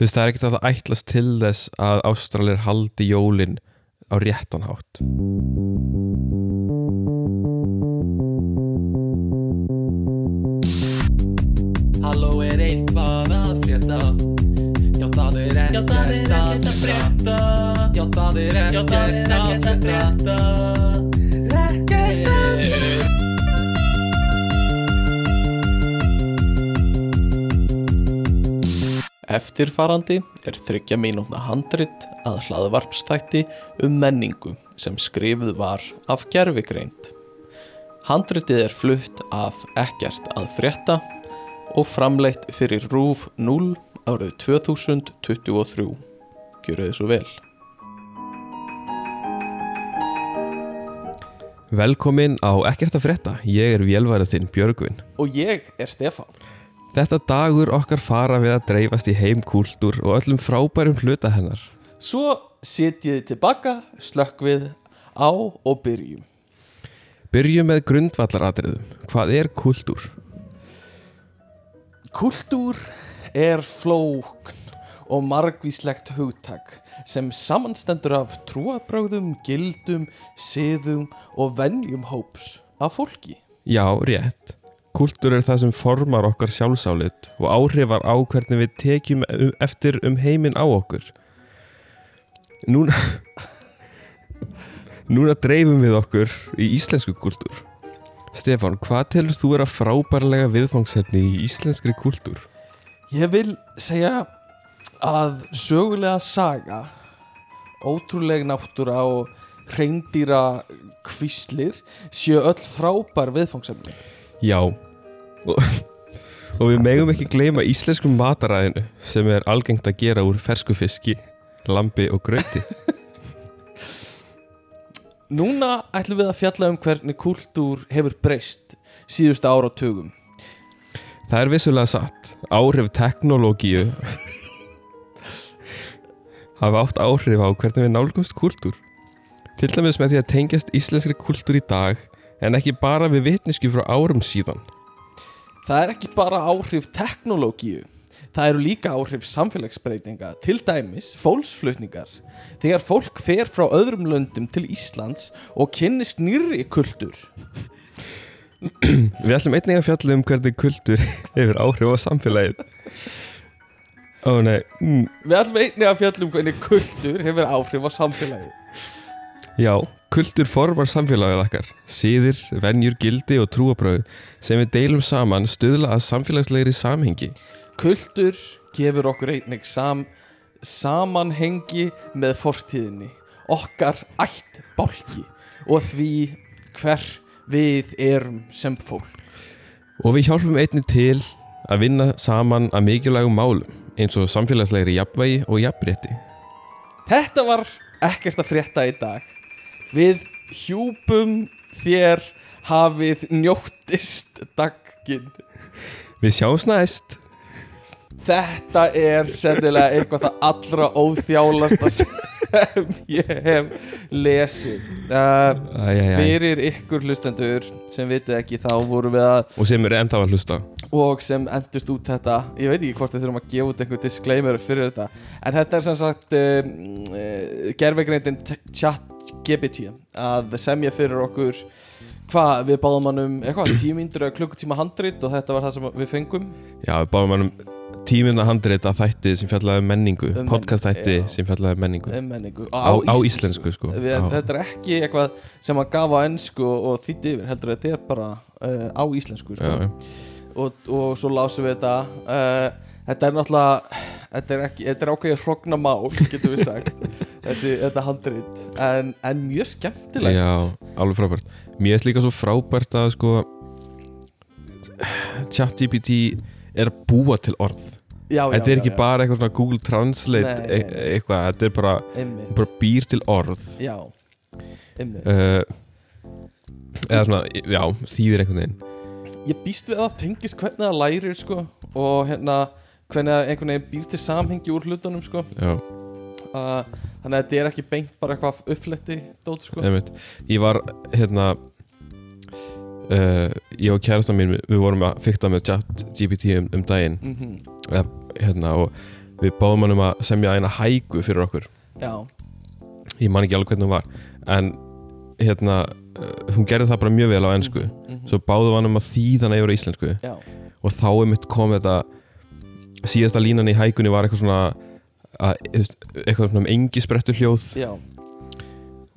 þú veist það er ekkert að það ætlast til þess að Ástralir haldi jólin á réttan hátt. Halló er eitthvað að frétta? Já það er ekkert að frétta. Já það er ekkert að frétta Eftirfarandi er þryggja mínútna handrit að hlaðvarpstætti um menningu sem skrifuð var af gerfigreind. Handritið er flutt af ekkert að frétta og framleitt fyrir RÚF 0 árið 2023. Gjöru þið svo vel. Velkomin á Ekkert að frétta, ég er vélværið þinn Björgvin Og ég er Stefán. Þetta dagur okkar fara við að dreifast í heimkúltúr og öllum frábærum hluta hennar Svo setjið tilbaka, slökkvið á og byrjum. Byrjum með grundvallaratriðum, hvað er kúltúr? Kultúr er flókn og margvíslegt hugtak sem samanstendur af trúabrögðum, gildum, siðum og venjum hóps af fólki. Já, rétt. Kúltúr er það sem formar okkar sjálfsálit og áhrifar á hvernig við tekjum um- eftir um heiminn á okkur. Núna, núna dreifum við okkur í íslensku kúltúr. Stefán, hvað telur þú vera frábærlega viðfangsefni í íslenskri kúltúr? Ég vil segja að sögulega saga, ótrúleg náttúra og hreindýra kvíslir séu öll frábær viðfangsefni. Já, og, og við megum ekki gleyma íslenskum mataræðinu sem er algengt að gera úr fersku fiski, lambi og gröti. Núna ætlum við að fjalla um hvernig kultúr hefur breyst síðustu áratugum. Það er vissulega satt. Áhrif teknológíu hafa átt áhrif á hvernig við nálgumst kúltúr. Til dæmis með því að tengjast íslenskri kúltúr í dag en ekki bara við vitnisku frá árum síðan. Það er ekki bara áhrif teknológíu, það eru líka áhrif samfélagsbreytinga, til dæmis fólksflutningar. Þegar fólk fer frá öðrum löndum til Íslands og kynnist nýrri kultúr. Við ætlum einnig að fjalla um hvernig kultúr hefur áhrif á samfélagið. Ó nei, mm, Við ætlum einnig að fjallum hvernig kultúr hefur áhrif á samfélagi. Já, kultúr formar samfélagið okkar. Síðir, venjur, gildi og trúabröð sem við deilum saman stuðla að samfélagslegri samhengi. Kultúr gefur okkur einnig sam, samanhengi með fortíðinni, okkar ætt bálki og því hver við erum sem fólk. Og við hjálpum einnig til að vinna saman að mikilvægum málum eins og samfélagslegri jafnvægi og jafnrétti. Þetta var ekkert að frétta í dag. Við hjúpum þér hafið njóttist dagginn. Við sjáumst næst! Þetta er sennilega eitthvað það allra óþjálasta sem ég hef lesið. Uh, Æ, æ, æ. fyrir ykkur hlustendur sem vitið ekki þá vorum við að Og sem eru enda að hlusta. og sem endust út þetta ég veit ekki hvort við þurfum að gefa út einhver disclaimer fyrir þetta en þetta er sem sagt um, uh, gerfegreindin chat GPT að semja fyrir okkur hvað við báðum hann um eitthvað tímíndur eða klukkutíma handrit og þetta var það sem við fengum Já, við báðum hann um tímina handrið að þætti sem fjallaði um menningu. Um podcast þætti já. sem fjallaði um menningu. um menningu Á, á íslensku, sko. við, þetta er ekki eitthvað sem hann gaf á ennsku og, þýtti yfir heldur þetta er bara uh, á íslensku sko. Já, og, og svo lásum við þetta uh, þetta er náttúrulega þetta er, ekki, þetta er ákveðið hrogna mál getum við sagt þessi, þetta handrit en, en mjög skemmtilegt Já, alveg frábært. Mér er líka svo frábært að sko ChatGPT er búa til orð. já, já, Þetta er ekki já. bara eitthvað svona Google Translate nei, e nei. eitthvað, þetta er bara, Einmitt. bara býr til orð. já, einmitt Uh, eða svona, já, þýðir einhvern veginn. ég býst við að það tengist hvernig það lærir sko og hérna hvernig það einhvern veginn býr til samhengi úr hlutunum sko Já, uh, þannig að þetta er ekki beint bara eitthvað uppfletti dót sko. Einmitt. Ég var, hérna, uh, ég og kærastan mín, við vorum að fykta með ChatGPT um, um daginn. mm eða, hérna, og við báðum hann um að semja eina hægu fyrir okkur. Já, ég man ekki alveg hvernig hún var. En hérna uh, hún gerði það bara mjög vel á ennsku mhm, svo báðum hann um að þýða hann yfir á íslensku. Já, og þá er mitt komið þetta síðasta línan í hægunni var eitthvað svona að, eitthvað svona um engi sprettu hljóð. Já.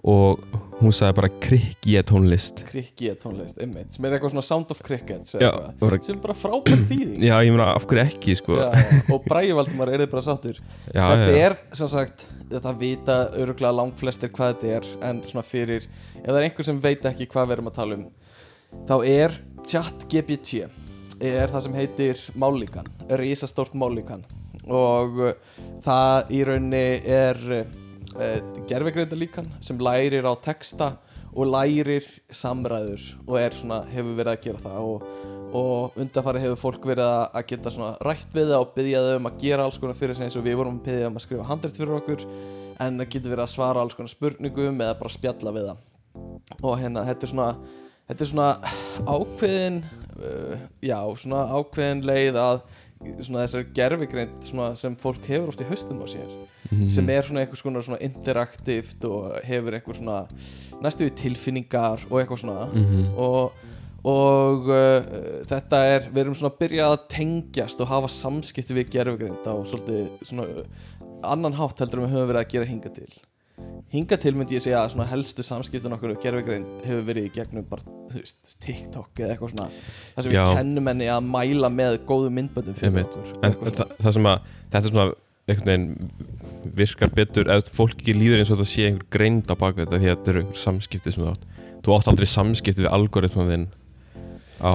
Og hún sagði bara krikki er tónlist. Cricket tónlist, einmitt sem er eitthvað svona Sound of Crickets já, bara, sem er bara frábær þýðing. Já, ég meina af hverju ekki sko? Já, og Bræði Valdimar er þið bara sáttur. Já, þetta er sem sagt það vita öruglega langflestir hvað þetta er en svona fyrir ef það er einhver sem veit ekki hvað við erum að tala um þá er chat GPT er það sem heitir mállíkan, risastórt mállíkan og uh, það í rauninni er uh, gerfegreita líkan sem lærir á texta og lærir samræður og er svona, hefur verið að gera það. Og, og undanfari hefur fólk verið að geta svona rætt við það og byggja þau um að gera alls konar fyrir sig eins og við vorum að byggja um að skrifa handrætt fyrir okkur en það getur verið að svara alls konar spurningum eða bara spjalla við það. Og hérna, þetta er svona þetta er svona ákveðin uh, já, svona ákveðin leið að svona þessari gerfigreind svona sem fólk hefur oft í haustum á sér Mhm. sem er svona einhvers konar svona interaktivt og hefur einhver svona næstu við tilfinningar og eitthvað svona Mhm. og, og uh, þetta er, við erum svona að byrja að tengjast og hafa samskipti við gerfugrind á svolítið svona uh, annan hátt heldur en við höfum verið að gera hinga til hinga til myndi ég segja að svona helstu samskiptin okkur gerfugrind hefur verið í gegnum bara, þú veist, TikTok eða eitthvað svona. Þar sem Já. við kennum henni að mæla með góðu myndböndum fyrir Einmitt. okkur. En eitthvað það, það sem að þetta er svona einhvern veginn virkar betur eða fólk ekki líður eins og þetta sé einhver greind á bakvið þetta því að þetta eru einhver samskipti sem þú átt. Þú átt aldrei samskipti við algoritman þinn á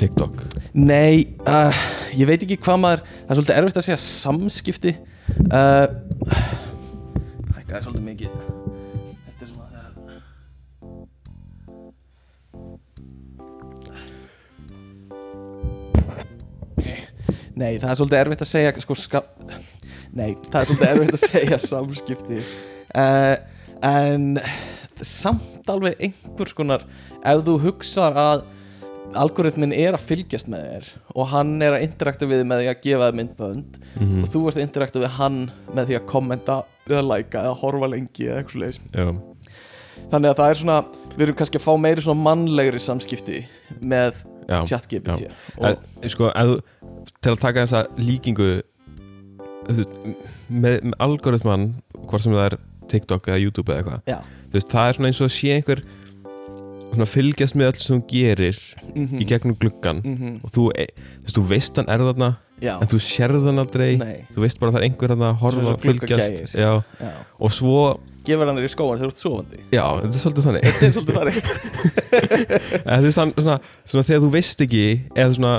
TikTok. Nei, uh, ég veit ekki hvað maður Það er svolítið erfitt að segja samskipti. Uh, Það er svolítið mikið. Þetta er svona Nei, það er svolítið erfitt að segja sko, ska... Nei, það er svolítið erfitt að segja samskipti. Uh, En samt alveg einhvers konar Ef þú hugsar að algoritmin er að fylgjast með þér og hann er að interakta við þig með því að gefa þér myndbönd. Mm og þú ert að interakta við hann með því að kommenta eða læka eða horfa lengi eða eitthvað já, þannig að það er svona við erum kannski að fá meiri svona mannlegri samskipti með chat-GPT. Sko, þú, til að taka þessa líkingu með, með algoritman hvort sem það er TikTok eða YouTube eða eitthvað það er svona eins og að sé einhver svona fylgjast með allt sem þú gerir mhm, í gegnum gluggan mhm, og þú, e, þú veist, þú veist hann er þarna já, en þú sérð hann aldrei. Nei. Þú veist bara að það er einhver þarna að horfa fylgjast. já, já. og svo, gefur hann þér í skóan þegar þú ert sofandi. Já, þetta er svolítið þannig. Þetta er svolítið þannig. Veist, hann, svona, svona þegar þú veist ekki eða svona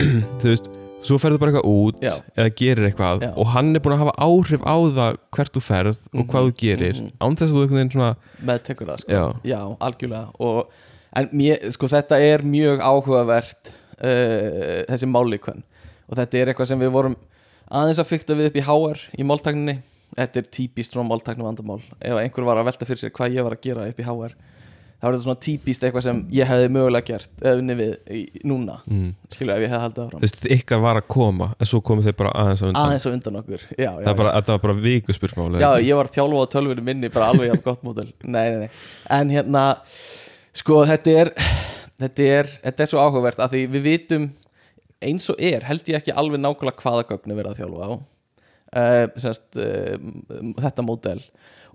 þú veist, svo ferðu bara eitthvað út Já. eða gerir eitthvað Já. og hann er búin að hafa áhrif á það hvert þú ferð og Mhm, hvað þú gerir. mhm. án þess að þú einhvern veginn svona með tekur það sko. Já, algjörlega. Og, En mér, sko, þetta er mjög áhugavert uh, þessi mállíkun og þetta er eitthvað sem við vorum aðeins að fykta við upp í HR í máltækninni. Þetta er típist svona máltækni vandamál ef einhver var að velta fyrir sér hvað ég var að gera upp í HR þá er þetta svona típist eitthvað sem ég hefði mögulega gert unni við í, núna. Mm. skilja ef ég hefði haldið þú áfram veist, ykkar var að koma en svo komu þeir bara aðeins á undan. Aðeins á undan okkur. Já, já, það, er bara, var bara vikuspursmál Já, ég var þjálfa á tölvunni minni bara alveg jafn gott mótel nei, nei, nei. En hérna, sko þetta er þetta er, þetta er svo áhugavert að því við vitum eins og er held ég ekki alveg nákvæmlega hvaða gögn er verið að þjálfa á uh, semst, uh, þetta mótel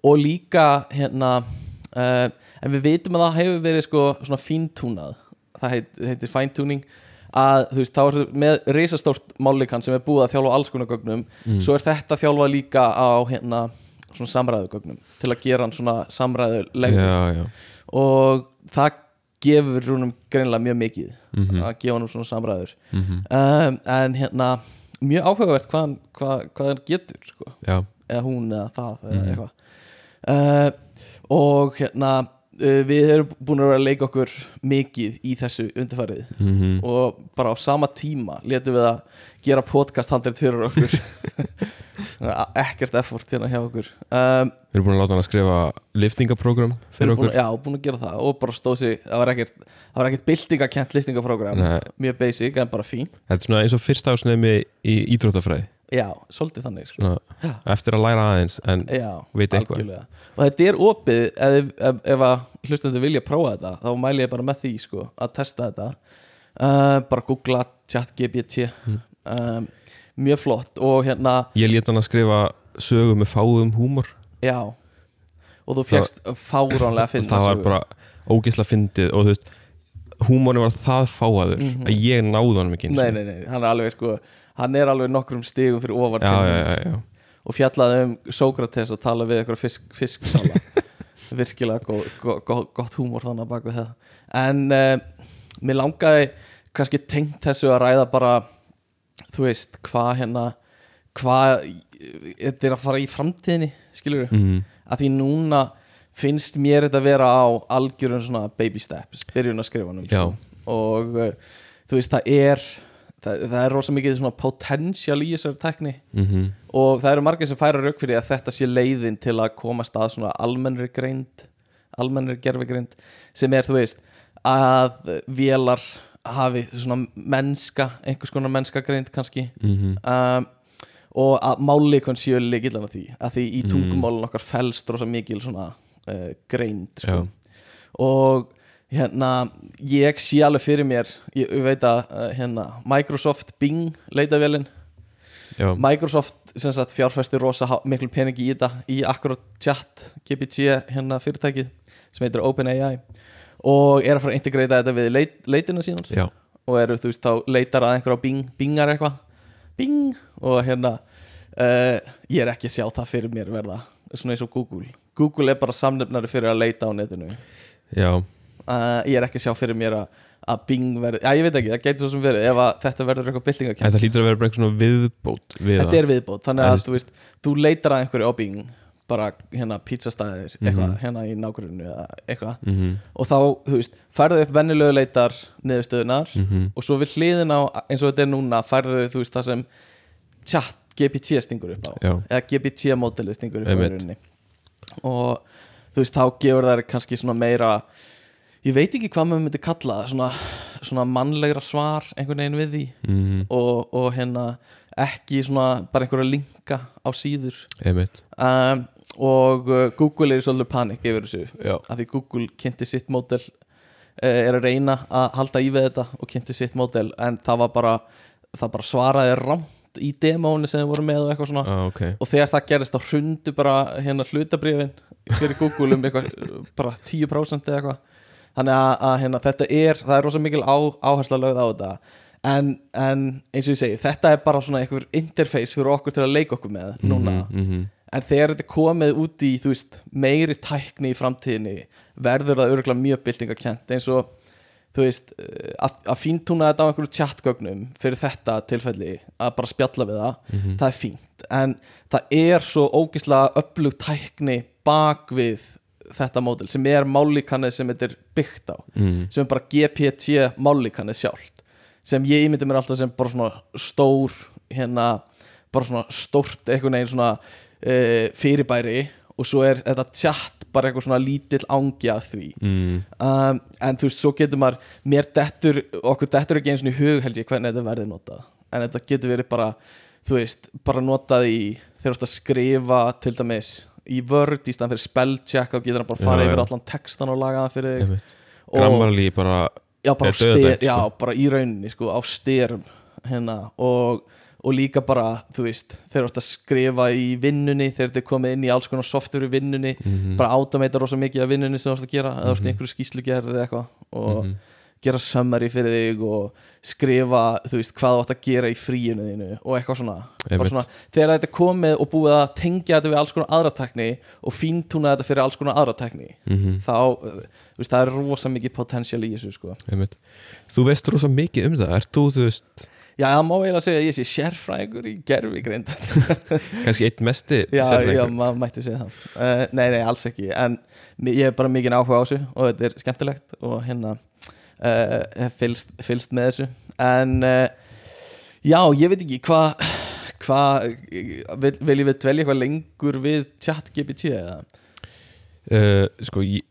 og líka hérna uh, en við vitum að það hefur verið sko svona fíntúnað það heit, heitir fine-tuning að þú veist, þá er með risastórt málikan sem er búið að þjálfa á alls konar gögnum. Mm. svo er þetta þjálfa líka á hérna svona samræðugögnum til að gera hann svona samræðulegur já, já. Og það gefur húnum greinlega mjög mikið mm að gefa hann svona samræður. -hmm. um, en hérna mjög áhugavert hvað, hann- hvað, hvað hann getur sko. eða hún eða það eða Mhm. uh, og hérna við erum búin að vera að leika okkur mikið í þessu undirfærið mm og bara á sama tíma letum við að gera podcast handrið fyrir okkur. Ekkert effort hérna hjá okkur. Um, við erum búin að láta hann að skrifa liftingaprógram við fyrir erum búin, okkur. já, búin að gera það. Og bara stóð sig, það var ekkert ekkert byltingakent listingaprógram Nei, mjög basic en bara fín. Þetta er svona eins og fyrsta ásnemi í ídróttafræði já, svolítið þannig sko. Já. eftir að læra aðeins en Veit eitthvað. og þetta er opið ef, ef, ef að hlustendur vilja prófa þetta þá mæli ég bara með því sko, að testa þetta uh, bara googla chat GPT Mm. um, mjög flott og hérna ég lét hann að skrifa sögu með fáum húmor já og þú fegst fáránlega að finna það var bara ógeðslega fyndið og þú veist húmórin var það fáaður Mhm. að ég náði honum ekki einu nei, nei, nei, hann er alveg sko hann er alveg nokkrum stigum fyrir ofar og fjallaði um Sókrates að tala við eitthvað fisk, fisksála virkilega góð, góð, góð, gott húmor þannig að baka það en uh, mér langaði kannski tengt þessu að ræða bara þú veist, hvað hérna hvað þetta er að fara í framtíðinni skilur við, Mhm. að því núna finnst mér þetta að vera á algjörum svona baby steps, byrjun að skrifa sko. Já. og uh, þú veist, það er það, það er rosa mikið svona potential í þessari tekni Mhm. og það eru margir sem færa rauk fyrir að þetta sé leiðin til að komast að svona almennri greind almennri gerfigreind sem er þú veist að vélar hafi svona mennska einhvers konar mennska greind kannski Mhm. um, og að málikon séu leikillan að því að því í Mm. tungumálun okkar felst rosa mikil svona uh, greind sko. Og hérna ég sé alveg fyrir mér ég, veit að uh, hérna Microsoft Bing leitavélin já, Microsoft sagt fjárfæsti rosa miklu peningi í þetta í akkurat chat GPT hérna fyrirtækið sem heitir OpenAI og er að fara að integrata þetta við leit, leitina sínar já, og eru þú veist þá leitar að einhver á Bing bingar eitthvað. Bing! Og hérna uh, ég er ekki að sjá það fyrir mér verða svona eins og Google. Google er bara samnefnari fyrir að leita á netinu. Já, uh, ég er ekki að sjá fyrir mér að, að Bing verði, já ég veit ekki, það gæti svo sem verið ef að þetta verður eitthvað byltingakent en það hlýtur að vera bara einhver svona viðbót við þetta er viðbót, þannig En að þú veist þú leitar að einhverju á Bing bara hérna pizzastæðir, eitthvað Mhm. hérna í nágrunnu eða eitthvað mm -hmm. og þá, þú veist, færðu upp vennilegu leitar niðurstöðunar Mhm. og svo við hliðin á, eins og þetta er núna færðu þú veist það sem chat GPT stingur upp á já, eða GPT mótili stingur upp ég veit ekki hvað maður myndi kalla það svona, svona mannlegra svar einhvern veginn við því. Mm og, og hérna ekki svona bara einhverja linka á síður. Um, og uh, Google er í svolítið panik yfir þessu. Já, að því Google kynnti sitt mótel uh, er að reyna að halda í við þetta og kynnti sitt mótel en það var bara það bara svaraði rámt í demónu sem þið voru með og eitthvað svona. Ah, ok. Og þegar það gerist þá hrundu bara hérna hlutabrifin fyrir Google um eitthvað bara 10% eða eitthvað þannig að, að hérna, þetta er það er rosa mikil á, áhersla lögð á þetta en, en eins og ég segi þetta er bara svona einhver interface fyrir okkur til að leika okkur með núna mm -hmm. en þegar þetta komið út í þú veist, meiri tækni í framtíðinni verður það örgulega mjög byltingakent eins og þú veist að, að fíntúna þetta á einhverju chatgögnum fyrir þetta tilfelli að bara spjalla við það Mhm. það er fínt en það er svo ógislega öflug tækni bak við þetta módel sem er mállíkanið sem þetta er byggt á mm. sem er bara GPT mállíkanið sjálft sem ég ímyndi mér alltaf sem bara svona stór hérna, bara svona stórt einhvern veginn svona uh, fyrirbæri og svo er þetta chat bara eitthvað svona lítill ángi að því Mm. um, en þú veist, svo getur maður mér dettur, okkur dettur ekki eins og í hug held ég hvernig þetta verði notað en þetta getur verið bara, þú veist bara notað í, þegar þú ert að skrifa til dæmis í Word í staðan fyrir spellcheck, þá getur hann bara Já, farið yfir já. allan textan og lagað hann fyrir þig og, Grammarly bara já, bara, styr, dauðadæmt, já, sko. bara í rauninni sko, á styrum hérna, og, og líka bara, þú veist þú ert að skrifa í vinnunni þegar þetta er komið inn í alls konar software í vinnunni Mhm. bara automata rosa mikið af vinnunni sem þú ert að gera eða þú ert í einhverju skýslugerð eða eitthvað og Mhm. Gera summary fyrir þig og skrifa, þú veist, hvað þú átt að gera í fríinu þínu og eitthvað svona, svona þegar þetta er komið og búið að tengja þetta við alls konar aðra tekni og fíntúna þetta fyrir alls konar aðra tekni Mhm. þá, uh, þú veist, það er rosa mikið potential í þessu, sko. Einmitt. Þú veist rosa mikið um það, ert þú, þú veist Já, það má eiginlega segja að ég sé sérfræðingur í gerfigreind kannski eitt mesti Já, já, maður mætti segja það. Uh, Nei, nei, alls ekki. En ég hef bara mikið áhuga á þessu og þetta er skemmtilegt og hérna uh, hef fylst, fylst með þessu. En uh, já, ég veit ekki hvað hvað, vil, viljum við dvelja eitthvað lengur við chat GPT eða? uh, Sko, ég,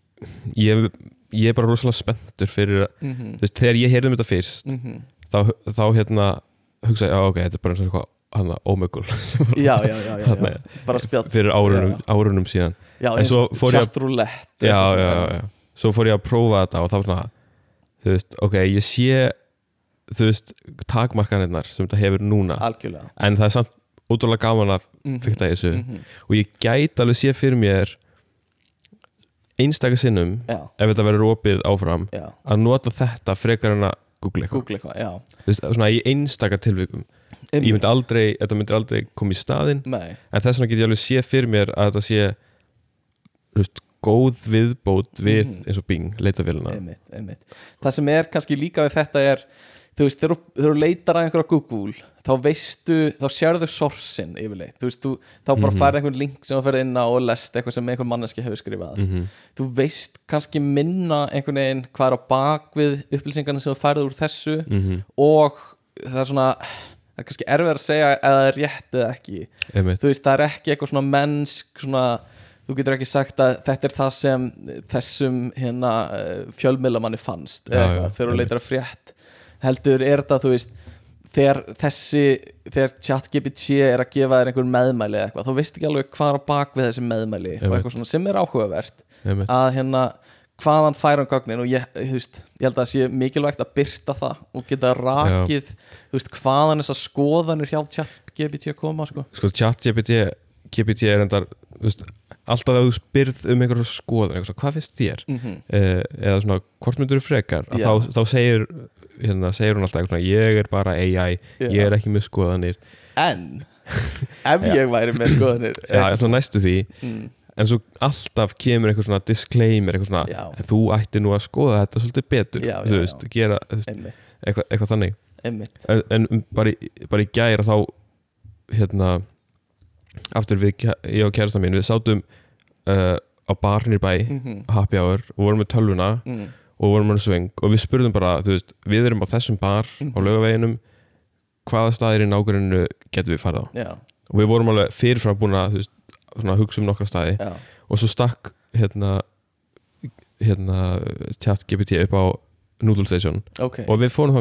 ég, ég er bara rosalega spenntur fyrir, að- Mm þú veist, þegar ég heyrði um þetta fyrst -hmm. þá, þá hérna hugsa ég, já ok, þetta er bara eins og eitthvað hana, Omegle. Já, já, já, já, bara spjall. Fyrir árunum, árunum síðan. Já, eins svo og að- chatroulette já, já, já, svo fór ég að prófa þetta og þá svona þú veist, ok, ég sé þú veist, takmarkanirnar sem þetta hefur núna. Algjörlega. En það er samt útrúlega gaman að Mhm, fykta þessu. Mhm. og ég gæti alveg sé fyrir mér einstaka sinnum já, ef þetta verður opið áfram já, að nota þetta frekar en að googla eitthvað. Google eitthvað, já. Þú veist, svona í einstaka tilvikum. Ég myndi aldrei, þetta myndi aldrei koma í staðinn. Nei, en þess vegna get ég alveg sé fyrir mér að þetta sé þú veist, góð viðbót við Mhm. eins og Bing, leitavélina einmitt, einmitt. Það sem er kannski líka við þetta er þú veist, þegar þú- leitar að einhverja Google þá veistu, þá sérðu sorsin yfirleitt, þú veist, þú, þá bara Mhm. færði einhvern link sem þú ferði inn á og lest eitthvað sem einhver manneski hefur skrifað. Mm þú veist kannski minna einhvern veginn hvað er á bakvið upplýsingarna sem þú færði úr þessu -hmm. og það er svona það er kannski erfið að segja eða það er rétt eða ekki. Einmitt. Þú veist, það er ekki eitthvað svona mennsk svona, þú getur ekki sagt að þetta er það sem þessum hérna eh, fjölmiðlamanni fannst Já, já, þegar þú leitar að frétt heldur er þetta, þú veist þegar þessi, þegar ChatGPT er að gefa þér einhver meðmæli eða eitthvað, þú veist ekki alveg hvað er á bak við þessi meðmæli og Einmitt. eitthvað svona sem er áhugavert einmitt að hérna hvaðan fær hann gögnin og ég, þú veist, ég held að það sé mikilvægt að byrta það og geta rakið þú veist, hvaðan þessar skoðanir hjá ChatGPT að koma sko. sko chat GPT, GPT er endar veist, alltaf að þú spyrð um einhverja skoðun, eitthvað, hvað finnst þér? Mm -hmm. eh, eða svona, hvort myndur þú frekar Já. þá, þá segir, hérna, segir hún alltaf eitthvað, ég er bara AI, ég er ekki með skoðanir. En ef ég væri með skoðanir já, svona næstu því. Mm, en svo alltaf kemur eitthvað svona disclaimer, eitthvað svona, Já. en þú ætti nú að skoða þetta svolítið betur, Já, þú veist, gera veist, eitthvað, eitthvað þannig. En, en bara, í- bara í gæra þá hérna aftur við, ég og kærasta mín við sátum uh, á barnir bæ mm -hmm. happy hour og vorum með tölvuna mm, og vorum með sveng og við spurðum bara, þú veist, við erum á þessum bar á Mhm. laugaveginum hvaða staðir í nágruninu getum við farið á? Já, og við vorum alveg fyrirfram búin að veist, svona, hugsa um nokkra staði. Já, og svo stakk hérna hérna chat GPT upp á Noodle Station. Ok. Og við fórum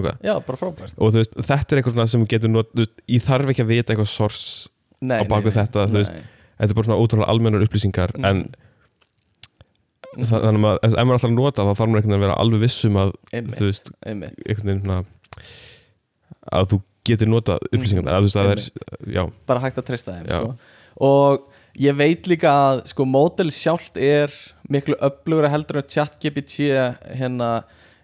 frábært. Og veist, þetta er eitthvað sem þú veist, ég þarf ekki að vita eitthvað sors nei, á bak við þetta, veist, þetta er bara svona ótrúlega almennar upplýsingar Mhm. en það, þannig að ef maður að nota þá þarf maður einhvern veginn að vera alveg vissum að einmitt, þú veist, svona að þú getur notað upplýsingar Mhm, að veist að það er, bara hægt að treysta þeim sko. og ég veit líka að sko mótel sjálft er miklu öflugra heldur en ChatGPT hérna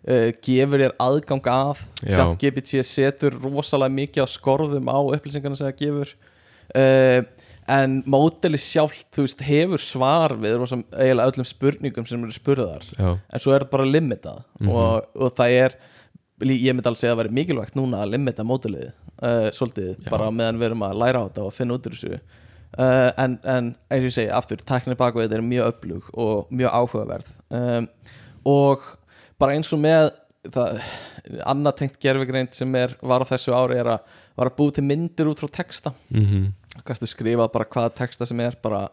uh, gefur þér aðgang að. Já. ChatGPT setur rosalega mikið á skorðum á upplýsingarna sem það gefur uh, en móteli sjálft þú veist hefur svar við rosa, eiginlega öllum spurningum sem eru spurðar. Já, en svo er þetta bara limitað. Mhm. og, og það er ég myndi alveg segja að væri mikilvægt núna að limita mótilið uh, svolítið, Já. bara meðan við erum að læra á þetta og finna út úr þessu. Uh, en, en eins og ég segi, aftur, tæknir bakveð er mjög öflug og mjög áhugaverð. Um, og bara eins og með það, annað tengt gerfigreind sem er, var á þessu ári er að var að búið til myndir út frá texta. Mhm. Kannski skrifa bara hvaða texta sem er bara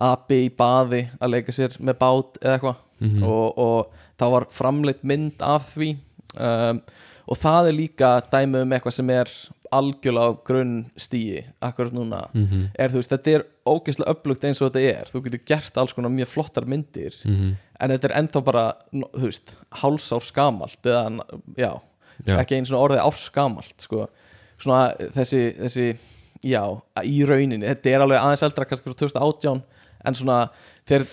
api í baði að leika sér með bát eða eitthvað. Mhm. og, og þá var framleitt mynd af því. Um, og það er líka dæmi um eitthvað sem er algjörlega á grunn stíi akkurat núna. Mhm. Er þú veist, þetta er ógeðslega upplugt eins og þetta er. Þú getur gert alls konar mjög flottar myndir. Mhm. En þetta er ennþá bara veist, hálsár skamalt eða, já, Já. ekki einu svona orðið árs skamalt sko. Svona þessi, þessi já, í rauninni, þetta er alveg aðeins eldra kannski frá 2018 en svona, þeir,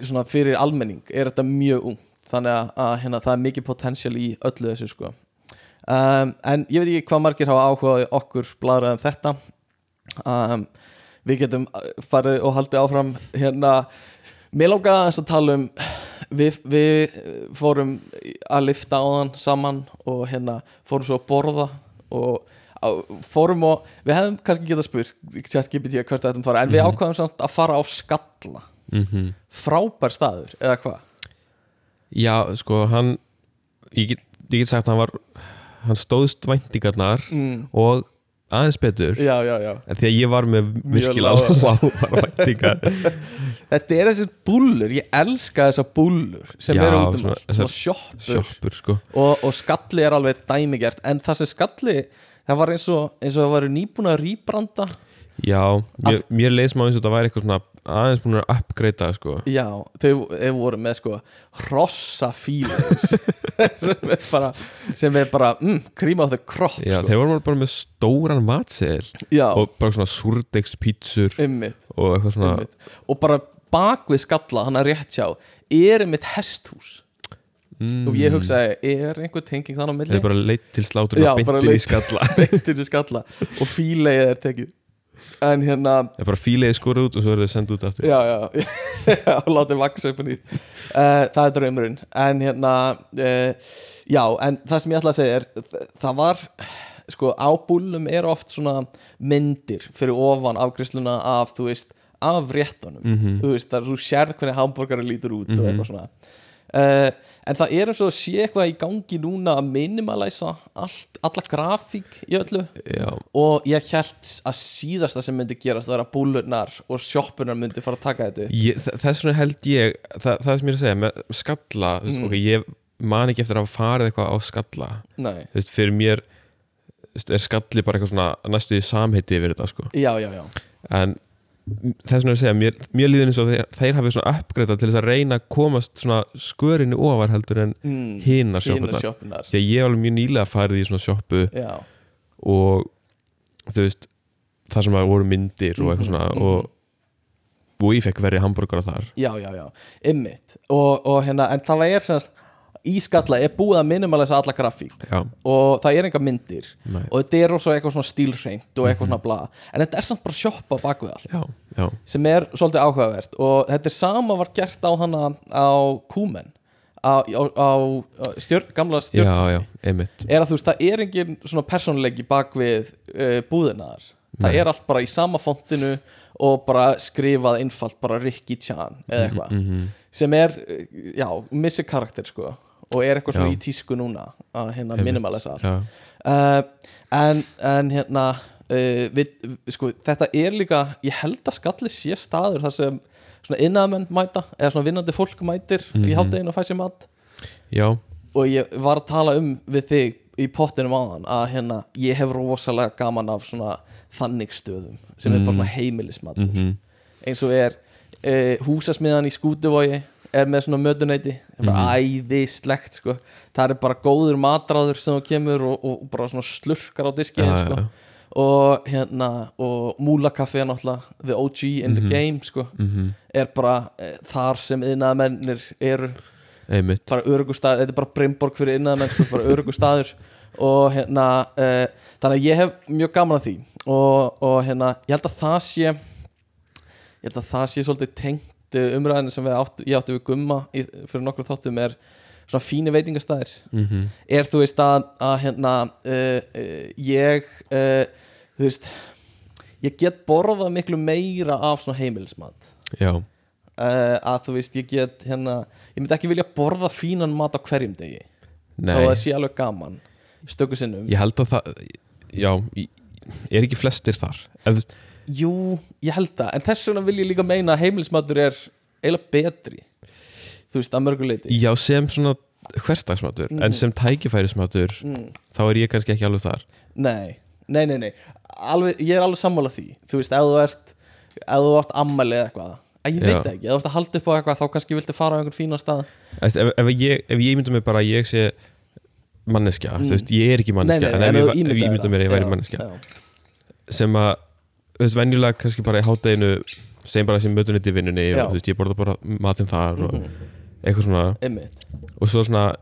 svona fyrir almenning er þetta mjög ung þannig að, að hérna, það er mikið potential í öllu þessu sko. Um, en ég veit ekki hvað margir hafa áhuga á okkur bladrað um þetta. Um, við getum farið og haldið áfram hérna. Mér aðeins að tala um við, við fórum að lifta á þann saman og hérna fórum svo að borða og á, fórum og við hefðum kannski getað spurt hvert að þetta fara en við Mhm. ákvaðum samt að fara á skalla. Mhm. Frábær staður, eða hvað? Já, sko, hann ég get, ég get sagt að hann var hann stóðst væntingarnar mm. og aðeins betur. Já, já, já. En því að ég var með virkilega lágar. væntingar. Þetta er þessir búllur, ég elska þessar búllur sem eru út um allt, svona sjoppur, sko. Og, og skalli er alveg dæmigert en það sem skalli það var eins og, eins og það var nýbúin að rýbranda Já, mér, mér leið smá eins og þetta væri eitthvað svona aðeins búin að uppgreita sko. Já, þau, þau voru með sko hrossa feelings sem er bara, sem er bara mm, cream of the crop Já, sko. þeir voru bara með stóran matseðil Já, og bara svona súrdegspítsur ymmit, og eitthvað svona ymmit og bara bak við skalla, hann að rétt sjá er ymmit hesthús mm, og ég hugsaði, er einhver tenging þannig á milli? Þeir bara leitt til slátur og beintir í skalla. beintir í skalla. Og fílegið er tekið. En hérna, Það er bara fíleiði skorið út og svo er þeir sendið út aftur. Já, já. Já, látið vaksa upp og nýtt. Uh, það er draumurinn. En hérna, uh, já, en það sem ég ætla að segja er, það var sko, á búlum er oft svona myndir fyrir ofan afgrisluna af, þú veist, af réttunum. Mhm. þú veist, það er þú sérð hvernig hambúrgari lítur út og eitthvað svona uh, en það er eins og að sé eitthvað í gangi núna að minimalæsa allt, alla grafík í öllu. Já, og ég held að síðasta sem myndi gerast það er að búlurnar og sjoppunar myndi fara að taka þetta ég, þess vegna held ég það, það sem ég er að segja, með skalla þú veist, Mm. ok, ég man ekki eftir að farið eitthvað á skalla. Þú veist, fyrir mér er skalli bara eitthvað svona næstu í samheiti yfir þetta sko. já, já, já. En þess vegna er að segja, mér, mér líður eins og þeir, þeir hafi svona uppgreita til þess að reyna að komast svona skörinni ofar heldur en mm, sjoppunar sjoppunar því að ég hef alveg mjög nýlega farið í svona sjoppu Já, og þú veist það sem að voru myndir og eitthvað Mhm, svona mhm. og, og ég fekk verið hambúrgar þar. Já, já, já, ymmit og, og hérna, en það er semast í skalla er búið að minimalisa alla grafík. Já, og það er enga myndir. Nei, og þetta er også eitthvað svona stílreint og eitthvað svona bla. En þetta er samt bara sjoppa bak við allt. Já, já, sem er svolítið áhugavert. Og þetta er sama var gert á hana á Kúmen. Á, á, á stjörn, gamla einmitt. Er að þú veist, það er engin svona persónleiki bak við uh, búðinaðar það er allt bara í sama fontinu og bara skrifað einfalt bara Ricky Chan eða eitthvað. mm sem er, uh, já, missi karakter sko og er eitthvað svona í tísku núna að hérna minimalisa allt. Uh, en, en hérna uh, við, sko, þetta er líka ég held að skalli sé staður þar sem svona innaðmenn mæta eða svona vinnandi fólk mætir í Mhm. hátteginu og fæ sér mat. Já, og ég var að tala um við þig í pottinum áðan að hérna ég hef rosalega gaman af svona þannig stöðum sem er bara Mm. svona heimilismat mhm, eins og er uh, húsasmiðan í skútuvogi er með svona er bara Mhm. æðislegt sko. Það er bara góður matráður sem kemur og, og bara svona slurkar á diskiðin Já, sko. já. og hérna og múlakaffi er náttúrulega the OG in the Mhm. game sko. Mhm, er bara uh, þar sem yðnaðamennir eru. Bara örugustað, þetta er bara Brimborg fyrir innan sko, bara örugustaður og hérna, uh, þannig að ég hef mjög gaman að því. Og, og hérna, ég held að það sé ég held að það sé svolítið tengt umræðinu sem áttu, ég áttu við gumma í, fyrir nokkru þáttum er svona fíni veitingastæðir mhm, er þú veist að, að hérna uh, uh, ég uh, þú veist ég get borðað miklu meira af svona heimilismat. Já, að þú veist ég get hérna ég myndi ekki vilja borða fínan mat á hverjum degi. Þá nei. það sé alveg gaman stöku sinnum. Ég held að það já, er ekki flestir þar. Ef, þú veist, jú, ég held það, en þess vegna vil ég líka meina að heimilismatur er eiginlega betri þú veist, að mörguleiti já, sem svona hverstagsmatur, Mhm. en sem tækifærismatur mm. þá er ég kannski ekki alveg þar. Nei, nei, nei, nei. Alveg, ég er alveg sammála því. Þú veist, ef þú ert ef þú ert ammæli eða eitthvað. Að ég veit Já. það ekki, ef þú ert að halda upp á eitthvað þá kannski viltu fara á einhvern fína stað. Ef, ef, ef, ég, ef ég mynda mig bara að ég sé manneskja, Mm. þú veist, ég er ekki manneskja en ef ég, ef ég það. mér að ég væri manneskja. sem að, veist, venjulega kannski bara í hátteginu, segjum bara sem mötunit í vinnunni Já. og þú veist, ég borða bara matinn þar og Mhm. eitthvað svona einmitt, og svo svona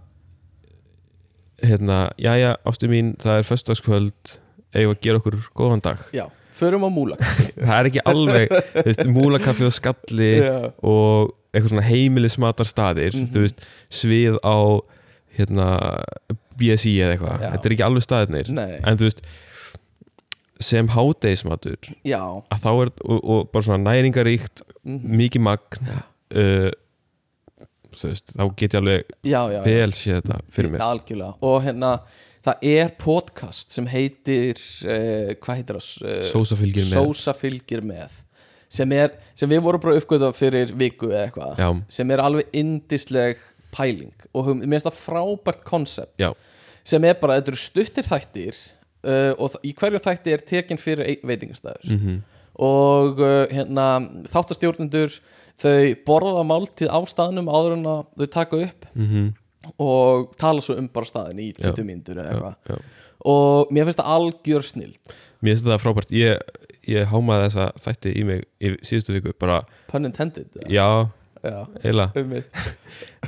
hérna, jæja, ástu mín það er föstudagskvöld, eigum að gera okkur góðan dag já, förum á múla það er ekki alveg, þú veist, múlakaffi og skalli já, og eitthvað svona heimilismatar staðir Mhm. þú veist, svið á hérna, BSI eða eitthvað Já. þetta er ekki alveg staðirnir nei, en þú veist, sem hádegismatur já. að þá er, og, og bara svona næringaríkt mhm. mikið magn uh, veist, þá get ég alveg vel séð þetta fyrir mér. algjörlega. Og hérna það er podcast sem heitir uh, hvað heitir það? Sósa fylgir með. Sósa fylgir með. Sem, er, sem við vorum bara uppgöða fyrir viku eða eitthvað Já, sem er alveg indisleg pæling. Og mér finnst það frábært koncept. Já, sem er bara, þetta eru stuttir þættir uh, og í hverju þætti er tekin fyrir veitingastæður mm og uh, hérna þáttastjórnendur þau borða máltíð á staðnum áður en þau taka upp -hmm. og tala svo um bara staðin í 20 Já. mínútur eða eitthvað. og mér finnst það algjör snill Mér finnst þetta frábært. Ég, ég hámaði þessa þætti í mig í síðustu viku bara, pun intended já, já. Um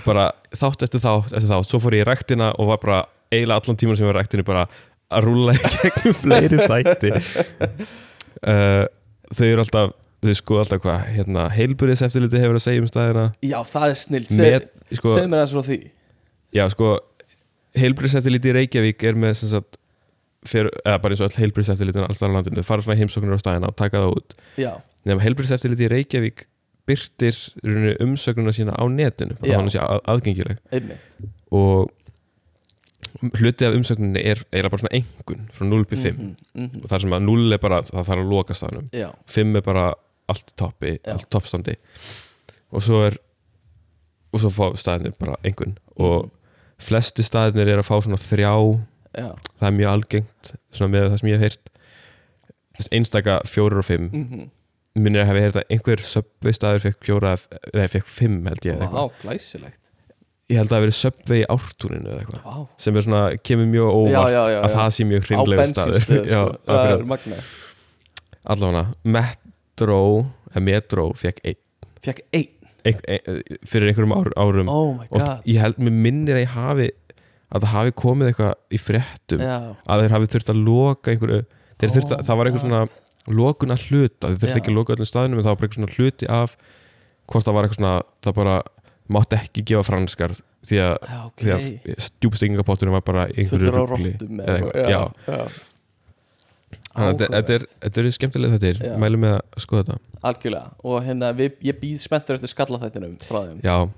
bara þátt eftir þátt eftir þátt, svo fór ég í rektina og var bara eiginlega allan tíman sem ég var í rektinu bara að rúlla í gegnum fleiri þætti. Uh, þau eru alltaf þau skoða alltaf hvað, hérna heilbúriðs eftirliti hefur að segja um staðina. Já, það er snill með, sko, segð mér aðeins frá því. Já sko heilbúriðs eftirliti í Reykjavík er með sem sagt fyrir, eða bara eins og all heilbúriðs eftirlitin alls þar á landinu, fara svona heimsóknir á staðina og taka það út, nefnum heilbúriðs eftirliti í Reykjavík byrtir umsögnuna sína á netinu, þannig að hún sé að- aðgengileg. Einmitt. Og hluti af umsögninni er eiginlega bara svona engun frá 0 upp í 5 Mhm, mhm. og þar sem að 0 er bara, það þarf að loka staðnum. Já, 5 er bara allt toppi, allt toppstandi. Og svo er og svo fá staðinir bara engun og flesti staðinir er að fá svona þrjá. Já, það er mjög algengt svona með það sem ég hef heyrt. Einstaka fjórir og fimm. Mhm. Minnir að hafa heyrt að einhver subway staður fekk fjóra, nei fekk fimm held ég eitthvað. glæsilegt ég held að það hafi verið subway í ártúninu eða eitthvað. Vá, sem er svona, kemur mjög óvart Já, já, já, að það sé mjög á hreinlega staður. sko. Það er magna allavega, Metro Metro fekk ein, Fekk einn, ein, ein, fyrir einhverjum ár, árum. Oh og ég held, mér minnir að ég hafi að það hafi komið eitthvað í fréttum Já, að þeir hafi þurft að loka einhverju þeir þurft að, Oh það var einhver svona lokun að hluta, þeir þurft ekki að loka öllum staðinum en það var bara einhver svona hluti af hvort það var eitthvað svona, það bara mátti ekki gefa franskar því að, já, ok. því að stjúpstingingapotturinn var bara einhverju að þetta- þetta er- þetta skemmtilega þetta Já. mælum með að skoða þetta. Algjörlega. Og hérna, við, ég býð spenntur eftir skallaþættinum frá þeim. Já,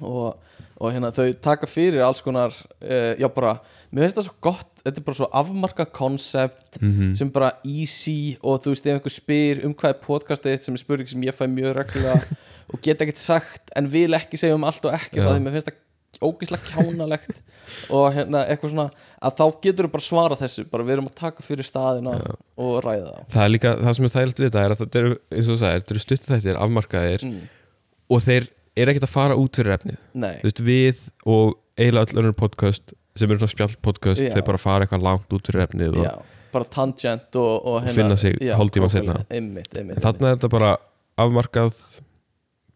og, og hérna þau taka fyrir alls konar uh, já bara, mér finnst það svo gott þetta er bara svo afmarka koncept mhm. sem bara easy og þú veist ef einhver spyr um hvað er podcastið sem er spurning sem ég fæ mjög reglulega og get ekkert sagt en vil ekki segja um allt og Já. það því mér finnst það ógeðslega kjánalegt. Og hérna eitthvað svona að þá getur þú bara svara þessu bara við erum að taka fyrir staðina Já. og ræða það það er líka, það sem er þægilt við þetta er að þetta eru, eins og það sagði, þetta eru stuttu þættir afmarkaðir mm. og þeir eru ekkert að fara út fyrir efnið. Þú veist, við og eiginlega öll önnur podcast sem eru svona spjall podcast þeir bara fara eitthvað langt út fyrir efnið og bara tangent og, og, hérna, finna sig einmitt, einmitt, en þarna er þetta bara afmarkað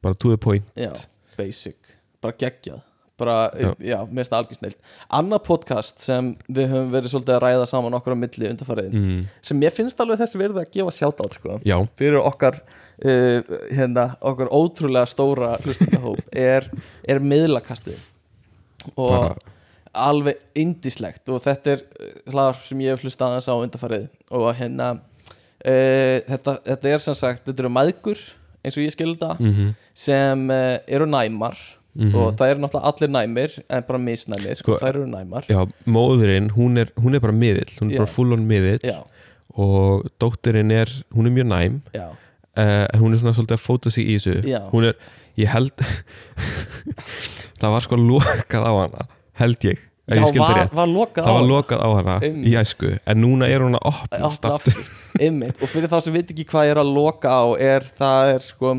bara to the point. Já, basic, bara geggjað. Bara, já, Já. það algjör snilt Annað podcast sem við höfum verið svolítið að ræða saman okkur á milli undarfæriðin mm, sem ég finnst alveg þessi verið að gefa sjátt sko, já, fyrir okkar uh, hérna, okkar ótrúlega stóra hlustendahóp er, er miðlakastið. Og Bara- alveg indislegt og þetta er uh, hlaðar sem ég hef hlustað aðeins á undarfærið og hérna uh, þetta, þetta er sem sagt, þetta eru maðgur eins og ég skilda mm sem uh, eru næmar. Mhm. og það eru náttúrulega allir næmir en bara misnæmir. Sko, þær eru næmar. já, móðurinn hún er, hún er bara miðill, hún er Já. bara full on miðill. Já, og dóttirinn er, hún er mjög næm. Já, en hún er svona svolítið að fóta sig í þessu. Hún er, ég held það var sko lokað á hana held ég, ég skildi var, var lokað það á var hana. lokað á hana í æsku en núna er hún að opnast Opna aftur. og fyrir þá sem veit ekki hvað er að loka á er það er sko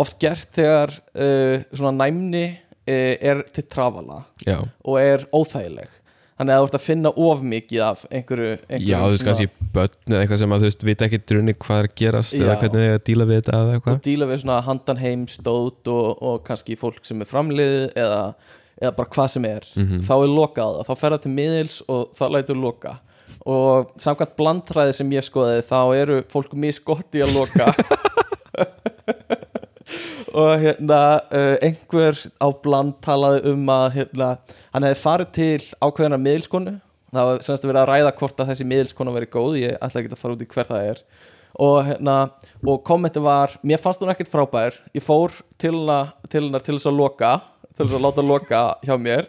oft gert þegar uh, svona næmni uh, er til trafala já, og er óþægileg. Þannig að þú ert að finna of mikið af einhverju, einhverju já þú veist kannski börn eða eitthvað sem að þú veist, veit ekki drunni hvað er að gerast eða Já. hvernig þið að díla við þetta eða og díla við svona handan heim stót og, og kannski fólk sem er framliðið eða, eða bara hvað sem er Mhm. þá er lokað og þá fer það til miðils og það lætur loka. Og samkvæmt blandræði sem ég skoði þá eru fólk misgott í að loka. Og hérna uh, einhver á bland talaði um að hérna, hann hefði farið til ákveðina miðilskonu. Það var semst að vera að ræða hvort að þessi miðilskona veri góð ég ætla ekki að fara út í hver það er. Og, hérna, og kommenti var mér fannst hún ekkert frábær. Ég fór til, hennar til þess að loka til þess að láta loka hjá mér.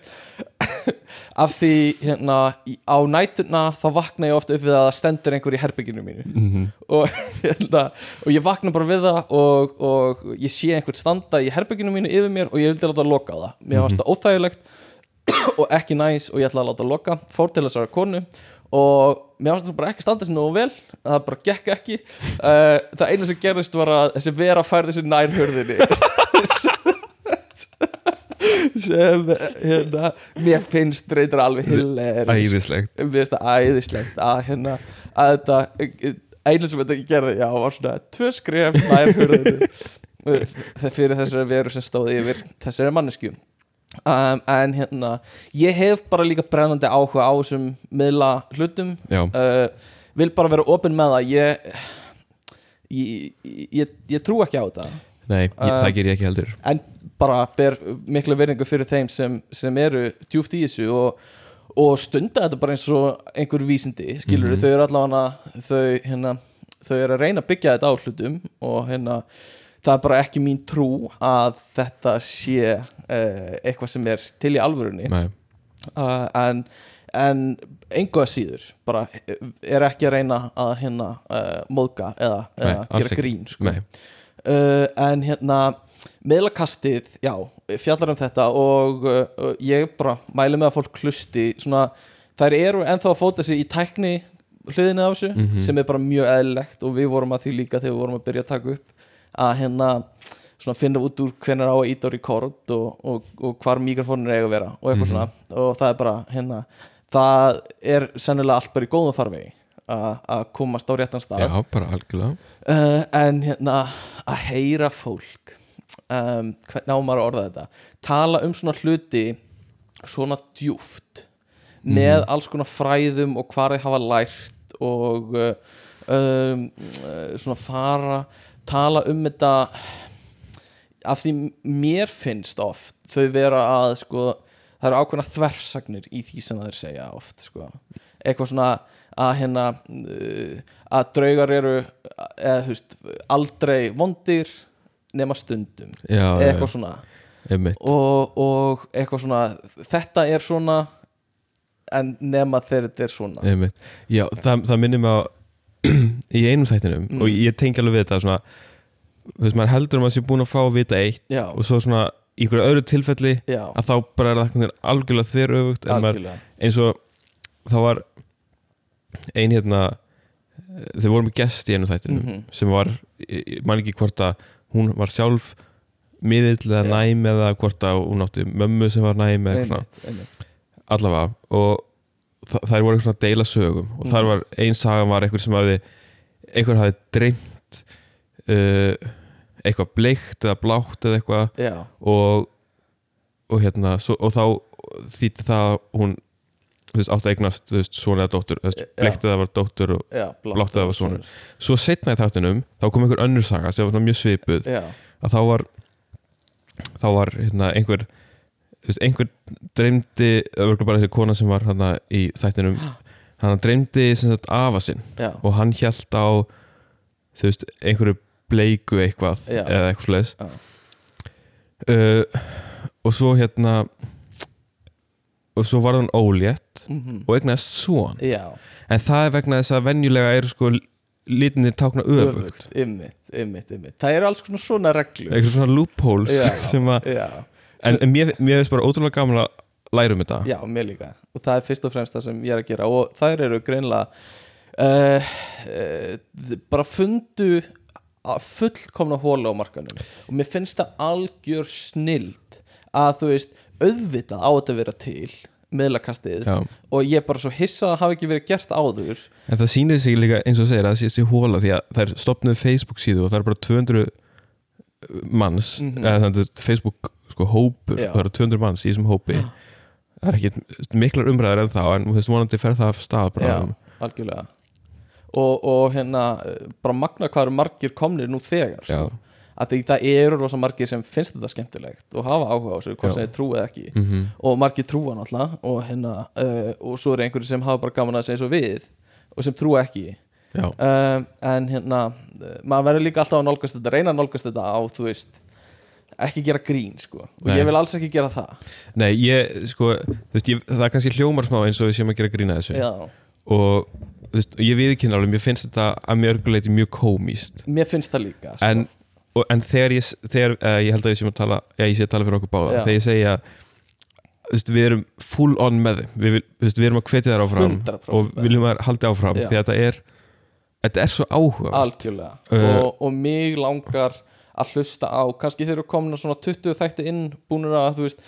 Af því hérna, á nætuna þá vakna ég ofta upp við að stendur einhver í herbygginu mínu. Mhm. og, hérna, og ég vakna bara við það og, og ég sé einhvern standa í herbygginu mínu yfir mér og ég vildi láta loka það. Mér fannst það óþægilegt og ekki næs og ég ætla að láta loka. Fór til þessara konu og mér fannst það bara ekki standa sér nógu vel. Það bara gekk ekki. Uh, það eina sem gerðist var að þessi vera færði sér nær hurðinni sem hérna, mér finnst reyndar alveg hillir Æðislegt. Æðislegt að hérna að þetta eina sem þetta gerði, já, var svona tvö hurðinni það fyrir þessari veru sem stóð yfir þessari mannesku um, en hérna ég hef bara líka brennandi áhuga á þessum miðla hlutum. Uh, vil bara vera opinn með það. Ég ég, ég, ég trú ekki á þetta. Nei, ég, Uh, það ger ég ekki heldur. en bara ber mikla verðingu fyrir þeim sem, sem eru djúft í þessu og, og stunda þetta bara eins og einhver vísindi skilur Mhm. þau eru allavega þau, hérna, þau eru að reyna að byggja þetta á hlutum og hérna það er bara ekki mín trú að þetta sé uh, eitthvað sem er til í alvörunni. Nei, uh, en, en engu að síður bara er ekki að reyna að hérna uh, móðga eða, Nei, eða alls gera grín sko. nei, uh, en hérna meðlakastið, já, fjallar um þetta og uh, uh, ég bara mæli með að fólk hlusti svona, þær eru ennþá að fóta sig í tækni hliðinu af þessu, Mhm. sem er bara mjög eðlilegt og við vorum að því líka þegar við vorum að byrja að taka upp að hérna svona finna út úr hvenær á að íta á record og, og, og hvar mikrofónir eiga að vera og eitthvað Mhm. svona og það er bara hérna það er sennilega allt bara í góðum farvegi að að komast á réttan stað já, bara algjörlega uh, en hérna að heyra fólk um, hvernig á maður að orða þetta tala um svona hluti svona djúft með alls konar fræðum og hvað þeir hafa lært og uh, um, uh, svona fara tala um þetta af því mér finnst oft þau vera að sko það eru ákveðna þversagnir í því sem þeir segja oft sko. Eitthvað svona að hérna uh, að draugar eru eða veist aldrei vondir nema stundum. Já, já, eitthvað svona. Einmitt. Og, og eitthvað svona þetta er svona en nema þegar þetta er svona. Einmitt. Já, það, það minnir mig á í einum þættinum Mm. og ég tengi alveg við þetta svona, þú veist, maður heldur um að sé búin að fá að vita eitt já, og svo svona í einhverju öðru tilfelli já, að þá bara er það algjörlega þver öfugt en maður, algjörlega. eins og það var ein hérna eh, þeir voru með gest í einu þættinum Mhm. sem var, ég ég man ekki hvort að hún var sjálf miðill eða Já. næm eða hvort að hún átti mömmu sem var næm eða eitthvað. Svona allavega og þær voru eitthvað svona deila sögum. Og þar Mhm. var ein sagan var einhver sem hafði einhver hafði dreymt uh, eitthvað bleikt eða blátt eða eitthvað. Já, og, og hérna svo, og þá þýtti það að hún þú veist, átti að eignast þú veist, svona eða dóttur, þú veist, Já. bleikt eða var dóttur og já, Blátt eða var sonur. svo setna í þáttunum þá kom einhver önnur saga sem var svona mjög svipuð já, að þá var þá var hérna einhver þú veist, einhver dreymdi örugglega bara þessi kona sem var hérna í þættinum hann dreymdi sem sagt afa sinn já, og hann hjælt á þú veist, einhverju bleiku eitthvað Já. eða eitthvað slags uh, og svo hérna og svo var hann ólétt mhm, og eignast svon já. En það er vegna þess að venjulega eru sko litinni tákna öfugt. Ymmit, ymmit, ymmit það eru alls svona svona reglur. Eitthvað svona loopholes Já. sem að já, en, en mér, mér finnst bara ótrúlega gaman að læra um þetta. Já, mér líka. Og það er fyrst og fremst það sem ég er að gera. Og þær eru greinlega uh, uh, bara fundu fullkomna hóla á markanum og mér finnst það algjör snild að þú veist auðvitað á þetta að vera til miðlakastið Já. og ég er bara svo hissa að hafi ekki verið gert áður en það sýnir sig líka eins og segir að það sé þessi hóla því að það er stopnuð Facebook síðu og það er bara 200 manns Mhm. eða þannig að Facebook sko hópur Já. það eru 200 manns í þessum hópi það er ekki miklar umræðar en þá en þú veist vonandi fer það af stað bara Já, algjörlega og, og hérna eh, bara magna hvað eru margir komnir nú þegar Já. sko. Að því það eru rosa margir sem finnst þetta skemmtilegt og hafa áhuga á þessu, hvort sem þeir trúið ekki. Mhm. og margir trúa náttúrulega og hérna uh, og svo eru einhverju sem hafa bara gaman að segja svo við og sem trúa ekki. Uh, en hérna uh, maður verður líka alltaf að nálgast þetta reyna að nálgast þetta á þú veist ekki gera grín sko. Og Nei. ég vil alls ekki gera það. Nei, ég, sko, veist, ég, það er kannski hljómar smá eins og við séum að gera grína þessu. Já, og veist, ég viðkynna alveg, mér finnst þetta að mjög örguleiti mjög komíst mér finnst það líka sko. en, og, en þegar ég þegar, uh, ég held að ég sé að tala já, ég sé að tala fyrir okkur báða Já. þegar ég segja við erum full on með þeim við, veist, við erum að hvetja þær áfram 100% og viljum að haldi áfram Já. því að þetta er þetta er svo áhuga Uh, og, og mig langar að hlusta á kannski þeir eru komin svona 20 þætti inn búinur að þú veist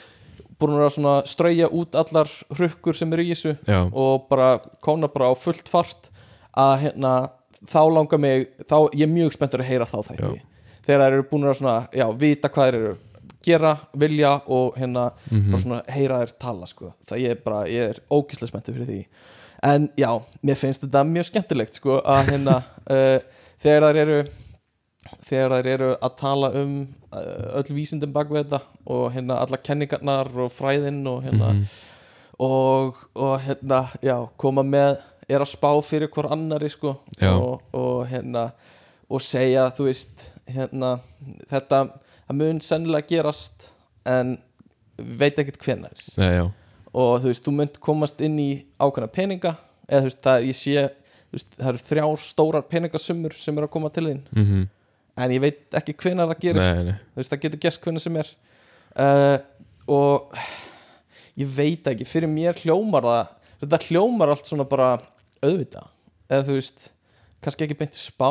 búinur að strauja út allar hrukkur sem eru í þessu já, og bara komna bara á fullt fart að hérna þá langar mig, þá ég er mjög spenntur að heyra þá þætti þegar þeir eru búin að svona, já, vita hvað þeir eru gera, vilja og hérna Mhm. bara svona heyra þeir tala sko það ég er bara, ég er ógíslega spenntur fyrir því en já, mér finnst þetta mjög skemmtilegt sko að hérna uh, þegar þeir eru þegar þeir eru að tala um uh, öll vísindin bak við þetta og hérna alla kenningarnar og fræðin og hérna Mhm. og, og hérna, já, koma með er að spá fyrir hver annari sko og, og hérna og segja, þú veist hérna, þetta, mun sennilega gerast en veit ekkert já, og þú veist, þú munt komast inn í ákveðna peninga eða þú veist, það ég sé veist, það eru þrjár stórar peningasumur sem eru að koma til þín. Mm en ég veit ekki hvenær það gerist. Nei, nei. Þú veist, það getur gerst hvernig sem er. Uh, og ég veit ekki, fyrir mér hljómar það þetta hljómar allt svona bara auðvita, eða þú veist kannski ekki beint spá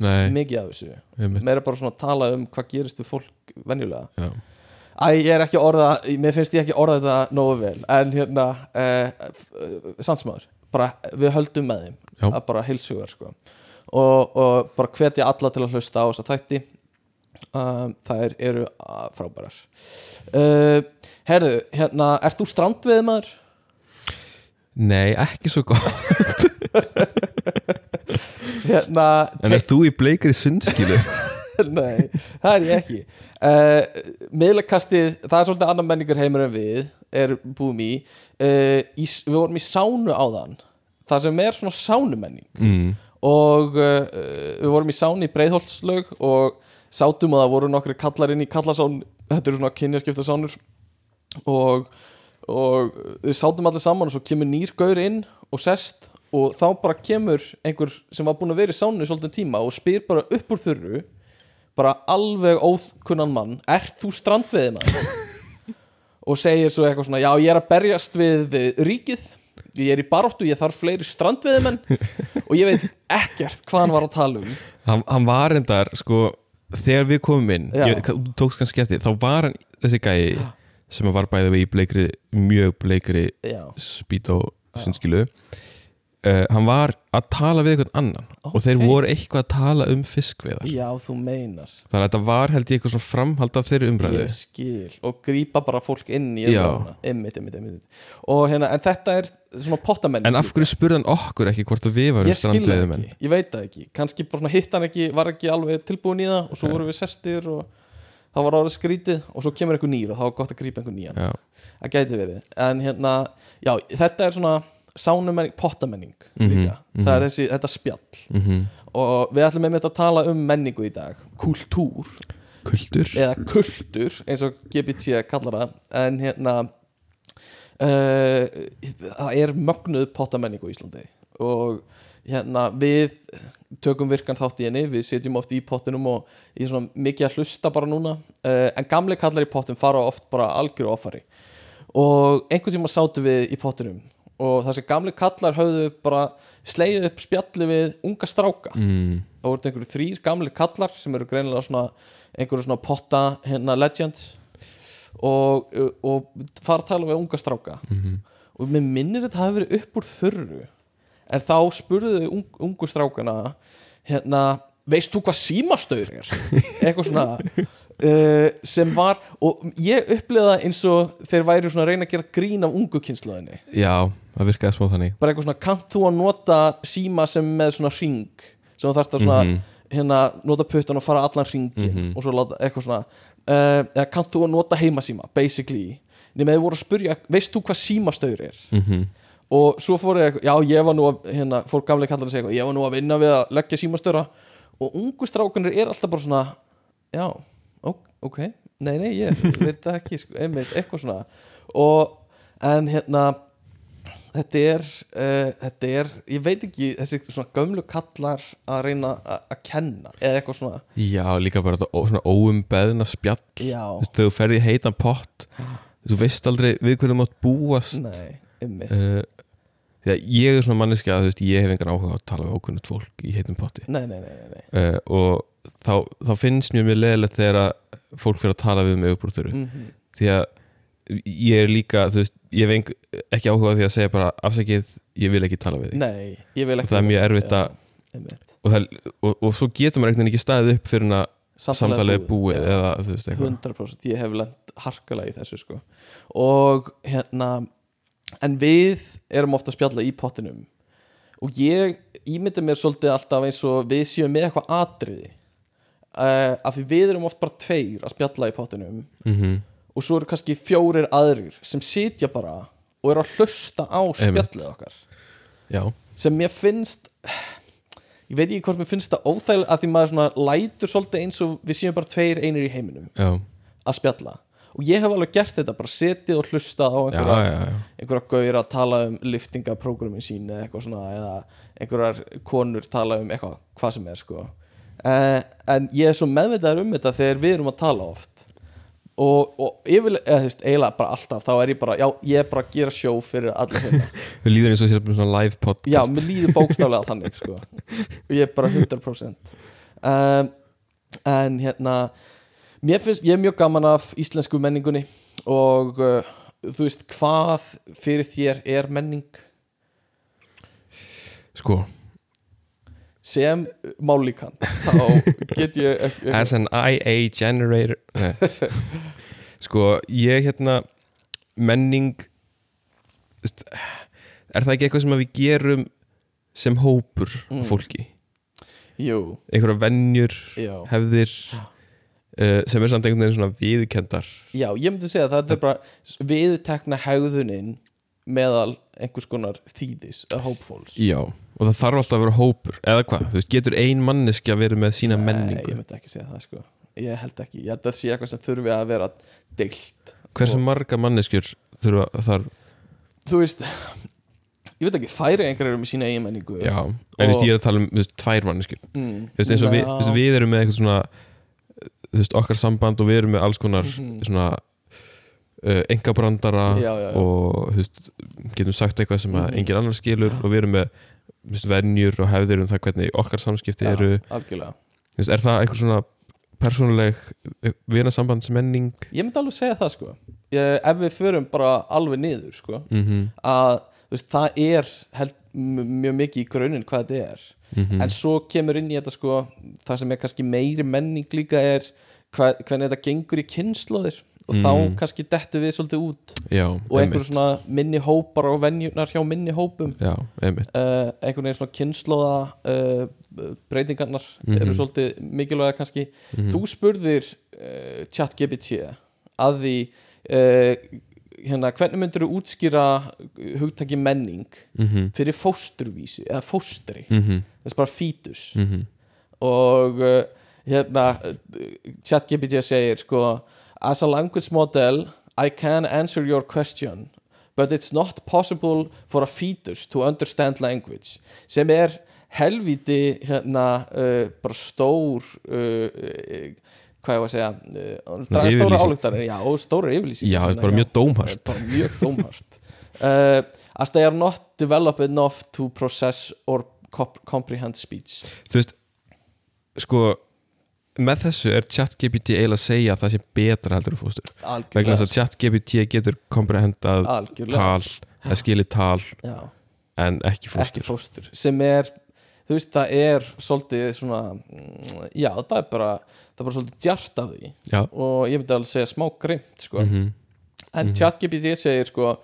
Nei, mikið af þessu, meira bara svona að tala um hvað gerist við fólk venjulega. Já, Æ, ég er ekki orða, mér finnst ég ekki orða þetta nógu vel, en hérna uh, sannsmáður, bara við höldum með þeim, Já. að bara heilsugar sko, og, og bara hvetja alla til að hlusta á þessa þætti. Um, þær eru uh, frábærar. Uh, Herðu, hérna, ert þú strandveið maður? Nei, ekki svo gott Hérna, En er þú í bleikri sundskilu? Nei, það er ég ekki uh, Miðlakastið, það er svolítið annar menningar heimur en við er búum í, uh, í Við vorum í sánu áðan Það sem er svona sánumenning mm. Og uh, við vorum í sánu í Breiðholtslaug Og sátum og það voru nokkri kallar inn í kallasán Þetta eru svona kynjaskipta sánur Og, og við sátum allir saman Og svo kemur nýr gaur inn og sest Og þá bara kemur einhver sem var búin að vera í sánu svolítið tíma Og spyr bara upp úr þurru bara alveg ókunnan mann Ert þú strandveiði maður? og segir svo eitthvað svona Já, ég er að berjast við ríkið Ég er í baróttu, ég þarf fleiri strandveiðimenn. Og ég veit ekkert hvað hann var að tala um. Hann, hann var endar, sko Þegar við komum inn, Já. ég, tókst kannski eftir Þá var hann þessi gæi sem var bæðið við í bleikri, mjög bleikri Já, spýt og sundskilu uh, Hann var að tala við einhvern annan Og þeir voru eitthvað að tala um fiskveiðar já þú meinar. Þannig að þetta var held ég eitthvað svona framhald af þeirri umræðu. Ég skil. Og grípa bara fólk inn í umræðuna. Einmitt, einmitt, einmitt Og hérna, en þetta er svona pottamenn En af hverju spurði hann okkur ekki hvort að við varum Ég skil ekki, ég veit það ekki. Kannski bara svona hitt hann ekki, var ekki alveg tilbúin í það Og svo vorum við sestir og það var árið skrítið Og svo kemur einhver nýr og þá var gott að grípa einhver nýjan. Já, Það gæti verið. En hérna, já, þetta er svona sánumenning, pottamenning Mhm, líka. Það er þessi, þetta spjall. Mm Og við ætlum einmitt að tala um menningu í dag. Kultúr. Kultur. Eða kultur eins og GBT kallar það. En hérna uh, það er mögnuð pottamenningu í Íslandi. Og hérna við tökum virkan þátt í henni. Við sitjum oft í pottinum og ég er svona mikið að hlusta bara núna. Uh, en gamli kallar í pottin fara oft bara algjöru offari. Og einhvern tíma sátu við í pottinum og þessi gamli kallar höfðu bara slegið upp spjalli við unga stráka. Mm. það voru einhverju þrýr gamli kallar sem eru greinilega svona einhverju svona potta hérna legends og, og fara að tala við unga stráka. Mhm. og mér minnir þetta hafi verið upp úr þurru. En þá spurðu þau ung, ungu strákana hérna, veist þú hvað símastaur er? Eitthvað svona uh, sem var, og ég upplifa það eins og þeir væri svona að reyna að gera grín af ungu kynslaðinni Já, það virkaði smá þannig. Bara eitthvað svona, kannt þú að nota síma sem með svona ring sem þú þarft að svona, Mhm. hérna, nota puttan og fara allan ringin Mhm. og svo láta eitthvað svona uh, eða kannt þú að nota heimasíma, basically. Nema þið voru að spurja, veist þú hvað símastaur er? Mm og svo fór ég já ég var nú að hérna, fór gamlega kallar að segja eitthvað, ég var nú að vinna við að leggja símastöra og ungu strákunir er alltaf bara svona já, ok, nei nei ég veit ekki, sko, einmitt, eitthvað svona. Og, en hérna þetta er uh, þetta er, ég veit ekki þessi svona gömlu kallar að reyna að kenna, eða eitthvað svona. Já, líka bara þetta ó- svona óumbeðna spjall. Já. Þú Þegar ferði í heitan pott Þú veist aldrei við hvernig mátt búast. Nei, ymmið uh, því að ég er svona manneski að veist, ég hef engan áhuga að tala við ókunnut fólk í heitum potti. Nei, nei, nei, nei, nei. uh, og þá, þá finnst mér mjög leðilegt þegar að fólk fyrir að tala við úr þurru Mm því að ég er líka, þú veist, ég hef eng, ekki áhuga á því að segja bara afsakið, ég vil ekki tala við þig. Nei, ég vil ekki það er mjög erfitt að og, það, og, og svo getur maður einhvern veginn ekki staðið upp fyrir að samtalið er búið. Já. eða veist eitthvað. 100% ég hef lent harkalega í þessu sko. Og hérna en við erum ofta að spjalla í pottinum. Og ég ímynda mér svolítið alltaf eins og við séum með eitthvað atriði uh, af því við erum oft bara tveir að spjalla í pottinum. Mm og svo eru kannski fjórir aðrir sem sitja bara og eru að hlusta á spjallið okkar. Já, sem mér finnst ég veit ekki hvort mér finnst það óþægilega að því maður svona lætur svolítið eins og við séum bara tveir einir í heiminum já, að spjalla. Og ég hef alveg gert þetta, bara setið og hlustað á já, einhverja, já, já. einhverja gauðir að tala um liftingaprógramin sín eða eitthvað svona eða einhverjar konur tala um eitthvað, hvað sem er sko uh, en ég er svo meðvitaður um þetta þegar við erum að tala oft. Og, og yfirlega, eða þú veist, eiginlega bara alltaf þá er ég bara, já, ég er bara að gera sjó fyrir allir hérna. Við líður eins og sér svona live podcast. Já, mér líður bókstaflega þannig sko. og ég er bara 100% um, en hérna mér finnst, ég er mjög gaman af íslensku menningunni og uh, þú veist, hvað fyrir þér er menning? Sko, sem málíkan þá get ég as an IA generator. Sko, ég hérna menning er það ekki eitthvað sem við gerum sem hópur Mm. fólki? Jú, einhverja venjur, já. hefðir uh, sem er samt einhvern veginn svona viðurkendar Já, ég myndi segja að þetta er bara viðtekna hegðunin meðal einhvers konar þýðis að hópfóls Já, og það þarf alltaf að vera hópur eða hvað, þú veist, getur ein manneski að vera með sína Nei, menningu? ég myndi ekki segja það sko. Ég held ekki, ég held að það sé eitthvað sem þurfi að vera deilt Hversu og- marga manneskjur þurfa þar? Þú veist Ég veit ekki, færi einhverjir eru með sína eigin menningu. Já, en veist, ég er að tala um þú veist, tvær manneskjur. Mm, Þú veist, eins og við, veist, við erum með eitthvað svona þú veist, okkar samband og við erum með alls konar Mhm. svona uh, engabrandara og þú veist, getum sagt eitthvað sem að Mhm. engin annar skilur og við erum með venjur og hefðir um það hvernig okkar samskipti já, eru. Algjörlega. Er það einhver svona persónuleg vinasambandsmenning Ég myndi alveg segja það sko. Ég, Ef við förum bara alveg niður sko mm að þú veist, það er held, mjög mikið í grunin hvað þetta er. -hmm. en svo kemur inn í þetta sko það sem er kannski meiri menning líka er hva, hvernig þetta gengur í kynnslóðir og Mm. þá kannski dettu við svolítið út. Já, og einhver svona minni hópar og venjurnar hjá minni hópum. Já, einmitt. Uh, einhvern veginn svona kynnslóða uh, breytingarnar Mhm. eru svolítið mikilvæga kannski. Mhm. þú spurðir uh, chat GPT að því uh, hérna, hvernig myndir þú útskýra hugtaki menning Mhm, fyrir fósturvísi eða fóstri, mhm, þess bara fítus. Mhm. og hérna chat GPT segir sko as a language model I can answer your question but it's not possible for a fetus to understand language sem er helvíti hérna uh, bara stór uh, uh, hvað ég var að segja uh, draga stóra álugtar og stóra yfirlýsing. Já, er bara mjög dómhært. Mjög dómhart uh, as they are not developed enough to process or comp comprehend speech. Þú veist, sko með þessu er ChatGPT eiginlega að segja að það sé betra heldur en fóstur. Vegna þess að ChatGPT getur komprehendað tal, eða skilið tal já, en ekki fóstur. Ekki fóstur sem er, þú veist, það er svolítið svona mm, já, það er bara, það er bara svolítið djart af því. Já, og ég myndi alveg segja smá grimt sko. mhm, en ChatGPT segir sko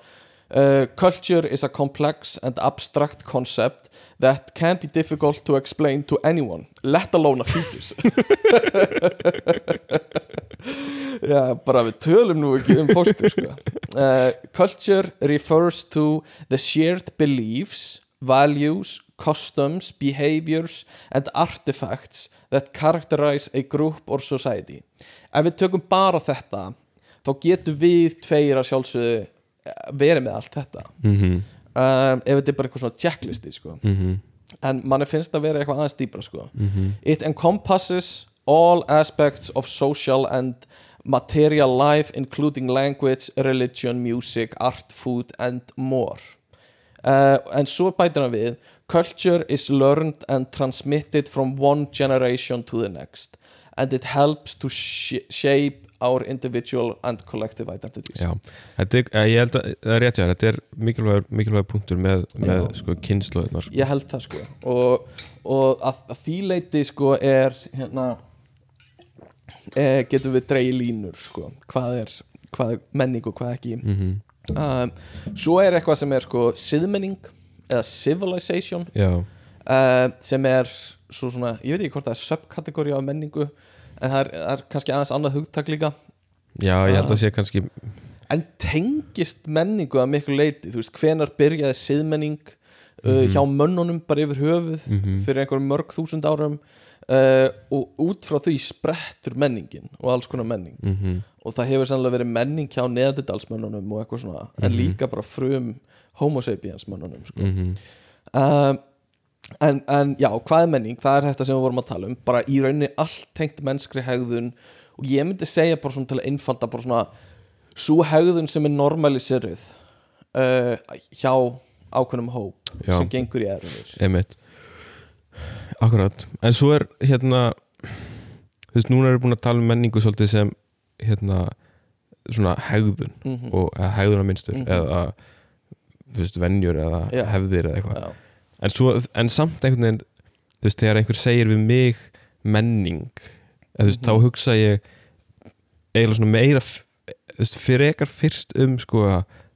uh, culture is a complex and abstract concept that can be difficult to explain to anyone. Let alone a fetus. Já, bara við tölum nú ekki um fóstur sko. uh, Culture refers to the shared beliefs, values, customs, behaviors and artifacts that characterize a group or society. Ef við tökum bara þetta þá getum við tveir að sjálfsögðu verið með allt þetta. Mhm, um, ef þetta er bara eitthvað svona checklisti sko. mhm, en manni finnst að vera eitthvað aðeins dýbra sko. mhm. It encompasses all aspects of social and material life including language, religion, music, art, food and more. Uh, en svo bætir hann við culture is learned and transmitted from one generation to the next and it helps to sh shape our individual and collective identities. Já, þetta er, eh, ég held að það er rétt þér, þetta er mikilvæg, mikilvæg punktur með, með Já. sko, kynnslóðunar sko. ég held það sko. Og, og að, að því leiti sko er hérna e, getum við dreigi línur sko. Hvað er, hvað er menning og hvað ekki. Mm um, svo er eitthvað sem er sko siðmenning eða civilization. Já, uh, sem er svo svona, ég veit ekki hvort það er subkategóri af menningu en það er, er kannski aðeins annað hugtak líka já, ég held að sé kannski en tengist menningu að miklu leiti, þú veist, hvenar byrjaði siðmenning uh, hjá mönnunum bara yfir höfuð Mhm. fyrir einhverjum mörg þúsund árum uh, og út frá því sprettur menningin og alls konar menning mm og það hefur sannlega verið menning hjá neðardalsmönnunum og eitthvað svona, en Mhm. líka bara frum homo sapiens mönnunum sko. -hmm. uh, en, en já, hvað er menning? Það er þetta sem við vorum að tala um bara í rauninni allt tengt mennskri hegðun og ég myndi segja bara svona til að einfalda bara svona svo hegðun sem er normaliseruð uh, hjá ákveðnum hóp Já. sem gengur í erunir Einmitt Akkurat, en svo er hérna þú veist, núna erum við búin að tala um menningu svolítið sem hérna svona hegðun mm -hmm. og hegðunarmynstur Mhm. eða þú veist, venjur eða Já. hefðir eða eitthvað en, svo, en samt einhvern veginn þú veist, þegar einhver segir við mig menning þú veist, Mhm. þá hugsa ég eiginlega svona meira veist, fyrir ekkar fyrst um sko,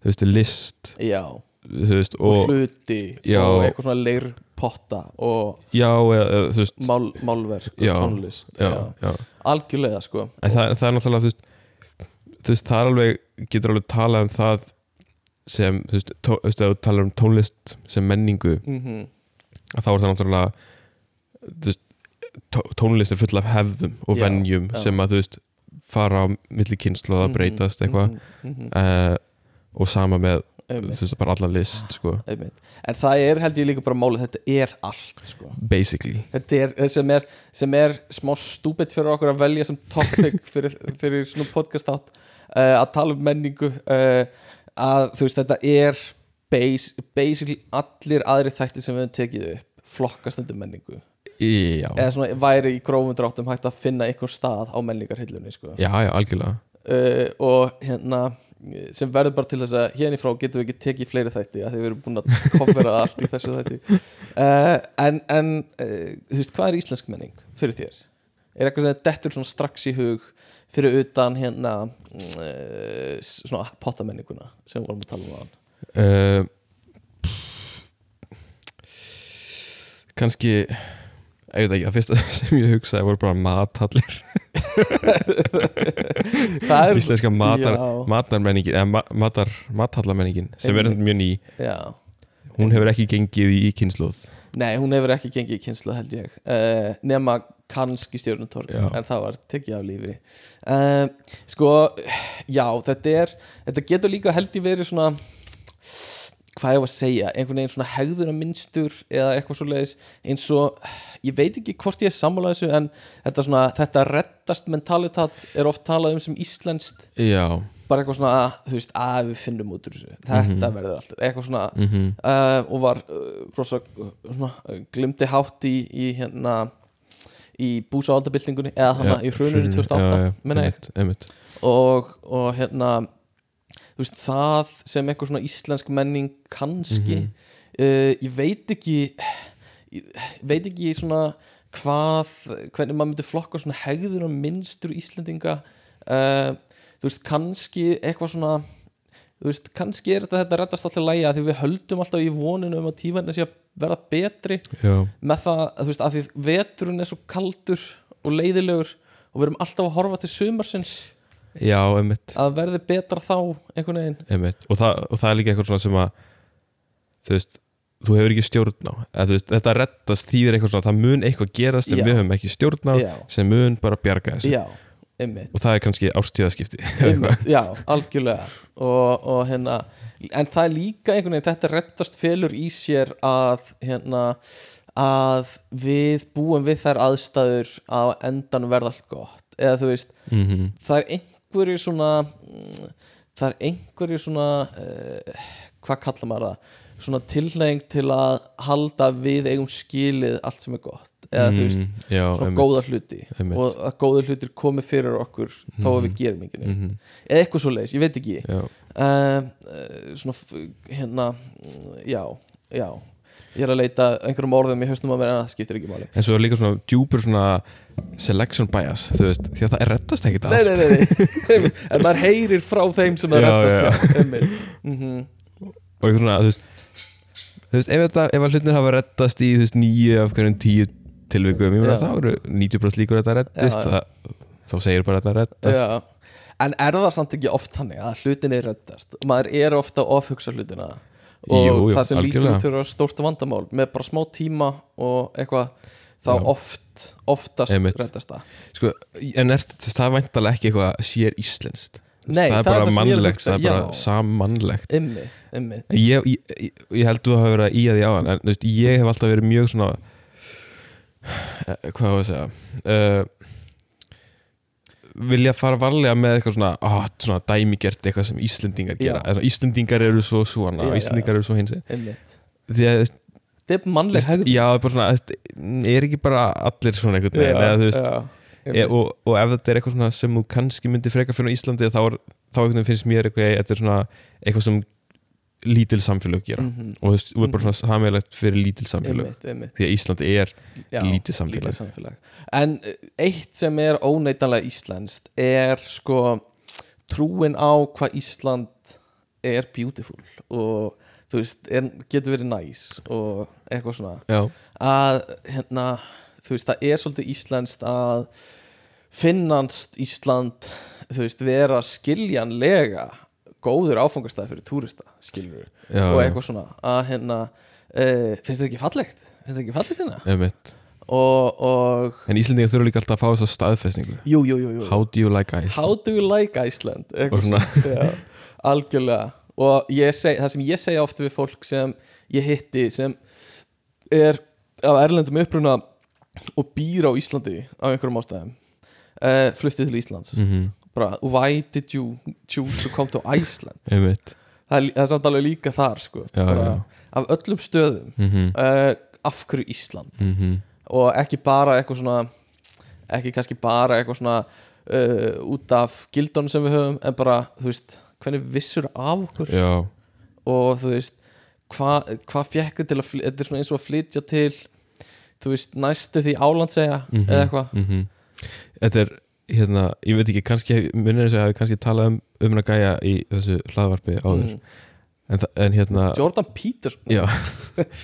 þú veist, list já, veist, og, og, hluti Já. og eitthvað svona leirpotta og já, eða, mál, málverk og tónlist algjörlega sko. En það, það er náttúrulega þú veist, það er alveg getur alveg talað um það sem, þú veist, þú veist, ef þú talar um tónlist sem menningu mm að þá er það náttúrulega þú veist, tó- tónlist er full af hefðum og Já, venjum já. sem að þú veist fara á milli kynslu að breytast eitthvað mm -hmm. uh, og sama með Einmitt. þú veist, bara alla list sko, Einmitt. en það er held ég líka bara málið þetta er allt sko. basically þetta er sem er, sem er smá stúbit fyrir okkur að velja sem topic fyrir, fyrir svona podcast átt uh, að tala um menningu uh, að þú veist þetta er base, basically allir aðri þættir sem við höfum tekið upp flokkast undir menningu já, eða svona væri í grófum dráttum hægt að finna einhver stað á menningarhillunni sko. já, já, algjörlega uh, og hérna sem verður bara til þess að hérna í frá getum við ekki tekið fleiri þætti að því við erum búin að kofera allt í þessu þætti uh, en, en uh, þú veist, hvað er íslensk menning fyrir þér? Er eitthvað sem dettur svona strax í hug fyrir utan hérna uh, svona pottamenninguna sem við vorum að tala um aðan uh, kannski ég veit ekki, það fyrsta sem ég hugsaði voru bara mathallir. Er íslenska matar, matarmenningin eða ma matar, mathallamenningin sem er Einmitt. mjög ný. Já. hún hefur ekki gengið í kynnslóð Nei, hún hefur ekki gengið í kynslu held ég. Uh, nema kannski stjórnutorg en það var tekið af lífi. Uh, sko, já, þetta er þetta getur líka held ég verið svona hvað ég var að segja einhvern veginn svona hegðuna minnstur eða eitthvað svo leiðis eins og ég veit ekki hvort ég er sammála þessu en þetta svona, þetta reddast mentalitat er oft talað um sem íslenskt. Já, bara eitthvað svona, þú veist, að við finnum út úr þessu þetta verður alltaf, eitthvað svona mhm. uh, og var uh, svona, uh, glimti hátt í, í hérna í búsáaldabildingunni eða hana í hrununni 2008 menna ég og, og hérna veist, það sem eitthvað svona íslensk menning kannski Mhm. uh, ég veit ekki ég veit ekki svona hvað, hvernig maður myndi flokka svona hegður og minnstur Íslendinga uh, þú veist, kannski eitthvað svona þú veist, kannski er þetta þetta reddast alltaf lægja því við höldum alltaf í voninu um að tímanni sé að verða betri. Já, með það, að, þú veist, að því veturinn er svo kaldur og leiðilegur og við erum alltaf að horfa til sumarsins. Já, einmitt, að verði betra þá einhvern veginn. Einmitt. Og, það, og það er líka eitthvað svona sem að þú veist, þú hefur ekki stjórn á. Þú veist, þetta reddast þýðir eitthvað svona það mun eitthvað gerast sem Já. við höfum ekki stjórn á sem mun bara bjarga þessu. Já, einmitt. Og það er kannski ástíðaskipti já, algjörlega. Og, og hérna en það er líka einhvern veginn, þetta rettast felur í sér að hérna að við búum við þær aðstæður að endan verða allt gott. Eða þú veist, mm það er einhverju svona það er einhverju svona uh, hvað kalla maður það? Svona tilneying til að halda við eigum skilið allt sem er gott eða þú veist, Mm, já, svona einmitt. góða hluti Einmitt. og að góða hlutir komi fyrir okkur þó að við gerum ekki neitt Mhm, eða eitthvað svo leiðis, ég veit ekki uh, uh, svona hérna mm, já, já ég er að leita einhverjum orðum í hausnum að mér en það skiptir ekki máli en svo er líka svona djúpur svona selection bias, þú veist því að það er reddast ekkert nei, allt nei, nei, nei. en maður heyrir frá þeim sem það Já, rettast einmitt. Mhm. og eitthvað svona, þú veist þú veist, ef, ef hlutin hafa reddast í þú veist, nýju af hverjum tíu tilvikum ég meina það eru 90% líkur að þetta reddist Já, já. það, þá segir bara að þetta reddast Já. en er það samt ekki oft þannig að hlutin er rettast maður er ofta að ofhugsa hlutina og Jú, jú, það sem lítur algjörlega. út fyrir að stórt vandamál með bara smá tíma og eitthvað þá Já. oft, oftast Einmitt. rettast það sko, en er, það er væntalega ekki eitthvað sér íslenskt Nei, það er það bara það að mannlegt, það er bara já. sammannlegt Ymmi, ymmi ég, held þú hafa verið að í að því áðan en þú veist, ég hef alltaf verið mjög svona hvað var að segja? Uh, vilja fara varlega með eitthvað svona, ó, svona dæmigert eitthvað sem Íslendingar gera. Já. Eða svona, Íslendingar eru svo svona Já, og já, Íslendingar eru svo hinsi því að Þetta er mannleg hegð já, svona, er ekki bara allir svona veginn eða, veist, e, og, og ef þetta er eitthvað sem þú kannski myndir freka fyrir Íslandi þá, er, þá finnst mér eitthvað, svona eitthvað sem lítil samfélög gera. Mhm. og þú er bara svona samfélagt fyrir lítil samfélög. Einmitt, einmitt. Því að Íslandi er Já, lítið samfélag. samfélag. En eh, eitt sem er óneitanlega íslenskt er sko trúin á hvað Ísland er beautiful og þú veist, er, getur verið næs og eitthvað svona. Já, að hérna, þú veist, það er svolítið íslenskt að finnanst Ísland þú veist, vera skiljanlega góður áfangastæð fyrir túrista skilur já, og eitthvað svona að hérna, uh, finnst þér ekki fallegt? Finnst þér ekki fallegt hérna? Og, og en Íslandingar þurfa líka alltaf að fá þessa staðfestingu. Jú, jú, jú, jú. how do you like ice How do you like Iceland? Já, algjörlega. Og ég seg, það sem ég segja oft við fólk sem ég hitti sem er af erlendum uppruna og býr á Íslandi á einhverjum ástæðum uh, fluttið til Íslands. Mm bara, why did you choose to come to Iceland? Það er, það er samt alveg líka þar sko. Já, bara, já. af öllum stöðum mm -hmm. uh, af hverju Ísland? Mm og ekki bara eitthvað svona ekki kannski bara eitthvað svona uh, út af gildunum sem við höfum en bara, þú veist, hvernig vissur af okkur? Já, og þú veist hvað hva fekk þið til að þetta er svona eins og að flytja til þú veist, næstu því álandsega Mhm. eða eitthvað. Mm þetta er hérna, ég veit ekki, kannski minnir þess að ég hafi kannski talað um um hana gæja í þessu hlaðvarpi áður. Mm. en, en hérna, Jordan Peterson.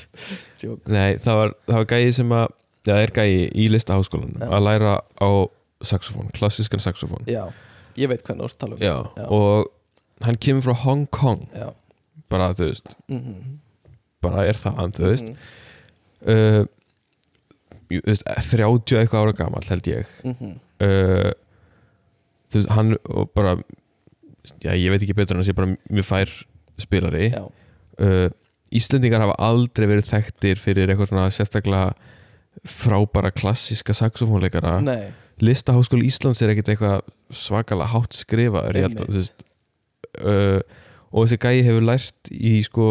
Nei, það var, það var gæi sem að það er gæi í listaháskólanum að læra á saxofón, klassískan saxofón. Já, ég veit hvernig að tala um. Já, Já. og hann kemur frá Hong Kong. Já. bara, þú veist, Mm bara er það þú veist, -hmm. uh, jú, þú veist 30 eitthvað ára gamall held ég. Mm uh, þú veist, hann og bara já, ég veit ekki betur en að sé bara mjög fær spilari. Uh, Íslendingar hafa aldrei verið þekktir fyrir eitthvað svona sérstaklega frábæra klassíska saxofónleikara. Listaháskóli Íslands er ekkert eitthvað svakalega hátt ég veist, uh, og þessi gæi hefur lært í sko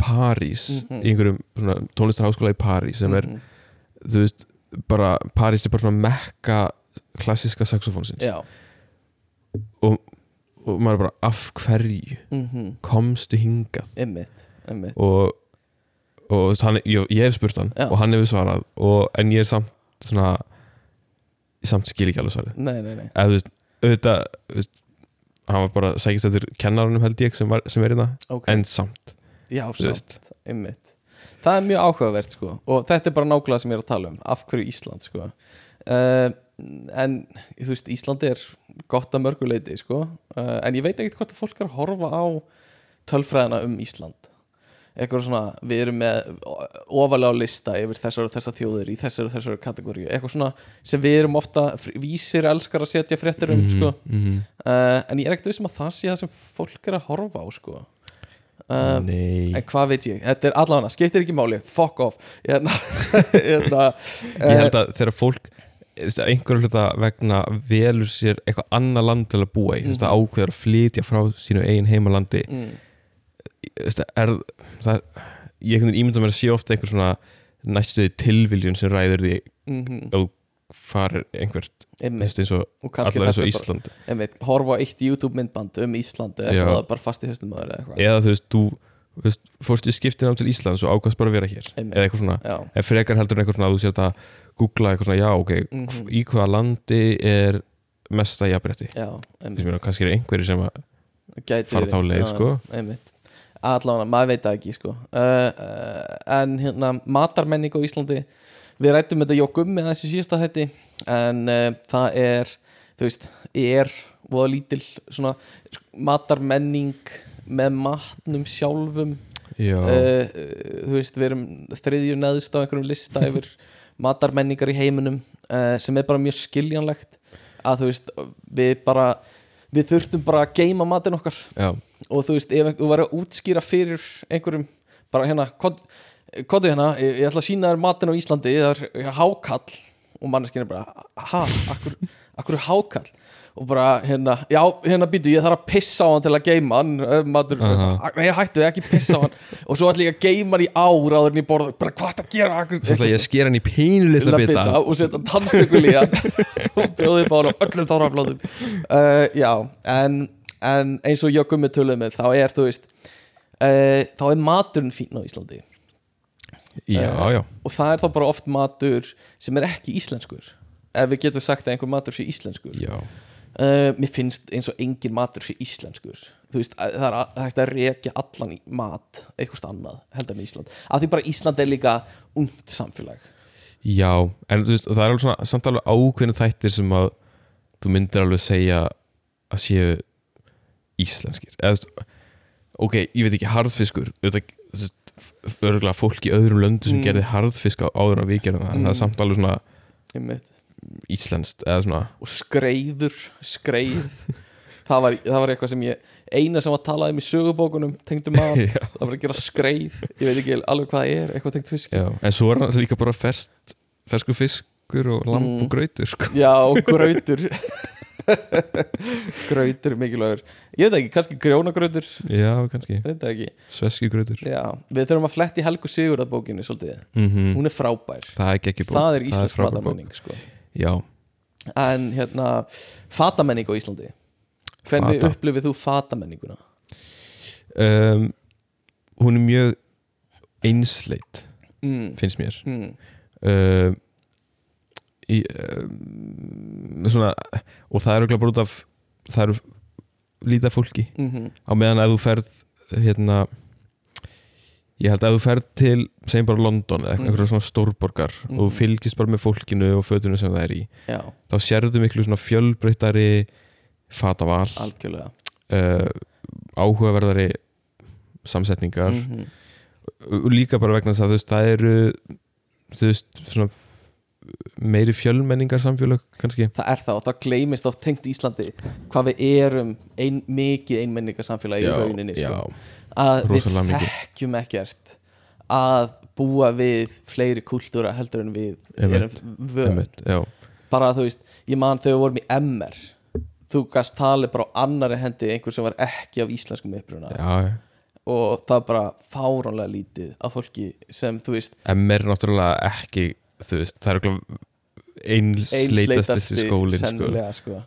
París Mhm. í einhverjum tónlistarháskóla í París sem er, Mhm. þú veist, bara París er bara svona mekka klassíska saxofónsins. Já, og, og maður bara af hverju mm komstu hingað? Emmitt, emmitt og, og hann, ég, ég hef spurt hann Já. og hann hefur svarað og, en ég er samt svona samt skil ekki alveg svarið. Nei, nei, nei, þú veist, auðvitað veist, hann var bara sækist eftir kennarunum held ég sem, var, sem er í það ok. en samt, Já, samt, einmitt. Það er mjög áhugavert sko og þetta er bara nákvæmlega sem ég er að tala um af hverju Ísland sko. Uh, en þú veist, Ísland er gott að mörguleiti sko. Uh, en ég veit ekkert hvort að fólk er að horfa á tölfræðina um Ísland. Eitthvað svona, við erum með ofalega á lista yfir þessar og þessar þjóðir í þessar og þessar kategóri eitthvað svona sem við erum ofta vísir elskar að setja fréttir um Mhm, sko. Mhm. uh, en ég er ekkert vissum að það sé það sem fólk er að horfa á sko. Uh, En hvað veit ég, þetta er allavega, skiptir ekki máli. Fuck off. Hérna, hérna ég held að þegar fólk einhverju hluta vegna velur sér eitthvað annað land til að búa í, veist, að ákveður að flytja frá sínu eigin heimalandi. Mm. er, er ég veginn ímynda mér að sé ofta einhver svona næstuði tilviljun sem ræður því Mm ef þú farir einhvert eins og og allar eins og þetta Ísland. Horfa á eitt YouTube myndband um Ísland eða bara fast í höstum eða eða þú veist, þú veist, fórst í skiptinám til Íslands og ákvæðst bara að vera hér. Eða eitthvað svona, en frekar heldur en eitthvað svona að þú sér að googla eitthvað svona, já ok Mhm. í hvaða landi er mesta meina, kannski er einhverjir sem fara þá leið, sko. allavega, maður veit það ekki sko. uh, uh, en hérna matarmenning á Íslandi við rættum þetta jó gummi þessi síðasta hætti en uh, það er þú veist, er voða lítil svona matarmenning með matnum sjálfum. Já, uh, uh, þú veist, við erum þriðju neðst á einhverjum lista yfir matarmenningar í heiminum uh, sem er bara mjög skiljanlegt að þú veist, við bara við þurftum bara að geima matinn okkar. Já, og þú veist, ef þú væri að útskýra fyrir einhverjum, bara hérna hvað er hérna, ég, ég ætla að sína þér matinn á Íslandi, það er hákall. Og manneskinn er bara, ha, akkur, akkur hákall og bara hérna, já, hérna býtu, ég þarf að pissa á hann til að geima hann, eh, matur Aha. nei, hættu, ekki pissa á hann. Og svo ætla ég að geima hann í ár áður en ég borða. Bara hvað er að gera svo ætla ég að skera hann í pínu litla Lilla bita. og setja tannstökul í hann. Og bjóði upp á hann á öllum þáraflóðum uh, já, en, en eins og Jökkum með töluðum með þá er þú veist uh, þá er maturinn fín á Íslandi. Já, já, og það er þá bara oft matur sem er ekki íslenskur. Ef við getum sagt að einhver matur sé íslenskur. Já uh, mér finnst eins og engin matur sé íslenskur. Þú veist, að- það er hægt að rekja allan í mat eitthvað annað heldur en Ísland. Af því bara Ísland er líka ungt samfélag. Já, en þú veist, það er alveg svona samt alveg ákveðinu þættir sem að þú myndir alveg segja að séu íslenskir. Eða þú veist, ok, ég veit ekki harðfiskur örgulega fólk í öðrum löndu sem Mm. gerði harðfisk á áður við gerðum það, en það er Mm. samt alveg svona einmitt íslenskt, eða svona. Og skreiður, skreið. Það var, það var eitthvað sem ég eina sem var talað um í sögubókunum tengdu maður, það var að gera skreið. Ég veit ekki alveg hvað það er, eitthvað tengt fisk já, en svo er það líka bara ferst, fersku fiskur og lamb Mm. og grautur sko. já, og grautur. Grautur mikilvægur. Ég veit ekki, kannski grjónagrautur. Já, kannski, ég veit það ekki, sveski grautur já, við þurfum að fletti Helgu Sigurðarbókinni svolítið, mm hún er frábær. Það er það er íslensk fatamenning sko. Já, en hérna, fatamenning á Íslandi hvernig Fata. upplifið þú fatamenninguna? um, hún er mjög einsleit Mm. finnst mér Mm. uh, í, um, svona, og það er okkur bara út af það eru lítið fólki Mm -hmm. á meðan að þú ferð hérna ég held að þú ferð til segjum bara London eða Mm. einhverja svona stórborgar og þú Mhm. fylgist bara með fólkinu og fötunum sem það er í já, þá sérðu miklu svona fjölbreyttari fataval algjörlega uh, áhugaverðari samsetningar Mhm. og líka bara vegna þess að þú veist, það eru þú veist, svona meiri fjölmenningar samfélag kannski? Það er það og það gleymist oft tengt Íslandi hvað við erum ein, mikið einmenningarsamfélagi í rauninni sko. að við þekkjum ekkert að búa við fleiri kultúra heldur en við Einmitt, erum já, bara þú veist, ég man þegar við vorum í MR þú gast talið bara á annari hendi einhver sem var ekki af íslenskum uppruna. Já og það er bara fáránlega lítið af fólki sem þú veist MR er náttúrulega ekki þú veist, það er einsleitasti skólin sko. sennilega sko.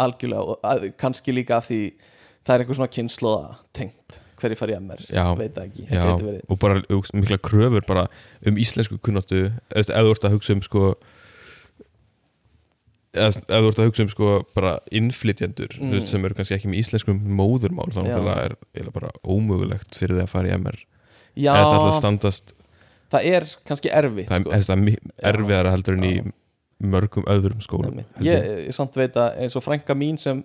algjörlega og að, kannski líka af því það er eitthvað svona kynnslóða tengt hverju fari ég MR, Já, veit það ekki já, það og bara mikla kröfur bara um íslensku kunnáttu eða þú ert að hugsa um sko eða þú ert að hugsa um sko bara innflytjendur Mm. veist, sem eru kannski ekki með íslenskum móðurmál þá Já. náttúrulega er eiginlega bara ómögulegt fyrir því að fara í MR já, eða það ætla að standast það er kannski erfitt það er, sko. sko. er erfiðara heldur en í. Mörgum öðrum skólum ég, ég samt veit að eins og frænka mín sem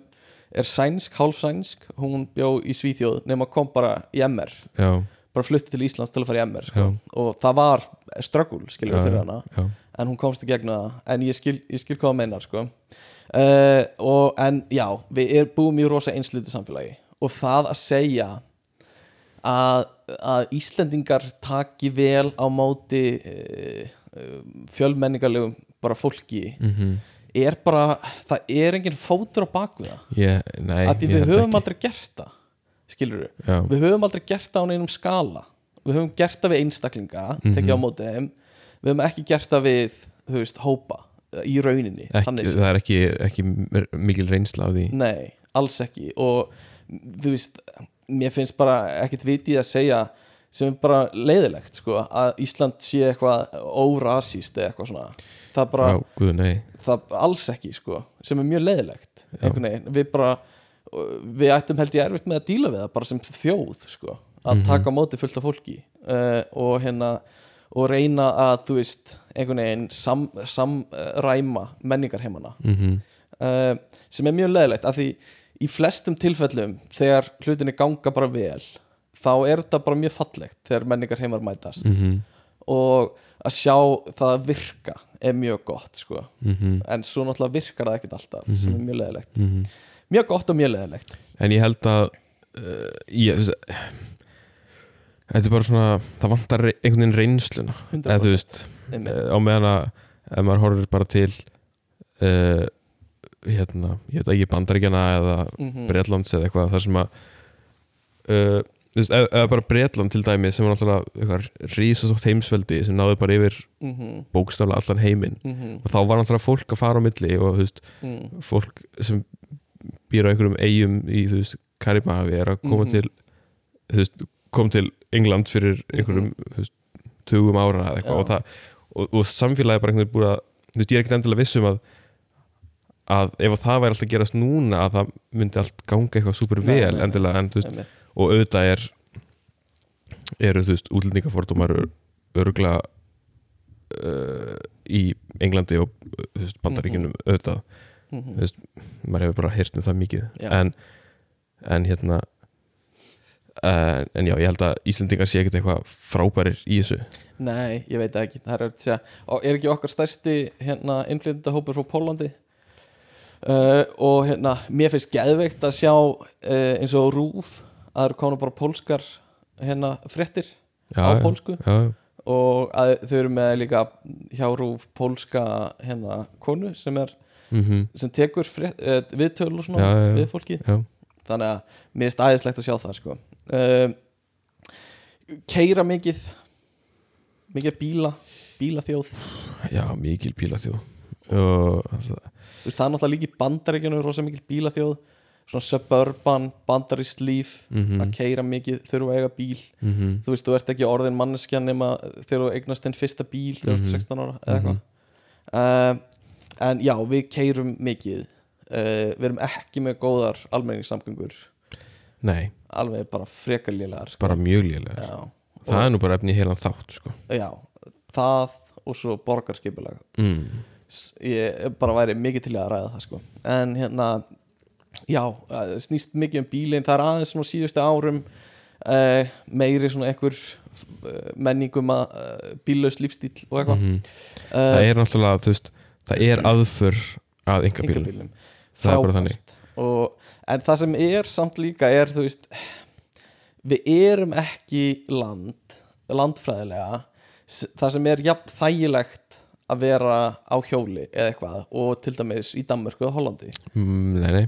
er sænsk, hálf sænsk hún bjó í Svíþjóð nema kom bara í MR já, bara flutti til Íslands til að fara í MR sko. Og það var ströggul skiljum fyrir hana. já, en hún komst í gegn það en ég skil, ég skil hvað það meinar sko. uh, og en já við er búum í rosa einsliti samfélagi. Og það að segja að, að Íslendingar taki vel á móti uh, fjölmenningarlegum bara fólki mm er bara, það er engin fótur á bakvið það. Ég, nei, að því við höfum aldrei gert það skilur við, Já, við höfum aldrei gert það á neinum skala. Við höfum gert það við einstaklinga Mhm. tekið á móti þeim. Við höfum ekki gert það við, veist, hópa í rauninni, ekki, það er ekki, ekki mikil reynsla á því. Nei, alls ekki. Og þú veist, mér finnst bara ekkit vitið að segja sem er bara leiðilegt sko að Ísland sé eitthvað órasíst eða eitthvað svona það bara, Já, guð, það alls ekki sko sem er mjög veginn, við bara við ættum held ég erfitt með að díla við það bara sem þjóð sko, að Mhm. taka á móti fullt af fólki uh, og hérna og reyna að þú veist einhvern veginn sam, samræma menningarheimana. Mm uh, sem er mjög leðilegt af því í flestum tilfellum þegar hlutinni ganga bara vel þá er þetta bara mjög fallegt þegar menningar heimar mætast. -hmm. Og að sjá það virka er mjög gott sko. Mm en svo náttúrulega virkar það ekkert alltaf sem er mjög leðilegt -hmm. mjög gott og mjög leðilegt En ég held að uh, ég, veist, Þetta er bara svona Það vantar einhvern veginn reynsluna. Eða þú 100% veist eh, Á meðan að ef maður horfir bara til uh, Hérna Ég veit ekki bandaríkjana eða Mhm. Bretlands eða eitthvað þar sem að uh, veist, ef bara Bretland til dæmi sem var náttúrulega rísastótt heimsveldi sem náði bara yfir Mhm, bókstaflega allan heiminn. Mhm, og þá var náttúrulega fólk að fara á milli og veist, mhm. fólk sem býr á einhverjum eigum í Karibahavi er að koma Mhm. til veist, kom til England fyrir einhverjum þú veist, tugum ára eða eitthvað. Og, það, og, og samfélagi bara einhvern veginn búið að ég er ekkert endilega viss um að að ef að það væri alltaf gerast núna að það myndi allt ganga eitthvað super vel nei, endilega en veist, og auðvitað er eru þú veist útlendingafordómar örgla uh, í Englandi og uh, veist, bandaríkjunum auðvitað. Mhm. þú veist, maður hefur bara heyrt um það mikið. En, en hérna en, en já, ég held að Íslendingar sé ekkert eitthvað frábærir í þessu. Nei, ég veit ekki. Það er, og er ekki okkar stærsti hérna, innflytendahópur frá Pólandi uh, og hérna mér finnst geðveikt að sjá uh, eins og rúf að það eru konar bara pólskar hérna fréttir já, á pólsku. Já, og að þau eru með líka hjá rúf pólska hérna konu sem er mm sem tekur frétt, uh, viðtöl og svona Já, já, já. við fólki já. þannig að mér finnst æðislegt að sjá það sko. uh, keira mikið mikið bíla bílaþjóð. Já mikil bílaþjóð þú veist það er náttúrulega líka í bandaríkjunum rosa mikil bílaþjóð svona suburban, bandarist líf Mhm. að keira mikið, þurfa að eiga bíl mm þú veist, þú ert ekki orðin manneskja nema þegar þú eignast þinn fyrsta bíl þegar þú Mhm. ert 16 ára eða eitthvað uh, en já, við keirum mikið uh, við erum ekki með góðar almenningssamgöngur nei, alveg bara frekar lélegar sko. bara mjög lélega já, það er nú bara efni í heilan þátt sko. já, það og svo borgarskipulag mm. Ég bara væri mikið til að ræða það sko. en hérna já, snýst mikið um bílinn það er aðeins svona síðustu árum uh, meiri svona einhver uh, menningum að uh, bíllaus lífstíl og eitthvað Mhm. uh, það er náttúrulega þú veist, það er aðför að yngabílum einkabílum Það er bara þannig. og, en það sem er samt líka er þú veist við erum ekki land landfræðilega það sem er jafn þægilegt að vera á hjóli eða eitthvað og til dæmis í Danmörku og Hollandi. Mm, nei, nei,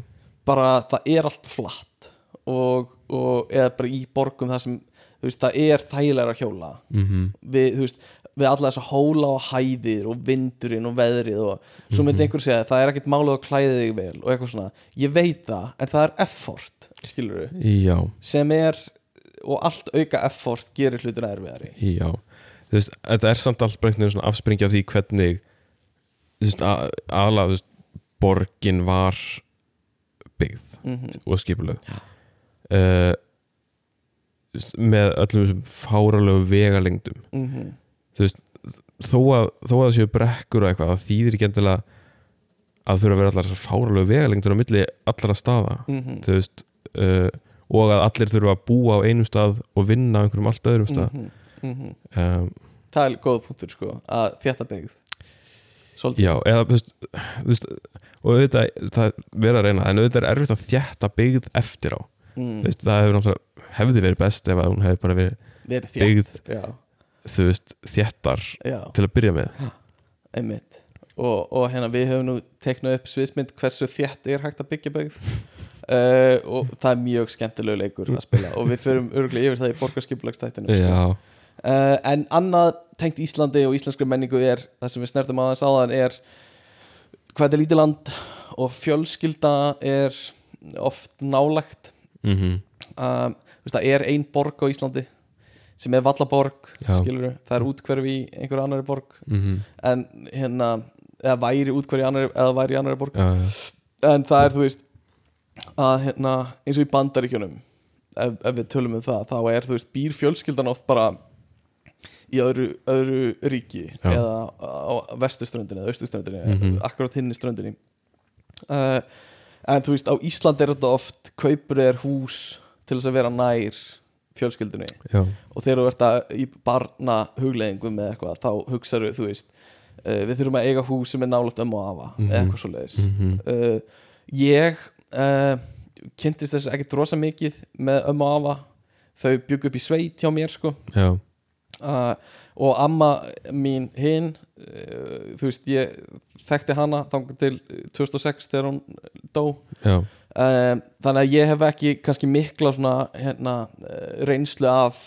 bara það er allt flatt og, og eða bara í borgum það sem veist, það er þægilega að hjóla. Mm við, þú veist, við alla þessa hóla og hæðir og vindurinn og veðrið og svo myndi einhver segja það er ekkert málið að klæði þig vel og eitthvað svona, ég veit það en það er effort, skilur við sem er, og allt auka effort gerir hlutina erfiðari. Já, þú veist, þetta er samt allt veginn svona afspringi af því hvernig þú veist, að- aðalega, þú veist, borgin var byggð mm og skipulög uh, með öllum þessum fáralegu vegalengdum. -hmm. þú veist, þó að, þó að það séu brekkur og eitthvað, þýðir ekki endilega að þurfa að vera allar þessar fáralegu vegalengdur á milli allara staða. Mhm. þú veist, uh, og að allir þurfa að búa á einum stað og vinna á einhverjum allt öðrum stað Mhm. um, það er góða punktur sko að þetta byggð svolítið. Já, eða þú veist, þú veist og auðvitað, það er verið að reyna en auðvitað er erfitt að þjætta byggð eftir á. Mm. Veist, það hefur náttúrulega hefði verið best ef að hún hefði bara verið byggð já, þú veist, þjættar já, til að byrja með. Einmitt. Og, og hérna við höfum nú teknað upp sviðsmynd hversu þétt er hægt að byggja byggð. Uh, og það er mjög skemmtilegu leikur að spila og við förum örgulega yfir það í borgarskipulagstættinu sko. Já, uh, en annað tengt Íslandi og íslenskri menningu er það sem við snertum aðeins áðan er hvað þetta er lítið land og fjölskylda er oft nálægt. Mhm. Um, þú veist, það er ein borg á Íslandi sem er Vallaborg skilur það er útkverfi í einhverju annari borg. Mhm. En hérna eða væri útkverfi í annari, eða væri í annari borg. Já, já, en það er þú veist að hérna eins og í bandaríkjunum ef, ef við tölum um það þá er þú veist býr fjölskyldan oft bara í öðru, öðru ríki Já. eða á vestuströndinni eða austuströndinni, Mhm. akkurat hinni ströndinni. Uh, en þú veist á Íslandi er þetta oft kaupur er hús til þess að vera nær fjölskyldunni. Já, og þegar þú ert að í barna hugleðingum með eitthvað þá hugsaðu þú veist uh, við þurfum að eiga hús sem er nálægt ömmu og afa Mhm. eða eitthvað svo leiðis mhm. Uh, ég uh, kynntist þess ekki drosa mikið með ömmu og afa. Þau byggu upp í sveit hjá mér sko. Já, uh, og amma mín hinn uh, þú veist ég þekkti hana þangur til 2006 þegar hún dó. Um, þannig að ég hef ekki kannski mikla svona hérna, uh, reynslu af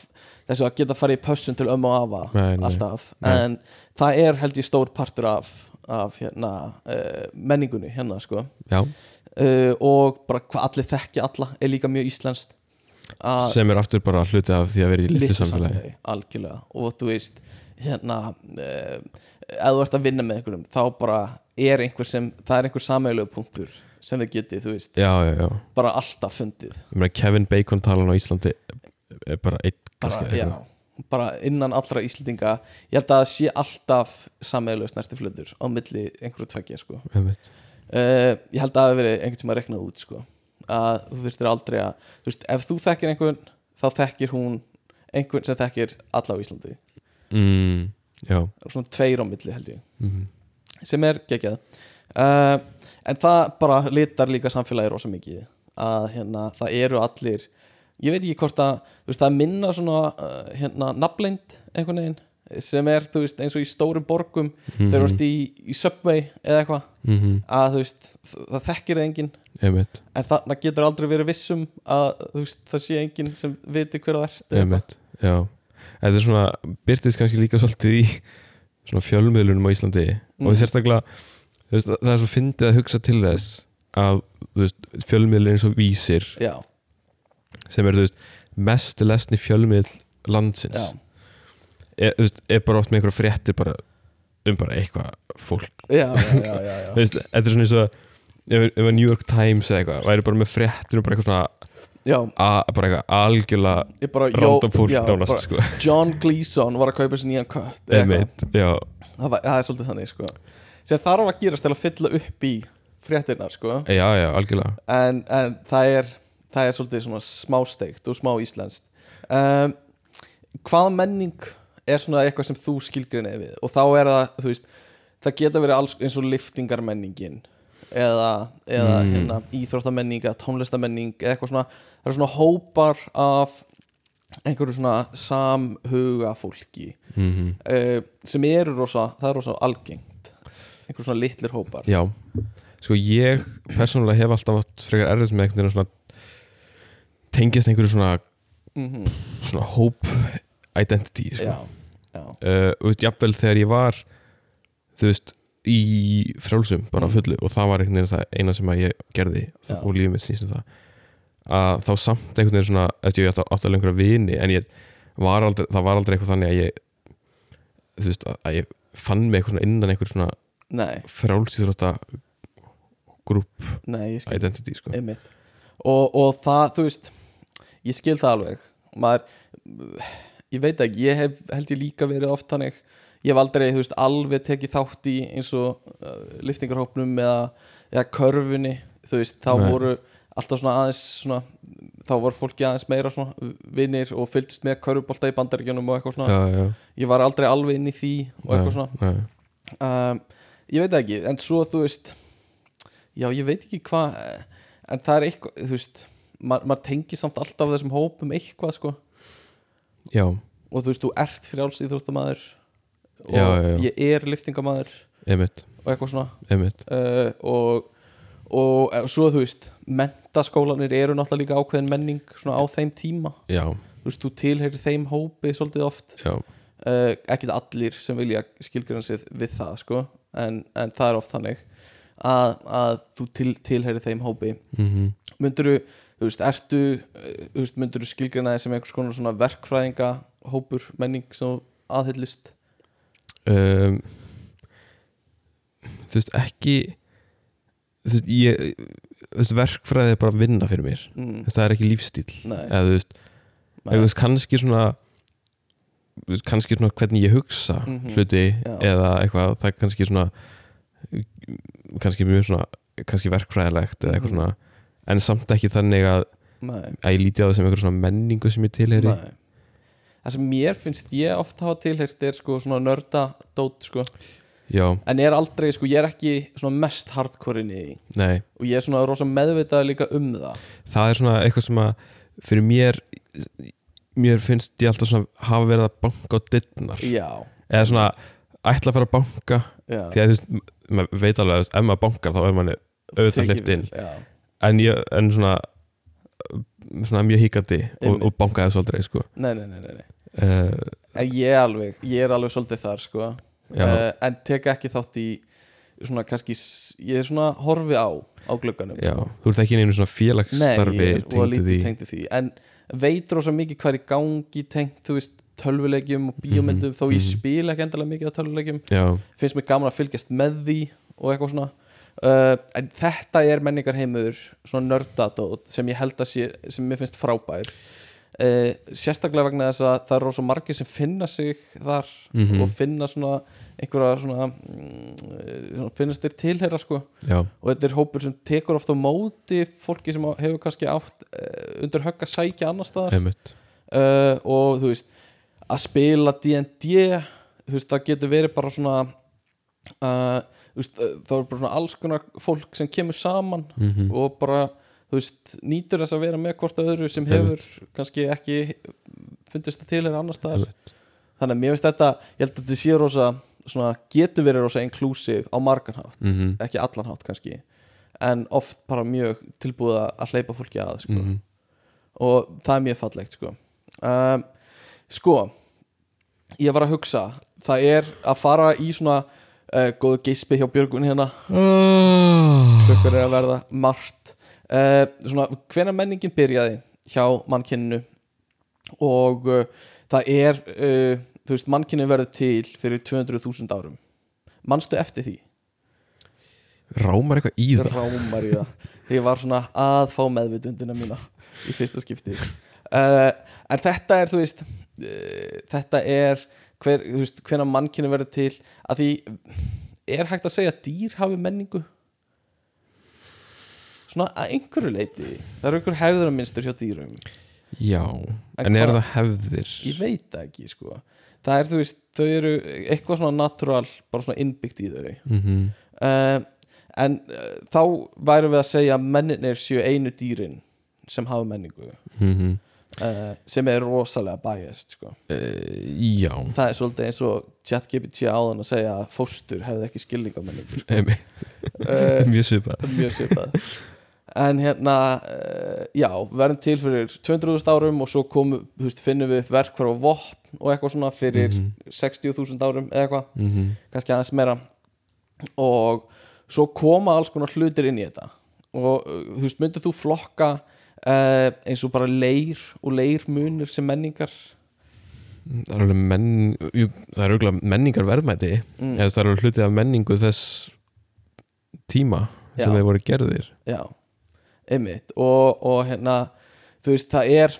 þessu að geta farið í pössun til ömmu og afa Nei, nei. alltaf. Nei. en það er held ég stór partur af, af hérna, uh, menningunni hérna sko. Uh, og bara hvað allir þekkja alla er líka mjög íslenskt Sem er aftur bara hluti af því að vera í litlu samfélagi. algjörlega. Og þú veist hérna uh, ef þú ert að vinna með einhverjum þá bara er einhver sem það er einhver sameiglegu punktur sem þið getið, þú veist, Já, já, já. Bara alltaf fundið. Meina Kevin Bacon talan á Íslandi er bara einn bara, kannski bara innan allra Íslendinga. Ég held að það sé alltaf sameiglegu snertiflöður á milli einhverju tveggja sko. Uh, ég held að það hafi verið einhvern tíma að rekna út sko. Að þú þurftir aldrei að þú veist, ef þú þekkir einhvern þá þekkir hún einhvern sem þekkir alla á Íslandi. Mm, svona tveir á milli held ég. Mhm. sem er geggjað. Uh, en það bara litar líka samfélagi rosa mikið að hérna, það eru allir ég veit ekki hvort að veist, það minna svona uh, hérna, nafnleind einhvern veginn sem er veist, eins og í stórum borgum þegar þú ert í, í Subway eða eitthvað Mhm, að veist, það þekkir það enginn Einmitt, en þarna getur aldrei verið vissum að veist, það sé enginn sem viti hver það ert Þetta er svona, byrtist kannski líka svolítið í svona fjölmiðlunum á Íslandi Mm. og sérstaklega þú veist, það er svo fyndið að hugsa til þess að fjölmiðlun eins og vísir já, sem er veist, mest lesni fjölmiðl landsins. Er, er bara oft með einhverja fréttir bara um bara eitthvað fólk. Já, já, já, já, já. Þú veist, þetta er svona eins og ef, ef New York Times eða eitthvað væri bara með fréttir um bara eitthvað svona a, bara eitthvað algjörlega random fólk nánast sko. John Gleeson var að kaupa sér nýjan kött. Einmitt, já, það, var, það er svolítið þannig sko. sem þarf að gerast til að fylla upp í fréttirnar sko. já, já, algjörlega. En, en það er það er svolítið svona smásteikt og smá íslenskt. Um, hvaða menning er svona eitthvað sem þú skilgrinni við? Og þá er það, þú veist það geta verið alls eins og liftingarmenningin eða, eða Mm. hérna, íþróttamenning eða tónlistamenning eða eitthvað svona, það eru svona hópar af einhverju svona samhuga fólki mm uh, sem eru rosa, það er rosa algengt. Einhverjum svona litlir hópar. Já, sko ég persónulega hef alltaf átt frekar erfitt með einhvern veginn svona tengjast einhverju svona, mm svona hope identity sko. já, já, uh, og þú veist, jafnvel þegar ég var þú veist, í frjálsum bara Mm. fullu og það var einhvern veginn það eina sem að ég gerði Já. og lífið mitt snýst um það að þá samt einhvern veginn svona eftir ég átti átti alveg einhverja vini en ég var aldrei, það var aldrei eitthvað þannig að ég þú veist, að, að ég fann mig eitthvað svona innan einhver svona nei, frjálsýþrótta grúp identity sko. og, og það, þú veist ég skil það alveg maður, ég veit ekki, ég hef held ég líka verið oft þannig ég hef aldrei, veist, alveg tekið þátt í eins og uh, liftingarhópnum eða, eða körfunni veist, þá Nei. voru alltaf svona aðeins svona, þá voru fólki aðeins meira svona vinnir og fylgdist með körfubolta í bandaríkjunum og eitthvað svona, já, já, ég var aldrei alveg inn í því og eitthvað svona. um, ég veit ekki, en svo þú veist já ég veit ekki hvað en það er eitthvað, þú veist ma maður tengir samt alltaf þessum hópum eitthvað sko, já, og þú veist þú ert frjáls íþróttamæður og Já, já, ég er liftingamæður og eitthvað svona. Uh, og, og og svo þú veist mentaskólanir eru náttúrulega líka ákveðin menning svona á þeim tíma. Já, þú veist, þú tilheyrir þeim hópi svolítið oft. Uh, ekkert allir sem vilja skilgjörna sig við það sko. En, en það er oft þannig að, að þú til, tilheyrir þeim hópi. Mhm. Myndirðu, þú veist, ertu þú veist, myndirðu skilgjörna þig sem einhvers konar svona verkfræðinga hópur menning sem þú aðhyllist um, Þú veist, ekki Þú veist, ég Þú veist, verkfræði er bara að vinna fyrir mér mm, Það er ekki lífstíl. Eða þú veist, eða, þú veist kannski svona þú veist, kannski svona hvernig ég hugsa Mhm. hluti Já. eða eitthvað, það er kannski svona kannski mjög svona kannski verkfræðilegt eða eitthvað Mhm. svona en samt ekki þannig að, nei, að ég líti á það sem eitthvað svona menningu sem ég tilheyri nei það sem mér finnst ég oft hafa tilheyrt er sko svona nörda dót sko. Já, en ég er aldrei, sko, ég er ekki mest hardcore inn í nei, og ég er svona rosa meðvitað líka um það. Það er svona eitthvað sem að fyrir mér mér finnst ég alltaf svona hafa verið að banka á dittnar eða svona ætla að fara að banka. Já. Því að þú veist, maður veit alveg að ef maður bankar þá er manni auðvitað Tekið hlift inn. vel, já. en, ég, en svona svona mjög híkandi og, og bankaði svo aldrei sko. nei, nei, nei, nei, nei. uh, En ég er alveg, ég er alveg svolítið þar sko Já. uh, en teka ekki þátt í svona kannski, s- ég er svona horfi á á glugganum já, sko. þú ert ekki í einu svona Nei, félagsstarfi ég er og tengdu lítið því tengdu því en veit rosa mikið hvað er í gangi tengt, þú veist, tölvulegjum og bíómyndum þó ég mhm. spila ekki endalega mikið á tölvulegjum já, finnst mér gaman að fylgjast með því og eitthvað svona uh, en þetta er menningarheimur svona nördadót sem ég held að sé sem mér finnst frábær. Uh, sérstaklega vegna þess að það er rosa margir sem finna sig þar Mhm. og finna svona einhverja svona, mm, svona finnast þeir tilheyra sko. Já, og þetta er hópur sem tekur ofta á móti fólki sem hefur kannski átt uh, undir högg að sækja annar staðar. Uh, og þú veist að spila D&D þú veist það getur verið bara svona uh, þú veist uh, það er bara svona alls konar fólk sem kemur saman mm og bara veist nýtur þess að vera með hvort öðru sem hefur kannski ekki fundist það til er annar staðar þannig að mér finnst þetta, ég held að þetta sé rosa svona, getur verið rosa inclusive á margan hátt, -hmm. ekki allan hátt kannski en oft bara mjög tilbúið að hleypa fólki að sko. Mhm. og það er mjög fallegt sko. um, sko ég var að hugsa það er að fara í svona uh, góðu geispi hjá Björgun hérna. Oh. klukkur er að verða margt. Uh, svona hvenær menningin byrjaði hjá mannkyninu? Og uh, það er þú veist mannkyninu verður til fyrir 200.000 árum. Manstu eftir því? Rámar eitthvað í það? Rámar í það. Ég var svona að fá meðvitundina mína í fyrsta skipti. Uh, en þetta er þú veist uh, þetta er hver, þú veist, hvenær mannkyninu verður til að því er hægt að segja að dýr hafi menningu? Svona að einhverju leiti það eru einhver minnstur hjá dýrum. Já, En en, er það hefðir? Ég veit ekki sko. Það er þú veist, þau eru eitthvað svona natural, bara svona innbyggt í þau. Mm uh, en uh, þá værum við að segja að menninir séu einu dýrin sem hafa menningu. -hmm. Uh, sem er rosalega biased sko. já. Það er svolítið eins og ChatGPT áðan að segja að fóstur hefði ekki skilning á menningu sko. uh, mjög svipað. mjög svipað. En hérna uh, já, verðum til fyrir 200.000 árum og svo komu, veist, finnum við verkvar og vopn og eitthvað svona fyrir Mhm. 60.000 árum eða eitthvað. Mm kannski aðeins meira. Og svo koma alls konar hlutir inn í þetta. Og uh, þú veist, myndir þú flokka uh, eins og bara leir og leirmunir sem menningar það menn jú, það er auðvitað menningar verðmæti Mm. eða það er alveg hlutið af menningu þess tíma Já. sem þeir voru gerðir já, einmitt og, og hérna, þú veist, það er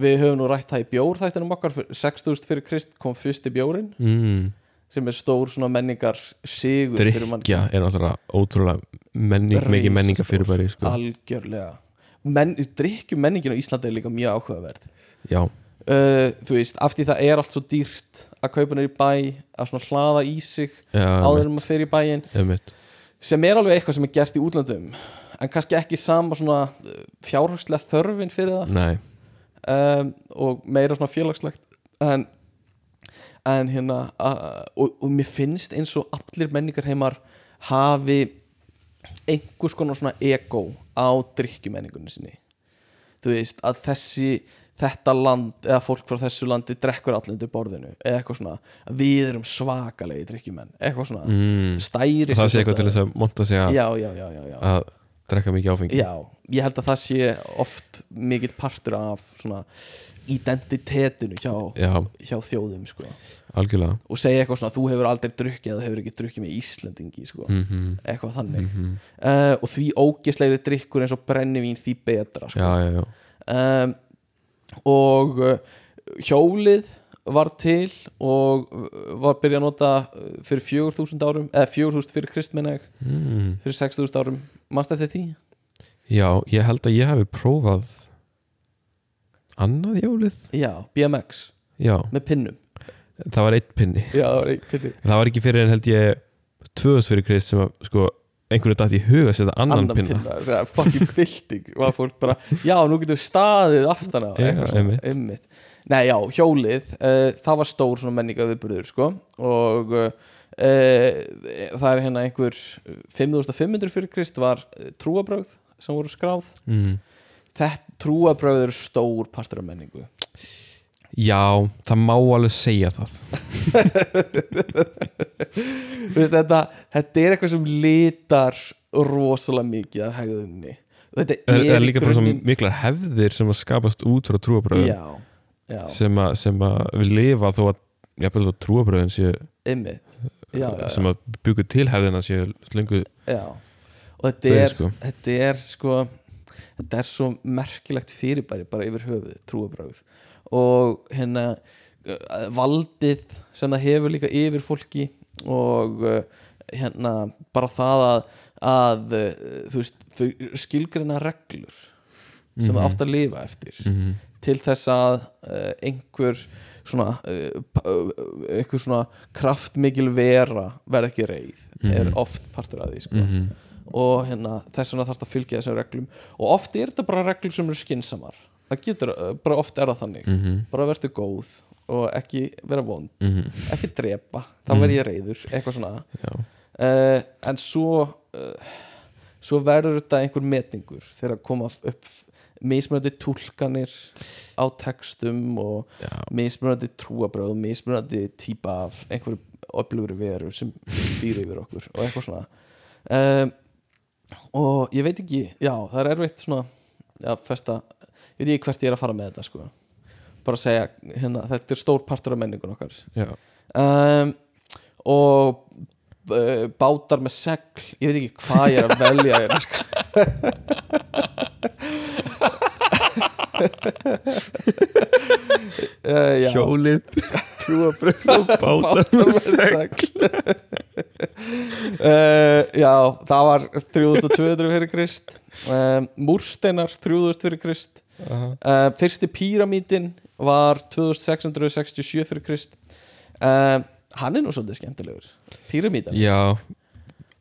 við höfum nú rætt það í bjór þættinum okkar, fyrir- 6000 fyrir Krist kom fyrsti bjórin mm. sem er stór svona menningar sigur drikja er náttúrulega ótrúlega menning, mikið menningar fyrir bæri sko. algjörlega Men, drikkju menningin á Íslandi er líka mjög áhugaverð. Já, uh, þú veist, af því það er allt svo dýrt að kaupa neyri bæ að svona hlaða í sig já, áður en maður fer í bæinn. Einmitt. Sem er alveg eitthvað sem er gert í útlandum en kannski ekki sama svona uh, fjárhagslega þörfin fyrir það. Nei, um, og meira svona félagslegt. En, en hérna uh, og, og mér finnst eins og allir menningar heimar hafi einhvers konar svona ego á drikkjumenningunni sinni þú veist að þessi þetta land eða fólk frá þessu landi drekkur allir undir borðinu eða eitthvað svona við erum svakalegi drikkjumenn eitthvað svona mm. stæri það sé eitthvað til þess að monta sig að, já, já, já. að drekka mikið áfengi já, ég held að það sé oft mikill partur af svona identitetinu hjá, já, hjá þjóðum sko. algjörlega og segja eitthvað svona þú hefur aldrei drukkið eða hefur ekki drukkið með Íslendingi sko. mm eitthvað þannig -hmm. uh, og því ógislegri drikkur eins og brennivín því betra sko. já, já, já um, og uh, hjólið var til og uh, var byrjað að nota fyrir 4000 árum eða 4000 fyrir krist menna ég mm. fyrir 6000 árum, mannst eftir því? Já, ég held að ég hafi prófað annað hjólið. Já, BMX já, með pinnum. Það var eitt pinni. Já, það var einn pinni. Það var ekki fyrir en held ég tvöðs fyrir krist sem að sko einhverju dætt í huga að setja annan, annan pinna, pinna, pinna fucking bilding var fólk bara, já, nú getur staðið aftan á. Einmitt. nei, já, hjólið uh, það var stór svona menninga viðburður sko, og uh, það er hérna einhver 5500 fyrir krist var trúabrögð sem voru skráð. Mm. þetta trúabrögð eru stór partur af menningu. Já, það má alveg segja það. Veist, þetta, þetta er eitthvað sem litar rosalega mikið af hegðunni þetta er, er líka grunninn- miklar hefðir sem að skapast út frá trúabröðum já, já, sem, að, sem að við lifa þó að jafnvel þó trúabröðin séu sem að byggu til hefðina séu lengu já. Og þetta er, sko. þetta er sko þetta er svo merkilegt fyrirbæri bara yfir höfuð, trúabröð og hérna uh, valdið sem það hefur líka yfir fólki og uh, hérna bara það að, að uh, þú veist, skilgreina reglur sem það Mhm. átt að lifa eftir mm til þess að einhver svona einhver svona kraftmikil vera verð ekki reið er Mhm. oft partur af því sko. -hmm. og hérna, þess vegna þarf það að fylgja þessum reglum. Og oft er þetta bara reglur sem eru skinsamar það getur, uh, bara oft er það þannig. Mm -hmm. bara verður góð og ekki vera vond. Mhm. ekki drepa, þá Mhm. verð ég reyður eitthvað svona. Uh, en svo uh, svo verður þetta einhver metningur þegar að koma upp mismunandi túlkanir á textum og já, mismunandi trúabröð mismunandi típa af einhverju öflugri veru sem býr yfir okkur og eitthvað svona. Um, og ég veit ekki já, það er erfitt svona að festa, ég veit ekki hvert ég er að fara með þetta sko bara að segja, hérna, þetta er stór partur af menningun okkar já. um, og uh, bátar með segl ég veit ekki hvað ég er að velja hérna, sko. uh, Hjólið. Trúabröð og bátar með segl. uh, já, það var 3200 fyrir Krist. Um, múrsteinar 3000 fyrir Krist. Aha. uh, fyrsti píramítin var 2667 fyrir Krist. Hann er nú svolítið skemmtilegur píramítan, Já,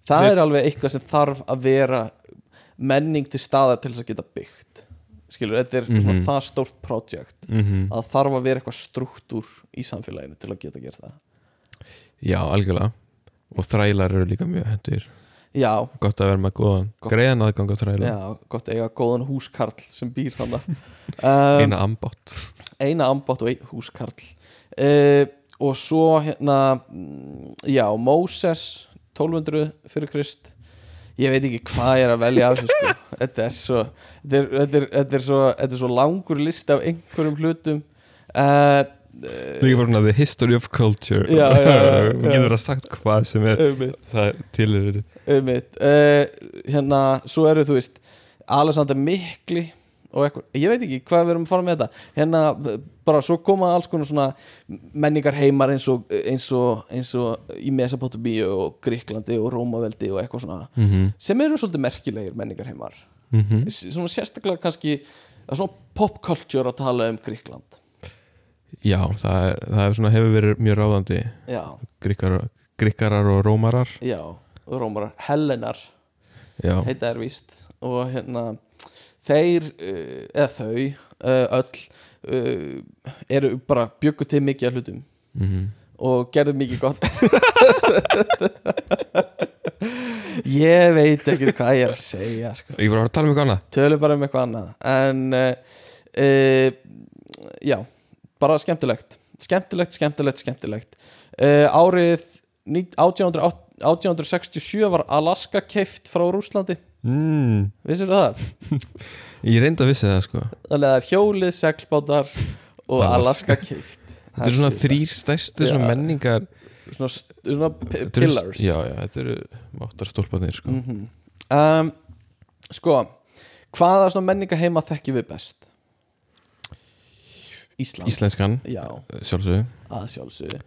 það Krist- er alveg eitthvað sem þarf að vera menning til staðar til þess að geta byggt skilur, þetta er Mhm. svona það stórt projekt mm að það þarf að vera eitthvað struktúr í samfélaginu til að geta gert það. Já, algjörlega. Og þrælar eru líka mjög hendur já, Gott að vera með góðan Gott. Greiðan aðgang á þræla. Já, gott að eiga góðan húskarl sem býr hann um, Eina ambátt. eina ambátt og einn húskarl. Uh, og svo hérna mm, já, Móses 1200 fyrir Krist ég veit ekki hvað ég er að velja af þessu sko. Þetta er svo þetta er, þetta er, þetta er, svo, þetta er svo langur list af einhverjum hlutum. Uh, Líka bara svona the history of culture. Já, já, já. Við getur að sagt hvað sem er um, Það til Einmitt, uh, hérna, svo eru þú veist Alexander Mikli og eitthvað, ég veit ekki hvað við erum að fara með þetta. Hérna, bara svo koma alls konar svona menningar heimar eins og eins og, eins og í Mesopotamíu og Gríklandi og Rómaveldi og eitthvað svona mm -hmm. sem eru svolítið merkilegir menningar heimar. Mm -hmm. svona sérstaklega kannski svona popculture að tala um Gríkland Já, það, er, það er svona, hefur verið mjög ráðandi. Gríkar, Gríkarar og Rómarar. Já, og Rómarar Hellenar Já, heita er víst. Og hérna þeir, uh, eða þau uh, öll uh, eru bara bjöggu til mikið af hlutum. Mm og gerðu mikið gott. Ég veit ekki hvað ég er að segja sko. Ég var að tala um eitthvað annað. Tölum bara um eitthvað annað. En uh, uh, Já, bara skemmtilegt. Skemmtilegt, skemmtilegt, skemmtilegt. Uh, Árið ní- 1808 1867 var Alaska keift frá Rúslandi mm, Vissir það? Ég reyndi að vissi það sko. Þannig að það er hjólið, seglbátar og Alaska. Keift. Þetta eru svona þrýr stærstu svona Já. menningar Svona, svona p- þetta eru- pillars. Já, já, þetta eru máttar stólpanir sko. Um, Sko Hvaða svona menninga heima þekkjum við best? Ísland. Íslenskan, Já, sjálfsögðu. Að sjálfsögðu.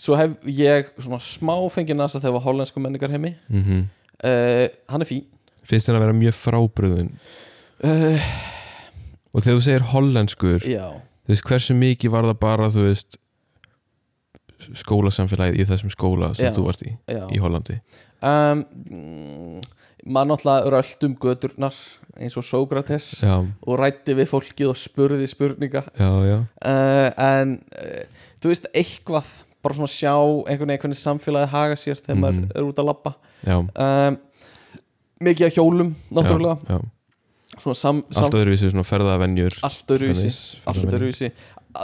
Svo hef ég svona smá fengið nasa þegar var hollensku menningar heimi mm uh, Hann er fín Finnst þér að vera mjög frábröðun uh, Og þegar þú segir hollenskur Já, Þú veist, hversu mikið var það bara, þú veist skólasamfélagið í þessum skóla sem Já. þú varst í, já. í Hollandi? Um, mm, Maður náttúrulega rölt um göturnar eins og Sókrates og rætti við fólkið og spurði spurninga. Já, já. Uh, en uh, þú veist eitthvað bara svona sjá einhvern veginn samfélagið haga sér þegar Mhm. maður er út að Já, um, mikið að hjólum náttúrulega. já, já. svona sam, sam, Allt öðruvísi svona ferðavenjur allt öðruvísi allt öðruvísi.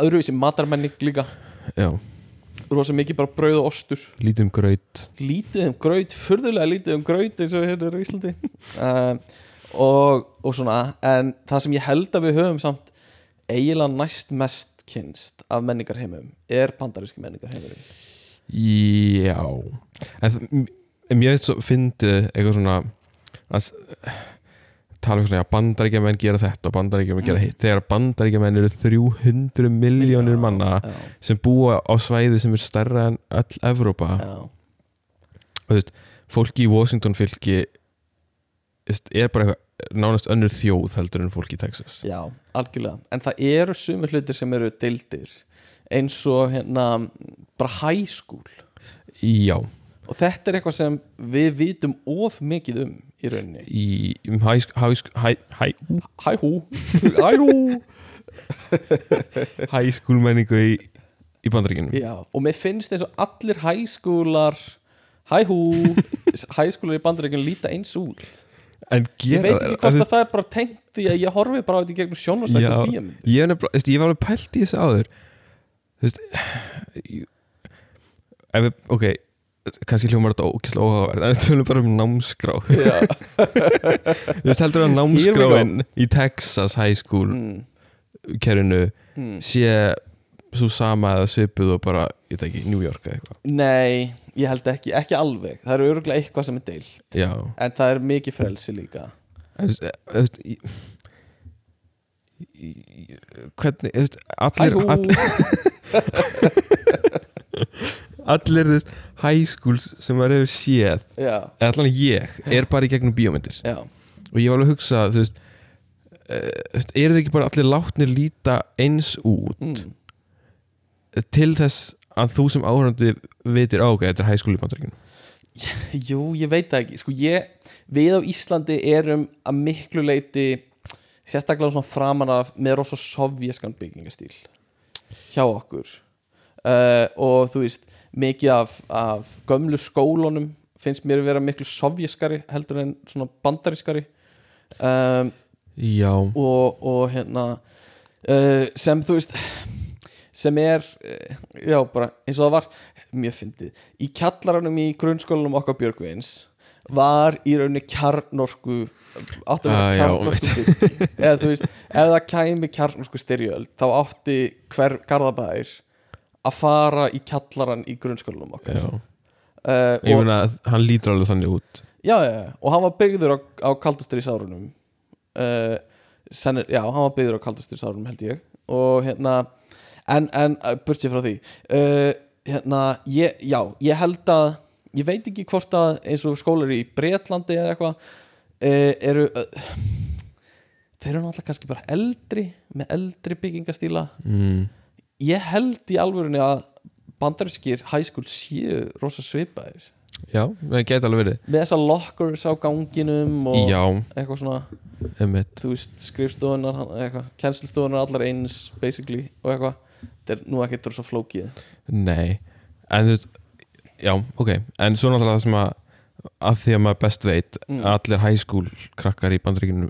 Öðruvísi matarmenning líka. Já, rosa mikið bara brauð og ostur. Lítið um graut. Lítið um graut, furðulega lítið um graut eins og hérna í Íslandi. Um, og, og svona en það sem ég held að við höfum samt eiginlega næst mest kynst af menningarheimum er bandaríski menningarheimurinn. Já. En mér fyndið eitthvað svona að tala um svona að bandaríkjamenn gera þetta og bandaríkjamenn gera Mm. hitt. Þegar bandaríkjamenn eru 300 miljónir Já, manna já, sem búa á svæði sem er stærra en öll Evrópa. Já, og þú veist, fólki í Washington fylki er bara eitthvað nánast önnur þjóð heldur en fólki í Texas. Já, algjörlega. En það eru sumir hlutir sem eru deildir eins og hérna bara high school. Já, og þetta er eitthvað sem við vitum of mikið um í rauninni. Í um high, high, high, high, Hæ hæ hú high school menningu í, í bandaríkjunum. Já, og mér finnst eins og allir hæskúlar Hæ hú Hæskúlar í bandaríkjum líta eins út. En Ég gera veit ekki hvort að það er bara tengt því að ég horfi bara á þetta gegnum sjónvarsætt Já, og bíjamund ég ég var alveg pælt í þessu áður. Þú veist ég- Ef við, ok kannski hljómar þetta ógislega óháverð en við tölum bara um námskrá. Já, veist heldur að námskráin í Texas High School mm, kerinu mm. sé svo sama eða svipuð og bara, ég veit ekki, New York eða eitthvað. Nei, ég held ekki, ekki alveg. Það eru örgulega eitthvað sem er deilt. Já, En það er mikið frelsi líka. En þú veist, veist í- í- í- hvernig, þú veist, allir allir, allir veist, high schools sem maður hefur séð Já, eða allan ég, er bara í gegnum bíómyndir. Já, og ég var alveg að hugsa þú veist, uh, eru þið ekki bara allir látnir líta eins út mm. til þess að þú sem áhörandi vitir á, ok, þetta er high school í bandaríkjunum. Jú, ég veit það ekki. Sko ég, við á Íslandi erum að miklu leiti sérstaklega svona framan af með rosa sovjeskan byggingastíl hjá okkur. Uh, og þú veist mikið af, af gömlu skólunum finnst mér að vera miklu sovjeskari heldur en svona bandarískari. Um, Já, og, og hérna uh, sem þú veist sem er uh, já bara eins og það var mjög fyndið. Í kjallaranum í grunnskólanum okkar Björgvins var í rauninni kjarnorku átti að Ah, vera já, kjarnorku eða þú veist, ef það kæmi kjarnorku styrjöld þá átti hver garðabæðir að fara í kjallaran í grunnskólanum okkar. Uh, Ég meina að hann lítur alveg þannig út. Já, já, og hann var byggður á, á kaldastrísárunum uh, sennir, já, hann var byggður á kaldastrísárunum held ég. Og hérna en, en uh, burtið frá því. Uh, hérna, ég, já, ég held að ég veit ekki hvort að eins og skólar í Bretlandi eða eitthvað eru þeir eru náttúrulega kannski bara eldri með eldri byggingastíla. Mm. Ég held í alvörunni að bandarískir high school séu rosa svipaðir. Já, það geti alveg verið. Með þessar lockers á ganginum og Já, eitthvað svona einmitt. þú veist, skrifstofunar eitthvað, kennslustofunar allar eins basically og eitthvað, þetta er nú ekkert svo flókið. Nei, en þú veist Já, ok, en svo náttúrulega það sem að að því að maður best veit Mm. allir high school krakkar í bandaríkinu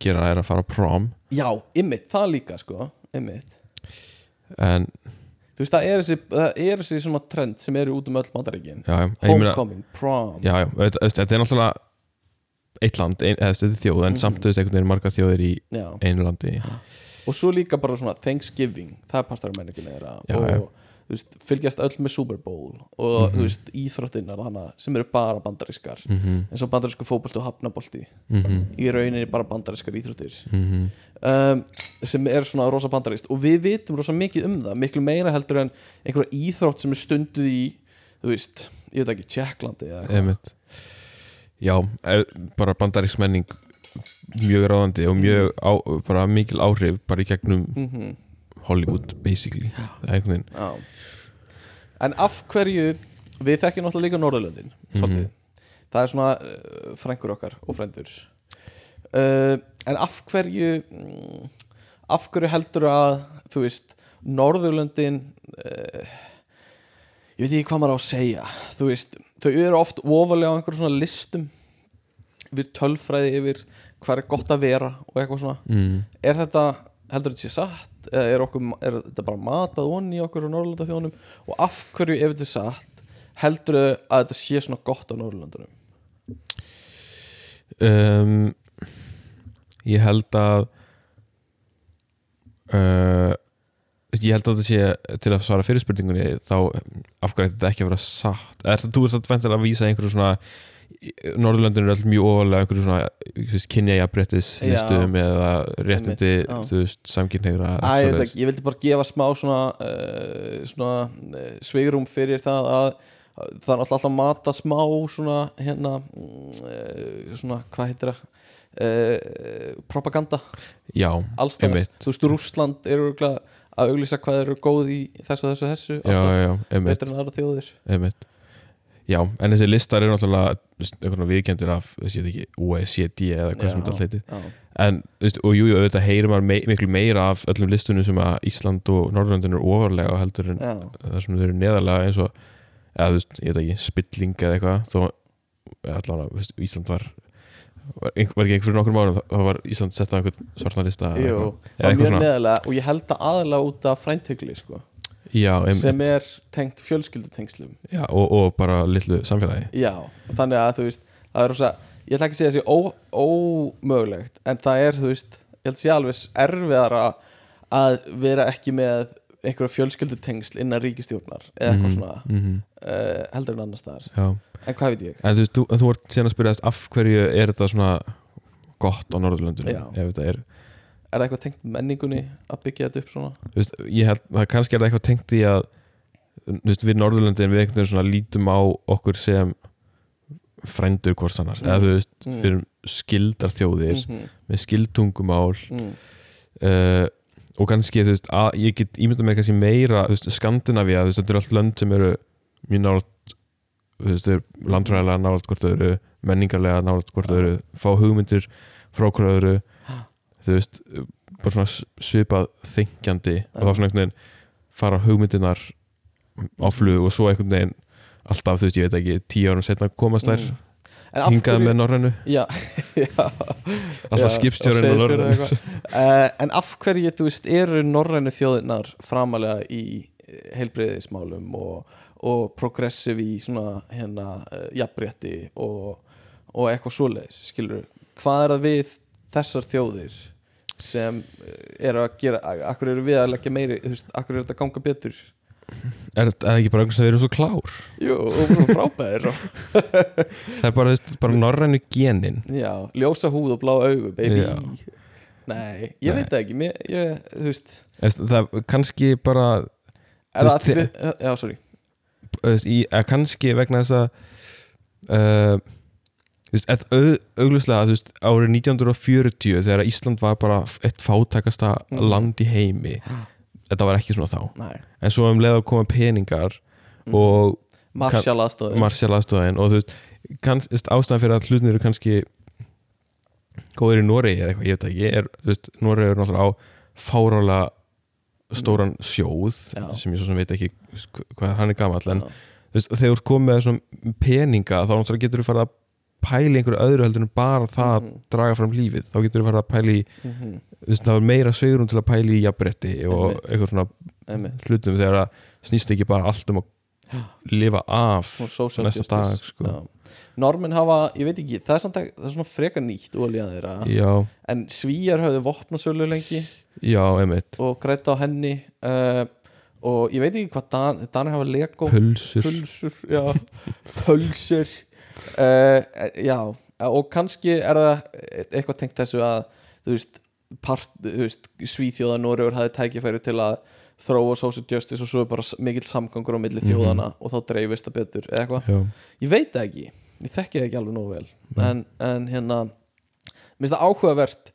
gera er að fara prom. Já, ymmit, það líka sko Ymmit en Þú veist, það er þessi, það er þessi svona trend sem eru út um öll meina- Homecoming, prom. Já, já, þetta er náttúrulega eitt land, ein, eða þetta er þjóð en Mhm. samt þú veist einhvern veginn margar þjóðir í Já. einu landi. Og svo líka bara svona Thanksgiving Það er partur af menningunni þeirra Og veist, fylgjast öll með Super Bowl Og Mhm. þú veist, íþróttinnar þannig sem eru bara bandarískar mm -hmm, eins og bandarísku fótbolti og hafnabolti mm í rauninni bara bandarískar íþróttir -hmm. um, sem er svona rosa bandaríst og við vitum rosa mikið um það miklu meira heldur en einhverja íþrótt sem er stunduð í þú veist, ég veit ekki, Tjekklandi eða eitthvað. Já, bara bandarísk menning mjög ráðandi og mjög á, bara mikil áhrif bara í gegnum mm Hollywood basically. En af hverju við þekkjum náttúrulega líka Norðurlöndin svolítið, það er svona uh, frængur okkar og frændur. Uh, en af hverju mm, af hverju heldur að þú veist, Norðurlöndin uh, ég veit ekki hvað maður á að segja. Þú veist, þau eru oft ofalega á einhverjum svona listum við tölfræði yfir hvað er gott að vera og eitthvað svona. Mm. er þetta, heldur þetta sé satt eða er, okkur, er þetta bara matað onni okkur á Norrlanda þjónum og af hverju ef þetta er satt heldur að þetta sé svona gott á Norrlandunum um, Ég held að uh, Ég held að þetta sé til að svara fyrir spurningunni þá af hverju þetta ekki að vera satt? Er það, þú ert að vendilega að vísa einhverju svona Norðurlöndin er alltaf mjög ofalega einhverju svona kynja jafnbrettis Já. listum eða réttindi já. veist, samkynnegra Æ, ég, ég vildi bara gefa smá svona, uh, svona uh, sveigrum fyrir það að að það er alltaf að mata smá svona hérna uh, svona, hvað heitir það propaganda Já, Einmitt. þú veist, Rússland eru að auglýsa hvað eru góð í þessu, þessu, þessu já, alltaf, já, einmitt, betur en aðra þjóðir einmitt Já, en þessi listar eru náttúrulega viðkendir af, ég veit ekki OECD eða hvað sem þetta allt heitir. en, veist, og jú, jú, auðvitað heyrir maður mei, miklu meira af öllum listunum sem að Ísland og Norðurlandin eru ofarlega heldur en það sem þau eru neðarlega eins og eða, þú veist, ég veit ekki, spilling eða eitthvað þó, allavega, Ísland var var, var ekki einhverjum nokkur márum þá var Ísland sett á einhvern svartan lista Jú, það eitthvað mjög svona, neðalega og ég held að aðalega út af fræntökli sko, já, sem er tengt fjölskyldutengslum. Og, og bara litlu samfélagi. Já, þannig að þú veist það rosa, ég ætla ekki að segja þessi ó, ómögulegt, en það er þú veist, ég held að sé alveg erfiðara að vera ekki með einhverja fjölskyldutengsl innan ríkistjórnar eða eitthvað Mhm, svona mhm, uh, heldur en annars staðar, já. En hvað veit ég? En þú veist, þú, þú vart síðan að spyrja af hverju er þetta svona gott á Norðurlöndunum ef þetta er, er það eitthvað tengt menningunni að byggja þetta upp svona? Þú veist, ég held það kannski er það eitthvað tengt í að þú veist, við Norðurlöndin við einhvern veginn svona lítum á okkur sem frændur hvort annars. Mm. eða þú veist, Mm. við erum skildar þjóðir Mhm, með skildtungumál. Mm, uh, og kannski, þú veist, að ég get ímyndað mér kannski meira, þú veist, Skandinavía þú veist, þetta eru allt lönd sem eru mjög nátt þú veist, þau eru landfræðilega nátt hvort þau eru, menningarlega nátt hvort þau eru, fá hugmyndir frá hverju öðru þú veist, bara svona svipað þengjandi og þá svona einhvern veginn fara hugmyndinar á flug og svo einhvern veginn alltaf, þú veist, ég veit ekki, tíu árum setna komast þær. Mm. Hingað með Norrænu. Já, já. Alltaf á og eða uh, En af hverju, þú veist, eru norrænu þjóðirnar framalega í heilbreyðismálum og, og progressiv í svona hérna uh, jafnrétti og, og eitthvað svoleiðis, skilur hvað er það við þessar þjóðir sem eh, eru að gera akkur eru við að leggja meiri veist, akkur er þetta að ganga betur? Er þetta ekki bara einhvern sem við erum svo klár? Jú, og frábæðir og, það er bara, bara Norrænu genin. Já, ljósa húð og blá augu, baby. Já. Nei, ég Nei. veit það ekki mér, ég, þú veist. Það er kannski bara Er það að við, já, sorry. Veist, í, eða kannski vegna þess að uh, þú veist, eð- au- augljóslega þú veist, árið 1940 þegar Ísland var bara eitt fátækasta Mhm. land í heimi þetta var ekki svona þá Nei, en svo um leið að koma peningar Mhm. og aðstofin og þú veist, veist ástæðan fyrir að hlutin eru kannski góðir í Noregi eða eitthvað, ég veit ekki er, veist, Noregi er náttúrulega á fárálega stóran sjóð Já. sem ég svo sem veit ekki hvað hann er gamall en Já. þú veist, þegar þú komið með peninga þá náttúrulega getur þú farið að pæla í einhverju öðru heldur en bara það að Mhm. draga fram lífið þá getur þú farið að Mhm. þú veist, það er meira sveigurum til að pæla í jafnbretti og Einmitt. eitthvað svona Einmitt. hlutum þegar það snýst ekki bara allt um að lifa af næsta dag, sko. Já. normin hafa, ég veit ekki, það er, samt, að- það er svona freka nýtt þeirra en svíjar höfðu vopnasölu lengi já, og grætt á henni uh, og ég veit ekki hvað Dan, Danir hafa Lego pulsur pulsur já, pulsur uh, já, og kannski er það eitthvað tengt þessu að þú veist, part, þú veist Svíþjóða Noregur hafði tækifæri til að þróa social justice og svo er bara mikill samgangur á milli Mhm. þjóðana og þá dreifist það betur eða eitthvað, ég veit ekki ég þekki það ekki alveg nógu vel Nei. en, en hérna mér finnst það áhugavert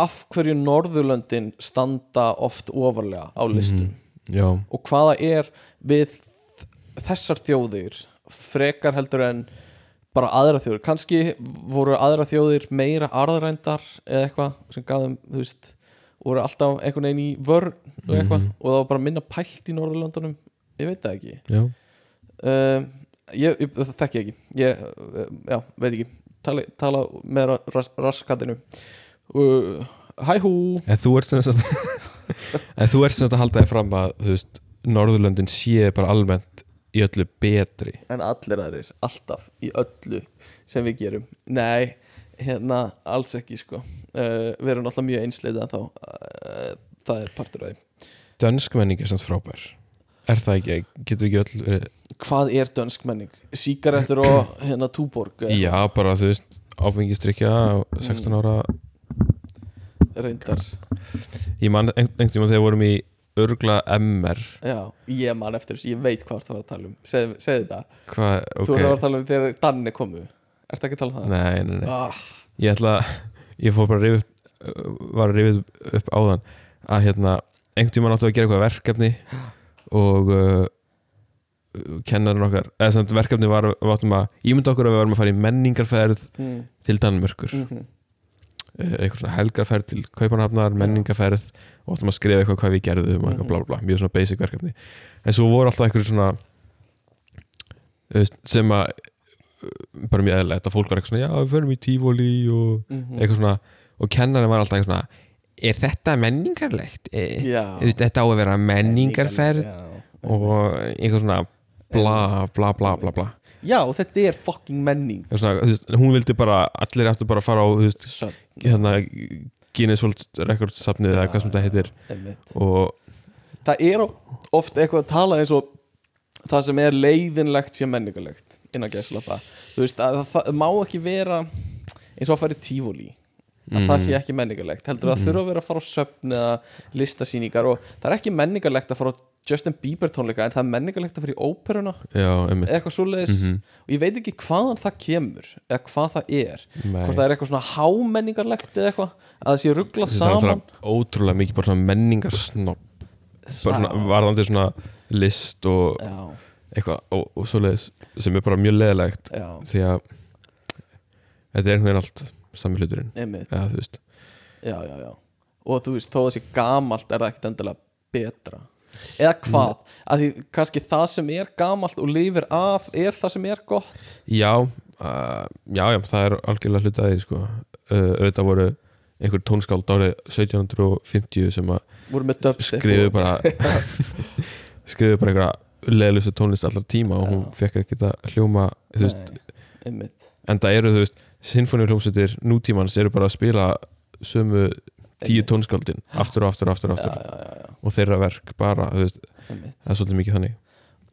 af hverju Norðurlöndin standa oft ofarlega á listum. Já, og hvaða er við þessar þjóðir frekar heldur en bara aðra þjóðir. Kannski voru aðra þjóðir meira arðrændar eða eitthvað sem gaf þeim, þú veist voru alltaf einhvern veginn í vörn og eitthvað Mhm. og það var bara minna pælt í Norðurlöndunum. Ég veit það ekki. Uh, ég, ég, það þekki ég ekki. Ég, já, veit ekki. Tala, tala með ras, raskatinu uh, hæ hú. En þú ert sem sagt En þú ert sem sagt að halda þig fram að þú veist, Norðurlöndin sé bara almennt í öllu betri. En allir aðrir, alltaf í öllu sem við gerum. Nei, hérna, alls ekki sko. Uh, við erum alltaf mjög einsleita þá. Uh, það er partur af því Dönsk menning er samt frábær. Er það ekki, getur við ekki öll verið- hvað er dönsk menning? síkarettur og hérna túborg eða Já, bara þú veist áfengistrykja á 16 ára. Reyndar, Ég man ein- einhvern tímann þegar við vorum í örgla MR já, ég man eftir þessu ég veit hvað þú var að tala um, segð, þetta. Hvað, þú var að tala um þegar Danni komu ertu ekki að tala um það? Nei, nei, nei. Ah, Ég ætla ég fór bara að rifja upp var að rifja upp áðan að hérna, einhvern tímann áttu að gera eitthvað verkefni og uh, kennarinn okkar eða samt verkefni var, við áttum að ímynda okkur að við varum að fara í menningarferð mm, til Danmörkur mm -hmm. Uh, eitthvað svona helgarferð til Kaupanhafnar menningarferð og áttum að skrifa eitthvað hvað við gerðum og eitthvað Mhm. bla bla bla, mjög svona basic verkefni en svo voru alltaf eitthvað svona veist, sem að uh, bara mjög eðlilegt að fólk var eitthvað svona já við förum í tífóli og Mhm. eitthvað svona og kennarinn var alltaf eitthvað svona er þetta menningarlegt? E, veist, þetta á að vera menningarferð og eitthvað svona bla bla bla bla bla. Já, þetta er fucking menning. Svona, veist, hún vildi bara, allir áttu bara að fara á veist, hérna Guinness World Records safnið eða hvað sem þetta heitir. Og það er oft eitthvað að tala eins og það sem er leiðinlegt sé menningarlegt innan gæslappa þú veist að það, má ekki vera eins og að fara í tífóli að það sé ekki menningarlegt. Heldur að það þurfa að vera að fara á söfn eða listasýningar og það er ekki menningarlegt að fara á Justin Bieber tónleika en það er menningarlegt að í óperuna? Já, eitthvað svoleiðis? Mhm. og ég veit ekki hvaðan það kemur eða hvað það er. Nei. hvort það er eitthvað svona hámenningarlegt eða eitthvað? Að það sé rugglað Það er saman? ótrúlega mikið bara svona menningarsnopp varðandi svona list og já, eitthvað og, og svoleiðis sem er bara mjög leðilegt því að þetta er einhvern veginn allt þú veist. Já, já, já. Og þú veist, þó það sé gamalt er það ekkert endilega betra eða hvað, að því kannski það sem er gamalt og lifir af er það sem er gott. Já, uh, já, já, það er algjörlega hluti að því sko. uh, auðvitað voru einhver tónskáld árið 1750 sem að og- bara skrifu bara einhverja leðlustu tónlist allar tíma og hún fekk ekki að hljóma þú veist, en það eru þú veist sinfóniuljómsveitir nútímans eru bara að spila sömu tíu tónskáldin. Aftur og aftur og aftur, aftur. já, já, já, og þeirra verk bara, veist, það er svolítið mikið þannig.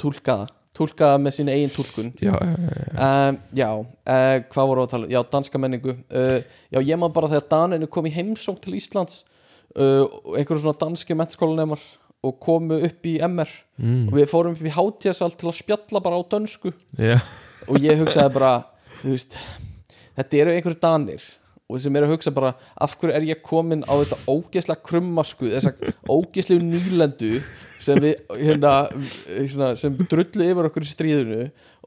Túlkaða, túlkaða með sín eigin túlkun. Já, já, já, já. um, já, uh, hvað voru að tala um? já, danska menningu. Uh, já, ég maður bara þegar Daninu kom í heimsókn til Íslands uh, einhverjum svona danski mennskólanemar og komu upp í MR Mm. og við fórum upp í hátíðasal til að spjalla bara á dönsku. Og ég hugsaði bara veist, þetta eru einhverju danir og sem eru að hugsa bara af hverju er ég komin á þetta ógeðslega krummasku þessa ógeðslegu nýlendu sem við hérna, sem drullu yfir okkur í stríðinu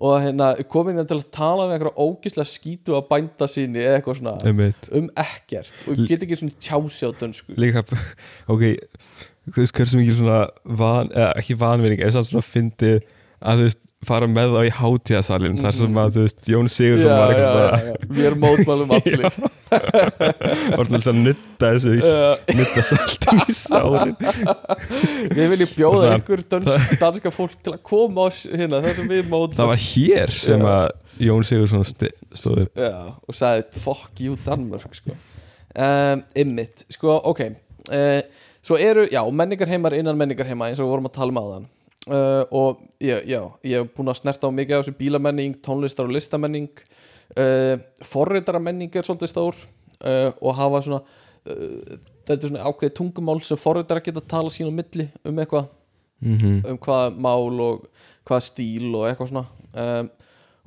og hérna, komin hérna til að tala við einhverja ógeðslega skítu að bænda síni eða eitthvað svona Einmitt. um ekkert og ég get ekki svona dönsku líka, ok hversu mikið svona van, eða ekki vanvinning, eða svona fyndið að þú veist fara með þá í hátíðasalinn þar sem að, þú veist, Jón Sigurðsson já, var já, eitthvað já, já. Við erum mótmælum allir. Var þess að nutta þessu Já. nutta salti í sárin Við viljum bjóða Það- einhver dansk, danska fólk til að koma á hérna Það sem við mótmælum. Það var hér sem Já. að Jón Sigurðsson sti- stóð upp. Já, og sagði fuck you Danmörk sko. um, Ymmit, sko, ok. Uh, Svo eru, já, menningarheimar innan menningarheima eins og við vorum að tala um aðan uh, og já, já, ég hef búin að snerta á mikið af þessu bílamenning, tónlistar og listamenning. Uh, forritara menning er svolítið stór uh, og hafa svona þetta er svona ákveðið tungumál sem forritara geta að tala sín á milli um eitthvað mm um hvað mál og hvað stíl og eitthvað svona. Um,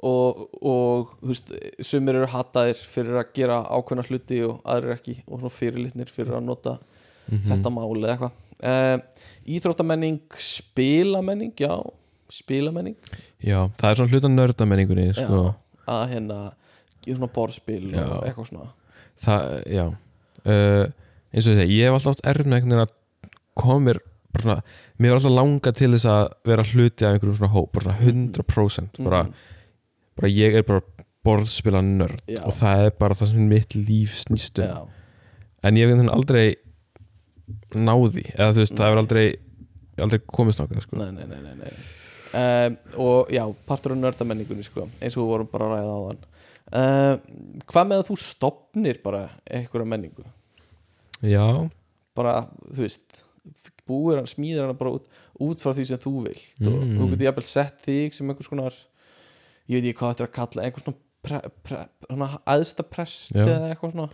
og, og þú veist, sumir eru hataðir fyrir að gera ákveðna hluti og aðrir ekki og svona fyrirlitnir fyrir að nota Mhm. þetta mál eða eitthvað um, Íþróttamenning, spilamenning já, spilamenning já, það er svona hluta nördamenningunni sko. að hérna svona borðspil Já. og eitthvað svona það, já uh, eins og ég segi, ég hef alltaf átt erfn með einhvern veginn að bara svona, mér var alltaf langa til þess að vera hluti af einhverjum svona hóp, bara svona 100% bara, Mhm. bara ég er bara borðspila nörd Já. og það er bara það sem mitt líf snýst um já, en ég hef aldrei náði, eða þú veist, það hefur aldrei aldrei komist nákvæð sko. nei, nei, nei, nei, nei. Um, og já, partur af nördamenningunni sko, eins og við vorum bara að ræða á þann um, hvað með að þú stopnir bara einhverja menningu já, bara, þú veist búir hann, smíðir hann bara út, út frá því sem þú vilt og Mm. þú getur jafnvel sett þig sem einhvers konar ég veit ekki hvað þetta er að kalla einhvers svona, aðsta prest eða eitthvað svona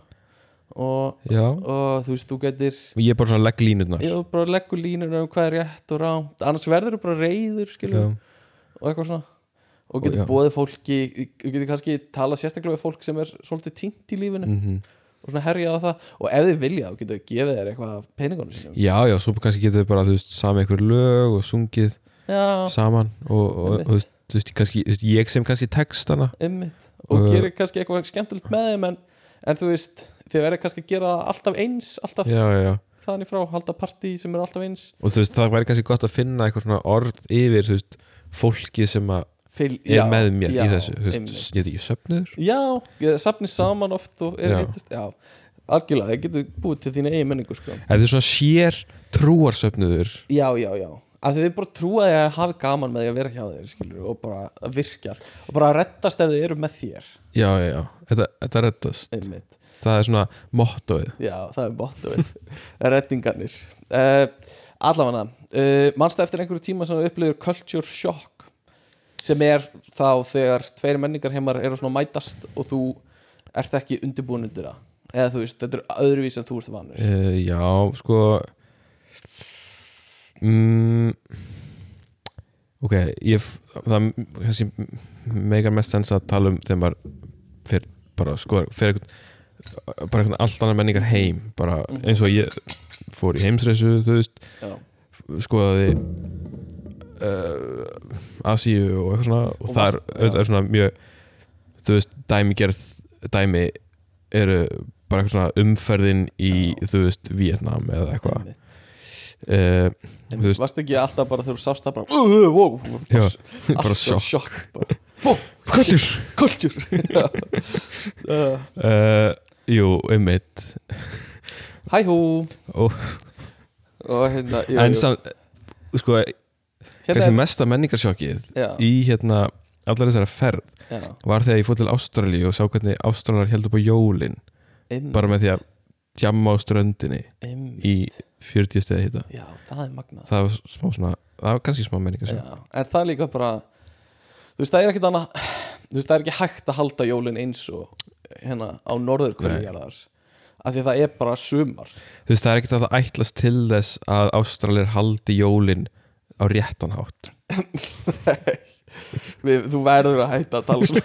og, og þú veist, þú getur og ég er bara svona legg línutnar ég bara leggur línur um hvað er rétt og rámt annars verður þú bara reyður skilur já, og eitthvað svona. Og getur bóðið fólki þú getur kannski tala sérstaklega við fólk sem er svolítið tínt í lífinu mm og svona herjað á það. Og ef þið vilja þá getur þið gefið þér eitthvað af peningunum sínum. Já, já, svo kannski getur við bara þú veist, sami einhver lög og sungið já, saman og, og, og þú veist, þú kannski, þú ég sem kannski textana og Og- gerir kannski eitthvað skemmtilegt með þeim en, en þú veist, þið verður kannski að gera alltaf eins alltaf já, já, já. þannig frá, halda partí sem er alltaf eins. Og þú veist, það væri kannski gott að finna eitthvað svona orð yfir, þú veist, fólkið sem að Fyl, er með mér já, í þessu, þú veist, ég veit ekki, söfnuður? Já, safni saman oft og er Já. hittast já, algjörlega, það getur búið til þína eigin menningu sko. þetta er svona sér trúarsöfnuður? Já, já, já að þið bara trúa því að hafa gaman með því að vera hjá þeir skilur, og bara virkja og bara að reddast ef þið eru með þér. Já, já, já, þetta, þetta reddast. Einmitt. Það er svona mottoið. Já, það er bóttuð Rettingarnir uh, Allavega uh, Manstu eftir einhverju tíma sem þú upplifur culture shock? Sem er þá þegar tveir menningar heimar eru svona mætast og þú ert ekki undirbúin undir það. Eða þú veist, þetta er öðruvís en þú ert vanur. Uh, já, sko mm, ok ég, það kannski megar mest sens að tala um þegar maður fyrir bara, sko, fyrir eitthvað bara eitthvað allt annar menningar heim bara Mhm. eins og ég fór í heimsreisu þú veist, Já, skoðaði uh, Asíu og eitthvað svona og, Og það er, auðvitað er svona mjög þú veist, dæmigerð dæmi eru bara eitthvað svona umferðin í, Já. þú veist, Vietnam eða eitthvað. Þú veist- ekki alltaf bara þegar þú sást það bara alltaf sjokk. Kultur. Uh, uh, Jú, einmitt. Hæ hú. Og- Og hérna jú, En samt, sko, Hérna kannski er, mesta menningarsjokkið í hérna allar þessara ferð var þegar ég fór til Ástralíu og sá hvernig Ástralar heldur på jólin. Einmitt, bara með því að tjamma á ströndinni einmitt. í 40 steði hita. Já, það er magnað. Það var smá svona, það var kannski smá menningarsjokk Já, en það er líka bara þú veist, það er ekkit annað þú veist, það er ekki hægt að halda jólin eins og hérna á norður hverjarðars af því að það er bara sumar. Þú veist það er ekkert að það ætlast til þess að Ástralir haldi jólin á réttan hátt Við, þú verður að hætta að tala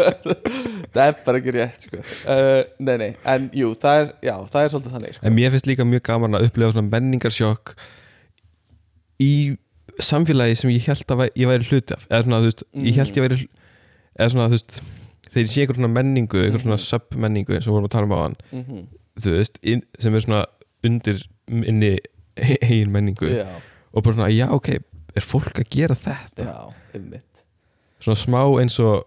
það er bara ekki rétt sko. uh, nei, nei, en jú, það er já, það er svolítið þannig sko. en mér finnst líka mjög gaman að upplifa svona menningarsjokk í samfélagi sem ég held að ég væri hluti af. Eða svona þú veist, ég held ég væri eða svona þú veist, þegar ég sé einhver svona menningu einhver svona submenningu eins og vorum að tala um á hann mm þú veist, inn, sem er svona undir inni eigin menningu já, og bara svona, já ok er fólk að gera þetta? Já, einmitt. Svona smá eins og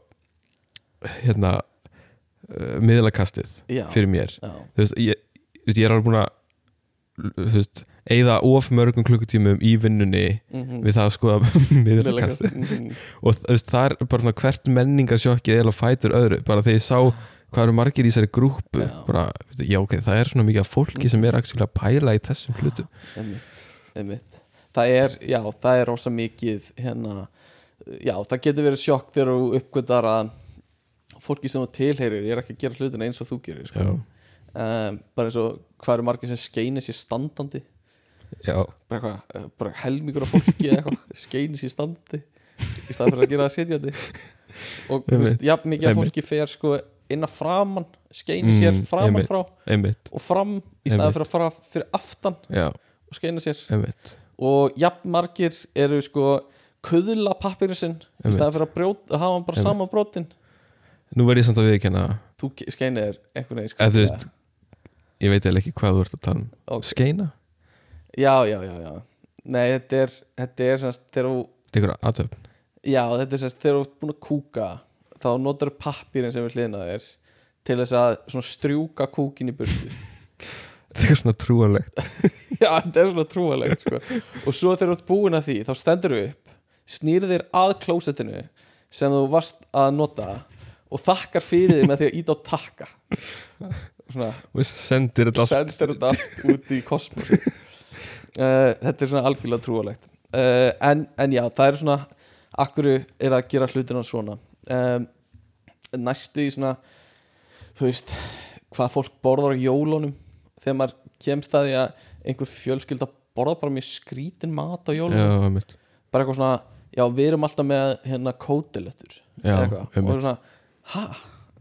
hérna uh, miðlakastið já, fyrir mér. Já, þú veist, ég, þú veist, ég er alveg búin að þú veist, eigða of mörgum klukkutímum í vinnunni mhm. við það að skoða miðlakastið. Mhm. og þú veist, það er bara svona hvert menningarsjokkið eða fætur öðru, bara þegar ég sá hvað eru margir í þessari grúpu Já. bara, já ok, það er svona mikið af fólki sem er actually að pæla í þessum hlutum. Einmitt, einmitt. Það er, já, það er rosa mikið hérna, já, það getur verið sjokk þegar þú uppgötar að fólki sem þú tilheyrir er ekki að gera hlutina eins og þú gerir sko. já, um, bara eins og hvað eru margir sem skeinir sér standandi? Já, bara, eitthvað, eh, bara helmingur af fólki skeinir sér standandi í staðan fyrir að gera það sitjandi og veist, jafn mikið af fólki fer sko inn að framan skeinir sér Mm, framan einmitt. frá og fram í staðan fyrir að fara fyrir aftan já, og skeina sér. Og jafn margir eru sko kuðla pappirinn sinn í staðan fyrir að, brjóta, að hafa hann bara Einmitt. saman brotin. Nú verð ég samt að viðkenna þú skeinir einhvern veginn Eða þú skringilega. veist, ég veit eða ekki hvað þú ert að tala um. Ok. skeina, já, já, já, já. Nei, þetta er, þetta er semst, þegar þú þetta er ykkur aðtöfn já, þetta er semst, þegar þú ert búin að kúka þá notar pappirinn sem við hliðna þér til þess að svona strjúka kúkin í burtu. Þetta er eitthvað svona trúanlegt já, þetta er svona trúalegt sko. og svo þegar þú ert búin að því þá stendur þú upp, snýrið þér að klósettinu sem þú varst að nota og þakkar fyrir því með því að íta á takka. Svona. Og sendir þetta allt. Sendir þetta allt út í kosmosi uh, þetta er svona algjörlega trúalegt uh, en, en já, það er svona akkur er að gera hlutina svona? Um, næstu í svona þú veist hvað fólk borðar á jólunum. Þegar maður kemst að því að einhver fjölskylda borða bara mjög skrítin mat á jólunum. Já, bara eitthvað svona, já við erum alltaf með hérna kótilettur Já, og einmitt. svona, hæ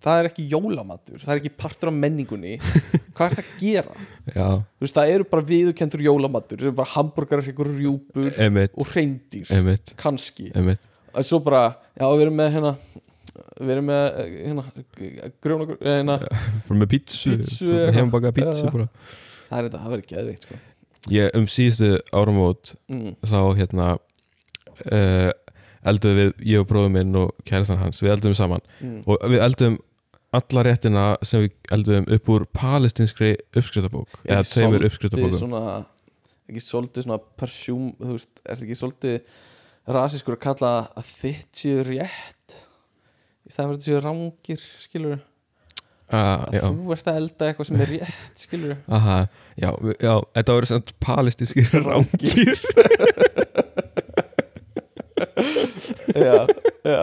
það er ekki jólamatur, það er ekki partur af menningunni. Hvað er þetta að gera? Já, þú veist, það eru bara viðurkendur jólamatur það eru bara hambúrgarar, ykkur rjúpur einmitt, og hreindýr, einmitt, kannski. Og svo bara, já við erum með hérna við erum með eh, hérna grjóna, hérna, bara með pítsu, Pítsu, heimbaka pítsu bara. það er þetta, það verður geðveikt sko. ég um síðustu áramót mm. þá hérna uh, elduðum við, ég og bróðum minn og kærastan hans, við elduðum saman. Mm. og við elduðum alla réttina sem við elduðum upp úr palestinskri uppskriftabók Er eða tveimur svona, ekki svolítið svona persjúm, þú veist, er þetta ekki svolítið rasískur að kalla að þitt séu rétt? Í staðan fyrir að þetta séu rángir skilur ah, að já, þú ert að elda eitthvað sem er rétt skilur aha, já, já, þetta voru svona palestinskir rángir já, já.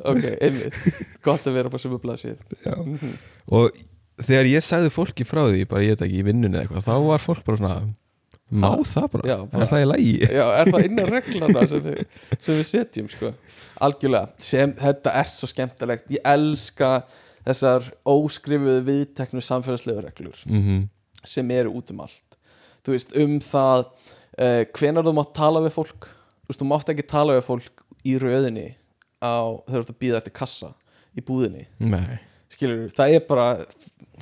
Ok, einmitt. Gott að vera bara sem að blasið já. og þegar ég sagði fólki frá því bara ég veit ekki í vinnunni eða eitthvað þá var fólk bara svona má það bara, Já, bara- er það í lægi já, er það innan reglana sem við, sem við setjum sko? Algjörlega, sem þetta er svo skemmtilegt. Ég elska þessar óskrifuðu viðteknu samfélagslegu reglur mm sem eru út um allt. Þú veist, um það uh, hvenar þú mátt tala við fólk? Þú veist, þú mátt ekki tala við fólk í röðinni á, þegar þú ert að býða eftir kassa í búðinni, nei, skilur það er bara,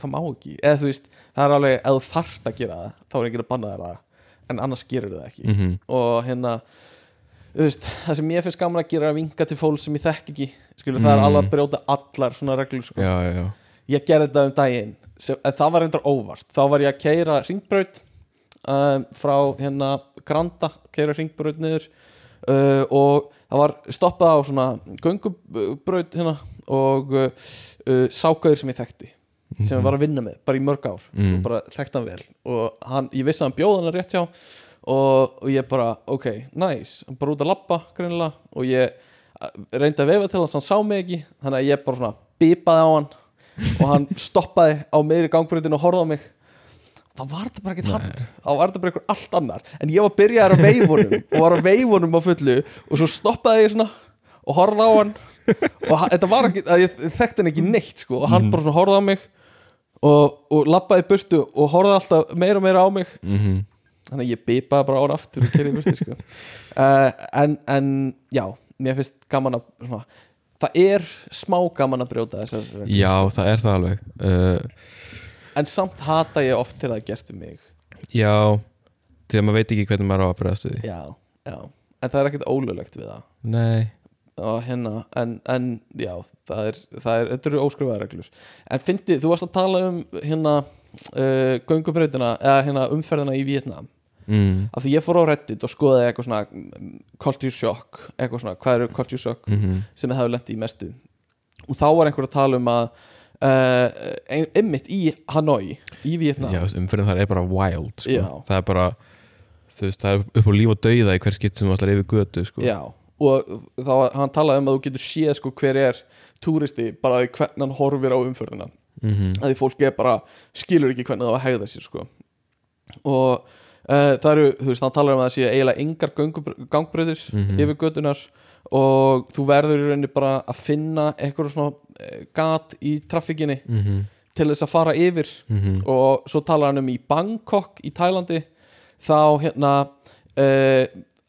það má ekki. Eða þú veist, það er alveg, ef þú þarft að gera það þá er ekki að banna þér það. En annars gerir það ekki. Mm og hérna veist, það sem ég finnst gaman að gera er að vinka til fólk sem ég þekk ekki. Skilur, það er Mm. alveg að brjóta allar svona reglur sko. já, já. Ég gerði þetta um daginn sem, en það var reyndar óvart. Þá var ég að keira ringbraut um, frá hérna Granda keira ringbraut niður. Uh, og það var stoppað á svona göngubraut hérna og uh, uh, sákaður sem ég þekkti sem ég var að vinna með, bara í mörg ár Mm. og bara þekkti hann vel. Og hann, ég vissi að hann bjóð hann rétt hjá og, og ég bara, ok, nice. Hann bara út að labba greinilega og ég uh, reyndi að veifa til hans, hann sá mig ekki þannig að ég bara svona bípaði á hann og hann stoppaði á meiri gangbreytinu og horfði á mig þá var þetta bara ekkert hann þá var þetta bara einhver allt annar. En ég var byrjaðar á veifunum og var á veifunum á fullu og svo stoppaði ég svona og horfði á hann. Og hann- þetta var ekki, að ég þekkti hann ekki neitt sko, og hann bara svona horfði á mig og, og lappaði burtu og horfði alltaf meira og meira á mig. Mm þannig að ég bipaði bara ára aftur og kerði burtu sko. uh, en, en já, mér finnst gaman að svona, það er smá gaman að brjóta þessar já, sko. það er það alveg. Uh, en samt hata ég oft til það er gert við mig. Já, því að maður veit ekki hvernig maður á að bregðast við því. Já, já. En það er ekkert ólulegt við það. Nei, og hérna, en, en já það er, það er, þetta eru óskrifaða reglur. En fyndi, þú varst að tala um hérna uh, göngubreytina eða hérna umferðina í Vietnam mm. af því ég fór á Reddit og skoðaði eitthvað svona mm, culture shock, eitthvað svona hvað eru culture shock Mm sem það hefur lent í mestu. Og þá var einhver að tala um að uh, ein, einmitt í Hanoi í Vietnam Já, umferðin þar er bara wild sko. Það er bara veist, það er upp á líf og dauða í hver skipt sem ætlar yfir götu sko. Já, og þá hann talaði um að þú getur séð sko hver er túristi bara hvernig hann horfir á umferðina mm að því fólk er bara skilur ekki hvernig það var að hegða sér sko og uh, það eru, þú veist, hann talar um að það sé eiginlega engar gangbröður Mhm. yfir götunar og þú verður í rauninni bara að finna eitthvað svona gat í traffikinni -hmm. til þess að fara yfir Mm og svo talar hann um í Bangkok í Tælandi. Þá hérna uh,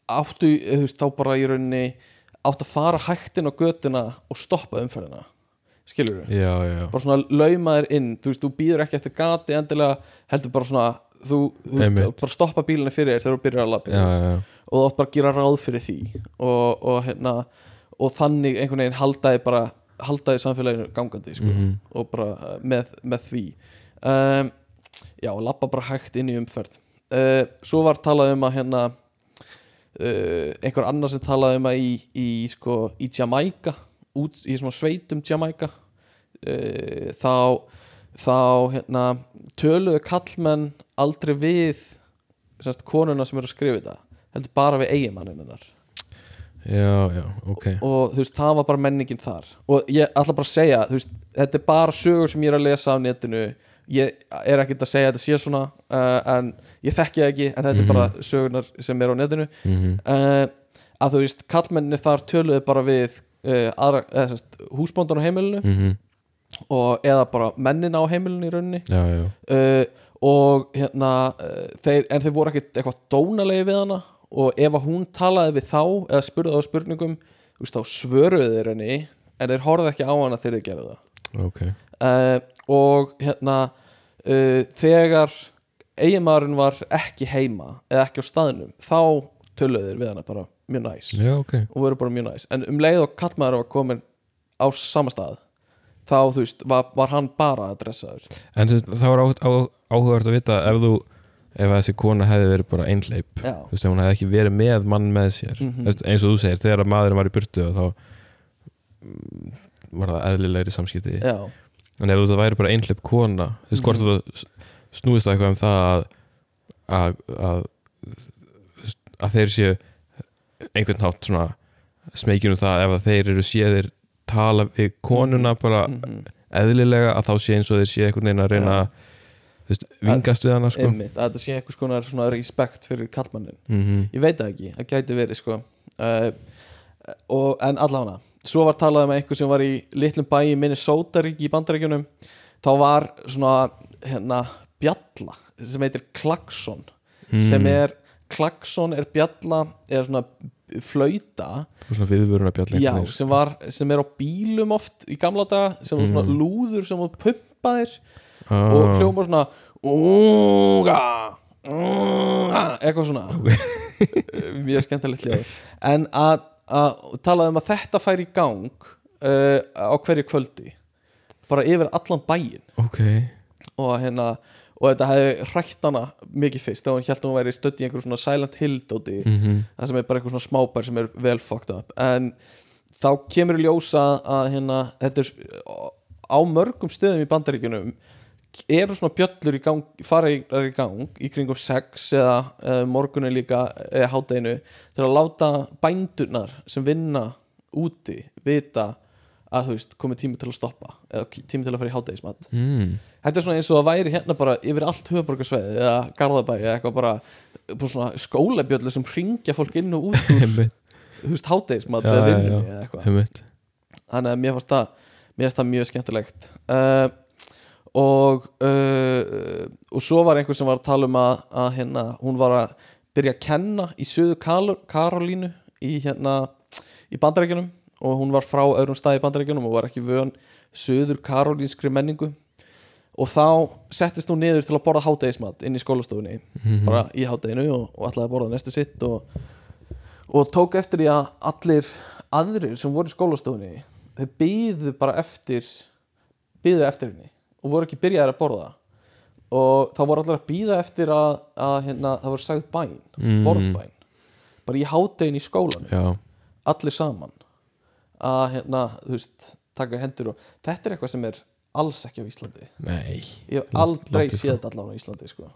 áttu, þú veist, þá bara í rauninni áttu að fara hægt inn á götuna og stoppa umferðina. Skilur við, Já, já, bara svona lauma þér inn. Þú veist, þú býður ekki eftir gati endilega heldur bara svona, þú, þú veist, bara stoppa bílinni fyrir þér þegar þú byrjar að já. og þú átt bara að gera ráð fyrir því. Og, og hérna og þannig einhvern veginn haldaði bara haldaði samfélaginu gangandi sko Mhm. og bara uh, með, með því. Um, já, lappa bara hægt inn í umferð. Uh, svo var talað um að hérna uh, einhver annar sem talaði um að í, í, sko, í Jamaica út í svona sveitum Jamaica uh, þá þá hérna töluðu kallmenn aldrei við semst, konuna sem eru að skrifa þetta heldur bara við eiginmannin hennar já, já, ok. Og þú veist, það var bara menningin þar. Og ég ætla bara að segja, þú veist þetta er bara sögur sem ég er að lesa á netinu. Ég er ekkert að segja að þetta sé svona uh, en ég þekki það ekki en þetta er bara sögurnar sem er á netinu. Mm uh, að þú veist, kallmenninni þar töluðu bara við uh, aðra, eða sérst, húsbóndan á heimilinu -hmm. og eða bara mennina á heimilinu í rauninni. Já, já, og hérna þeir, en þeir voru ekkert eitthvað dónalegi við hana og ef að hún talaði við þá eða spurði á spurningum veist, þá svöruðu þeir henni en þeir horfðu ekki á hana þegar þeir gerðu það. Ok. Uh, og hérna uh, þegar eiginmaðurinn var ekki heima eða ekki á staðnum þá töluðu þeir við hana bara mjög næs. Já, ok. Og voru bara mjög næs. En um leið og kallmaður var komin á sama stað þá þú veist var, var hann bara að dressa þér En á, á, áhugavert að vita ef þú, ef þessi kona hefði verið bara einhleip já, þú veist, hún hefði ekki verið með mann með sér Mhm. þú veist, eins og þú segir, þegar að maðurinn var í burtu þá mm, var það eðlilegri samskipti já, en ef þú veist, það væri bara einhleip kona þú veist, hvort Mhm. þú snúðist það eitthvað um það að að, að, að þeir séu einhvern hátt svona smekjur um það ef þeir eru séðir tala við konuna bara mhm. eðlilega að þá sé eins og þeir sé einhvern veginn að reyna Já. Þú veist, vingast við hana sko. einmitt, að þetta sé eitthvað skonar svona respekt fyrir kallmannin mm ég veit það ekki, það gæti verið sko. Uh, og, en allavega svo var talað um einhver sem var í litlum bæ í Minnesota ríki í bandaríkjunum. Þá var svona hérna bjalla sem heitir klaxon Mm. sem er klaxon er bjalla eða svona flauta. Svona já, sem, var, sem er á bílum oft í gamla daga sem var svona Mhm. lúður sem var pumpaðir ah, og hljóma svona unga, unga eitthvað svona. Mjög skemmtilegt hljóð. En að, að talaði um að þetta fær í gang uh, á hverju kvöldi bara yfir allan bæinn. Ok. Og hérna og þetta hefði hrætt hana mikið fyrst þegar hann held að hún væri stödd í einhver svona Silent Hill dóti mm það sem er bara einhver svona smábær sem er vel fucked up. En þá kemur ljósa að hérna, þetta er á mörgum stöðum í bandaríkjunum eru svona bjöllur í gang fara í, í gang í kringum sex eða, eða morgunin líka eða hádeginu til að láta bændurnar sem vinna úti vita að þú veist komið tími til að stoppa eða tími til að fara í hádegismat. Mm. Þetta er svona eins og það væri hérna bara yfir allt höfuborgarsveið eða Garðabæ eða eitthvað bara, bara svona skólabjöllu sem ringja fólk inn og út úr þú veist hátegismat Já, eða já. eða eitthvað. Þannig að mér fannst það mér fannst það mjög skemmtilegt. Uh, og uh, og svo var einhver sem var að tala um að, að hérna, hún var að byrja að kenna í söðu Karolínu í hérna í bandarækjunum og hún var frá öðrum stað í bandarækjunum og var ekki vön söður karolínskri menningu. Og þá settist hún niður til að borða hádegismat inn í skólastofunni Mhm. bara í hádeginu og, og ætlaði að borða næstu sitt og, og tók eftir því að allir aðrir sem voru í skólastofunni þau byðu bara eftir byðu eftir henni og voru ekki byrjaðir að borða og þá voru allir að býða eftir að, að hérna, það voru sagði bæn Mm. borðbæn. Bara í hádegin í skólanum. Já, allir saman að hérna, þú veist, taka hendur og þetta er eitthvað sem er alls ekki á Íslandi. Nei. Ég hef aldrei í séð þetta allavega á Íslandi sko.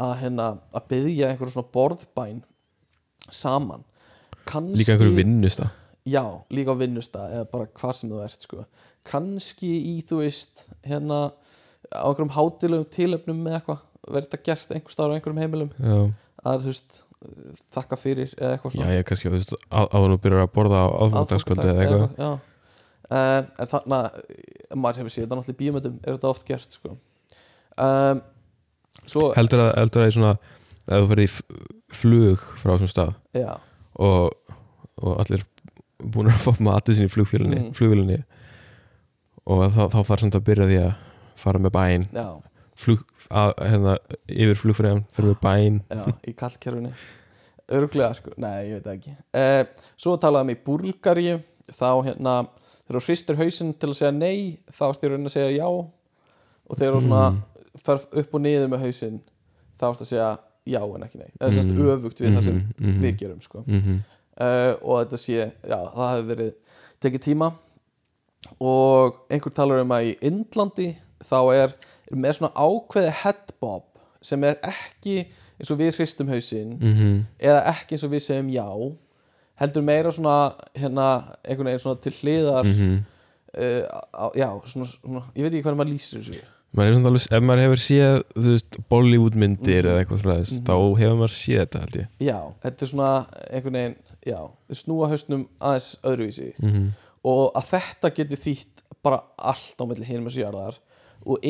að hérna að byggja einhverjum svona borðbæn saman. Kannski, Líka einhverju vinnusta já, líka á vinnusta eða bara hvar sem þú ert sko. Kannski í þú veist hérna á einhverjum hátilegum tilefnum með eitthvað verður þetta gert einhver staðar á einhverjum heimilum Já, að þú veist þakka fyrir eða eitthvað já ég kannski, þú veist, á á nú byrjar að borða á aðfangdagskvöldi eða eitthvað já. uh, en þarna ef maður hefur séð þetta náttúrulega í bíómyndum er þetta oft gert sko. um, svo Heldur að, heldur að í svona ef þú ferði í flug frá þessum stað og, og allir búin að fá matið sinni í flugfélinni, Mm. Og þá, þá þarf samt að byrja því að fara með að, hérna, yfir flugfræðan fyrir með já, í kallkerfinu. Örglega sko, nei ég veit það ekki. Uh, svo talaðum í Búlgaríu þá hérna, þegar þú hristir hausinn til að segja nei, þá í raunin að segja já. Og þegar þú svona Mm. fer upp og niður með hausinn þá ertu að segja já en ekki nei. Eða sérst Mhm. öfugt við það sem mhm. við gerum sko. Mhm. uh, og þetta sé, já, það hefur verið tekið tíma og einhver talar um að í Indlandi þá er, er með svona ákveði headbob sem er ekki eins og við hristum hausinn Mhm. eða ekki eins og við segjum já heldur meira svona hérna, einhvern veginn svona til hliðar Mhm. uh, á, já, svona, svona, ég veit ekki hvernig maður lýsir þessu maður er alveg, ef maður hefur séð veist, Bollywood myndir Mhm. eða eitthvað svona Mhm. þá hefur maður séð þetta held ég já, þetta er svona einhvern veginn, já, snúa hausnum aðeins öðruvísi Mhm. Og að þetta geti þýtt bara allt á melli þessu jarðar. Og,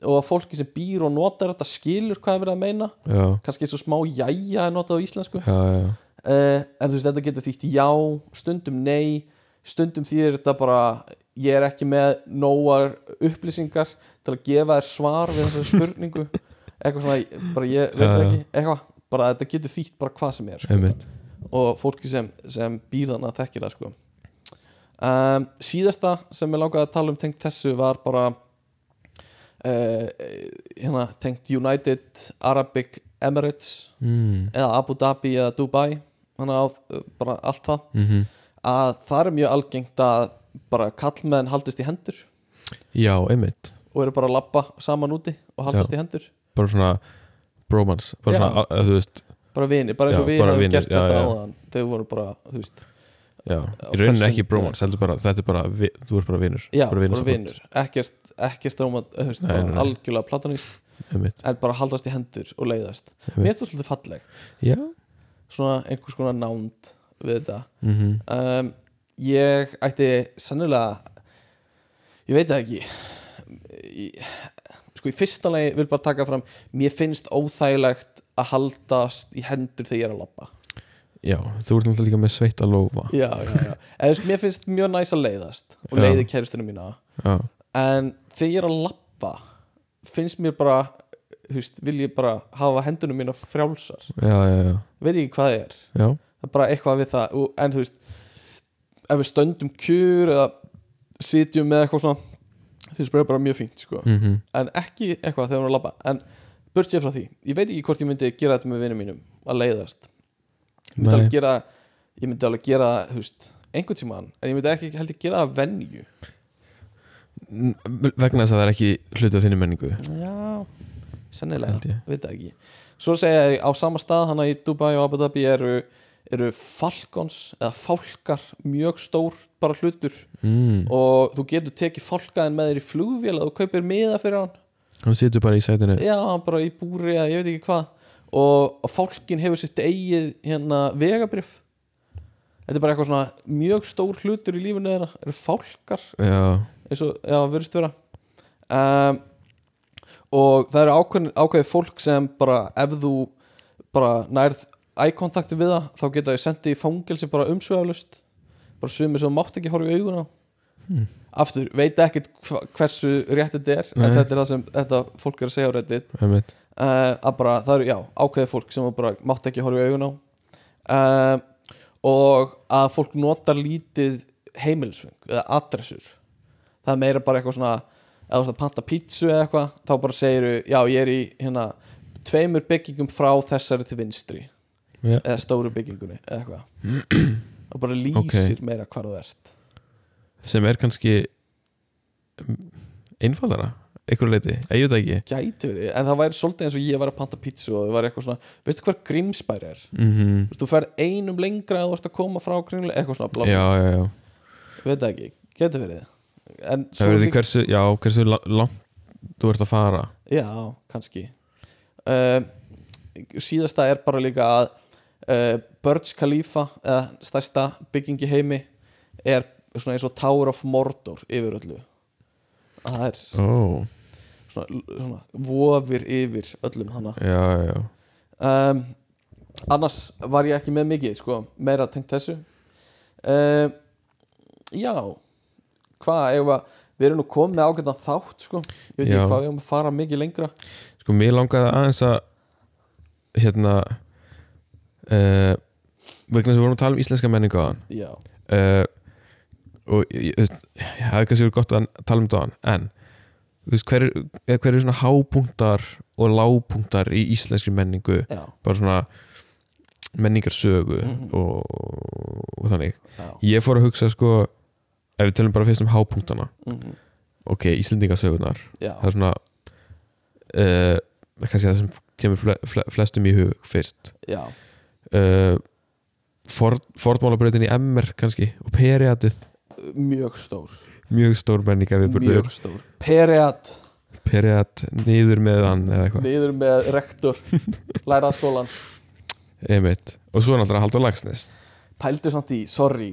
og að fólki sem býr og notar þetta skilur hvað er verið að meina. Já, kannski svo smá jæja er notað á íslensku. Já, já. Uh, en þú veist þetta getur þýtt já stundum nei, stundum þýðir þetta bara ég er ekki með nógar upplýsingar til að gefa þér svar við þessari spurningu. Eitthvað svona, bara ég veit það ekki eitthvað, bara þetta getur þýtt bara hvað sem er sko. Og fólki sem, sem býðana þekkir það sko um, síðasta sem ég langaði að tala um tengt þessu var bara uh, hérna tengt United Arabic Emirates mm. eða Abu Dhabi eða Dubai að uh, bara allt það. Mm að það er mjög algengt að bara kallmenn haldist í hendur já, einmitt. og eru bara að labba saman úti og haldast Já. í hendur. Bara svona bromance bara svona, að, þú veist bara vinir, bara eins og Já, við hefum gert já, þetta áðan. Þegar við vorum bara, þú veist já, í rauninni þessum- ekki bromance þetta er bara, vi, þú ert bara vinur já, bara vinur, ekkert ekkert róma, þú veist, Nei, nei, nei. algjörlega platonist einmitt, en bara haldast í hendur og leiðast. Mér finnst það svolítið fallegt. Já. Svona einhvers konar nánd við þetta. Mm um, ég ætti sennilega ég veit það ekki. Í, sko í fyrsta lagi vil bara taka fram mér finnst óþægilegt að haldast í hendur þegar ég er að labba já, þú ert náttúrulega líka með sveitt að lofa já, já, já, eða mér finnst mjög næs að leiðast og Já. leiði kæristinu mína. Já, en þegar ég er að labba finnst mér bara þú veist, vil ég bara hafa hendunum mína frjálsar. Já, já, já, veit ekki hvað það er. Já. það er bara eitthvað við það. En þú veist ef við stöndum kjur eða sitjum með eitthvað svona finnst mér bara mjög fínt sko. Mm en ekki eitthvað þegar við erum að labba. En burt ég frá því, ég veit ekki hvort ég myndi gera þetta með vinnum mínum að leiðast ég myndi alveg gera ég myndi alveg gera, þú veist, einhvern tímann. En ég myndi ekki held ég gera það venju. Vegna þess að það er ekki hluti af þinni menningu. Já, sennilega. Veit ekki. Svo segja ég á sama stað hana í Dubai og Abu Dhabi eru, eru falcons eða fálkar mjög stór bara hlutur. Mm. og þú getur tekið fálkaðin með þér í flugvél að þú kaupir miða fyrir hann. Hann situr bara í sætinu. Já, bara í búri eða ég veit ekki hvað og, og fálkin hefur sitt eigið hérna vegabrif þetta er bara eitthvað svona mjög stór hlutur í lífinu þeirra. Eru fálkar? Já, eins og, já, verðist vera. Um, og það eru ákveð, ákveðið fólk sem bara ef þú bara nærð ækontakti við það þá geta þau sendið í fangelsi bara umsvegalust bara sumir sem mátt ekki horfa í augun á. Mm. aftur, veit hva- hversu rétt þetta er en þetta er það sem þetta fólk er að segja á einmitt uh, að bara, það eru, já, ákveðið fólk sem bara mátt ekki horfa í augun á. Uh, og að fólk notar lítið heimilisfeng eða adressur. Það er meira bara eitthvað svona eða þú ert að panta pítsu eða eitthvað þá bara segiru, já, ég er í hérna tveimur byggingum frá þessari til vinstri. Já. eða stóru byggingunni eða eitthvað. Og bara lýsir meira hvar þú ert. Sem er kannski einfaldara einhverju leiti, ég veit ekki. Gæti verið, en það væri svolítið eins og ég var að panta pítsu og það var eitthvað svona, veistu hver Grímsbær er? Mm Þú veist, þú ferð einum lengra að þú ert að koma frá kringlega, eitthvað svona blá, já, já, já. Veit ekki, getur verið. En svo því líka, hversu, já, hversu la- langt þú ert að fara. Já, kannski. Uh, síðasta er bara líka að uh, Burj Khalifa eða stærsta byggingi heimi er svona eins og Tower of Mordor yfir öllu. Það er ó, svona, svona vofir yfir öllum hana. Já, já, um, annars var ég ekki með mikið sko, meira tengt þessu. Um, já hvað, ef að við erum nú komið ágættan þátt sko, ég veit ekki hvað við erum að fara mikið lengra? Sko, mér langaði aðeins að hérna uh, vegna að við vorum að tala um íslenska menningu hann já, uh, og ég, ég, ég hefði kannski verið gott að tala um það en veist, hver, er- hver er svona hápunktar og lágpunktar í íslenskri menningu? Já, bara svona menningarsögu Mhm. og, og þannig. Já, ég fór að hugsa sko ef við tölum bara fyrst um hápunktana. Mm ok, Íslendingasögunar það er svona uh, kannski það sem kemur fle, fle, flestum í hug fyrst. Uh, Ford, Fordmálabrautin í MR kannski og Periatið mjög stór mjög stór menninga viðburður mjög stór. Periat, Periat niður með hann eða eitthvað. Niður með rektor. Læraðskólan einmitt. Og svo náttúrulega Haldur Lagsnes pældu samt í, sorry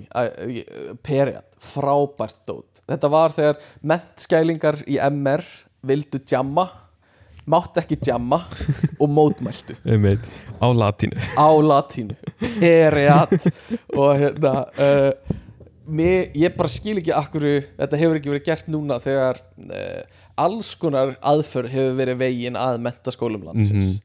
Periat, frábært dót. Þetta var þegar mentskælingar í MR vildu djamma mátt ekki djamma og mótmæltu. Einmitt. Á latínu. Á latínu. Periat og hérna uh, mér, ég bara skil ekki akkur þetta hefur ekki verið gert núna þegar uh, alls konar aðför hefur verið vegin að mentaskólum landsins.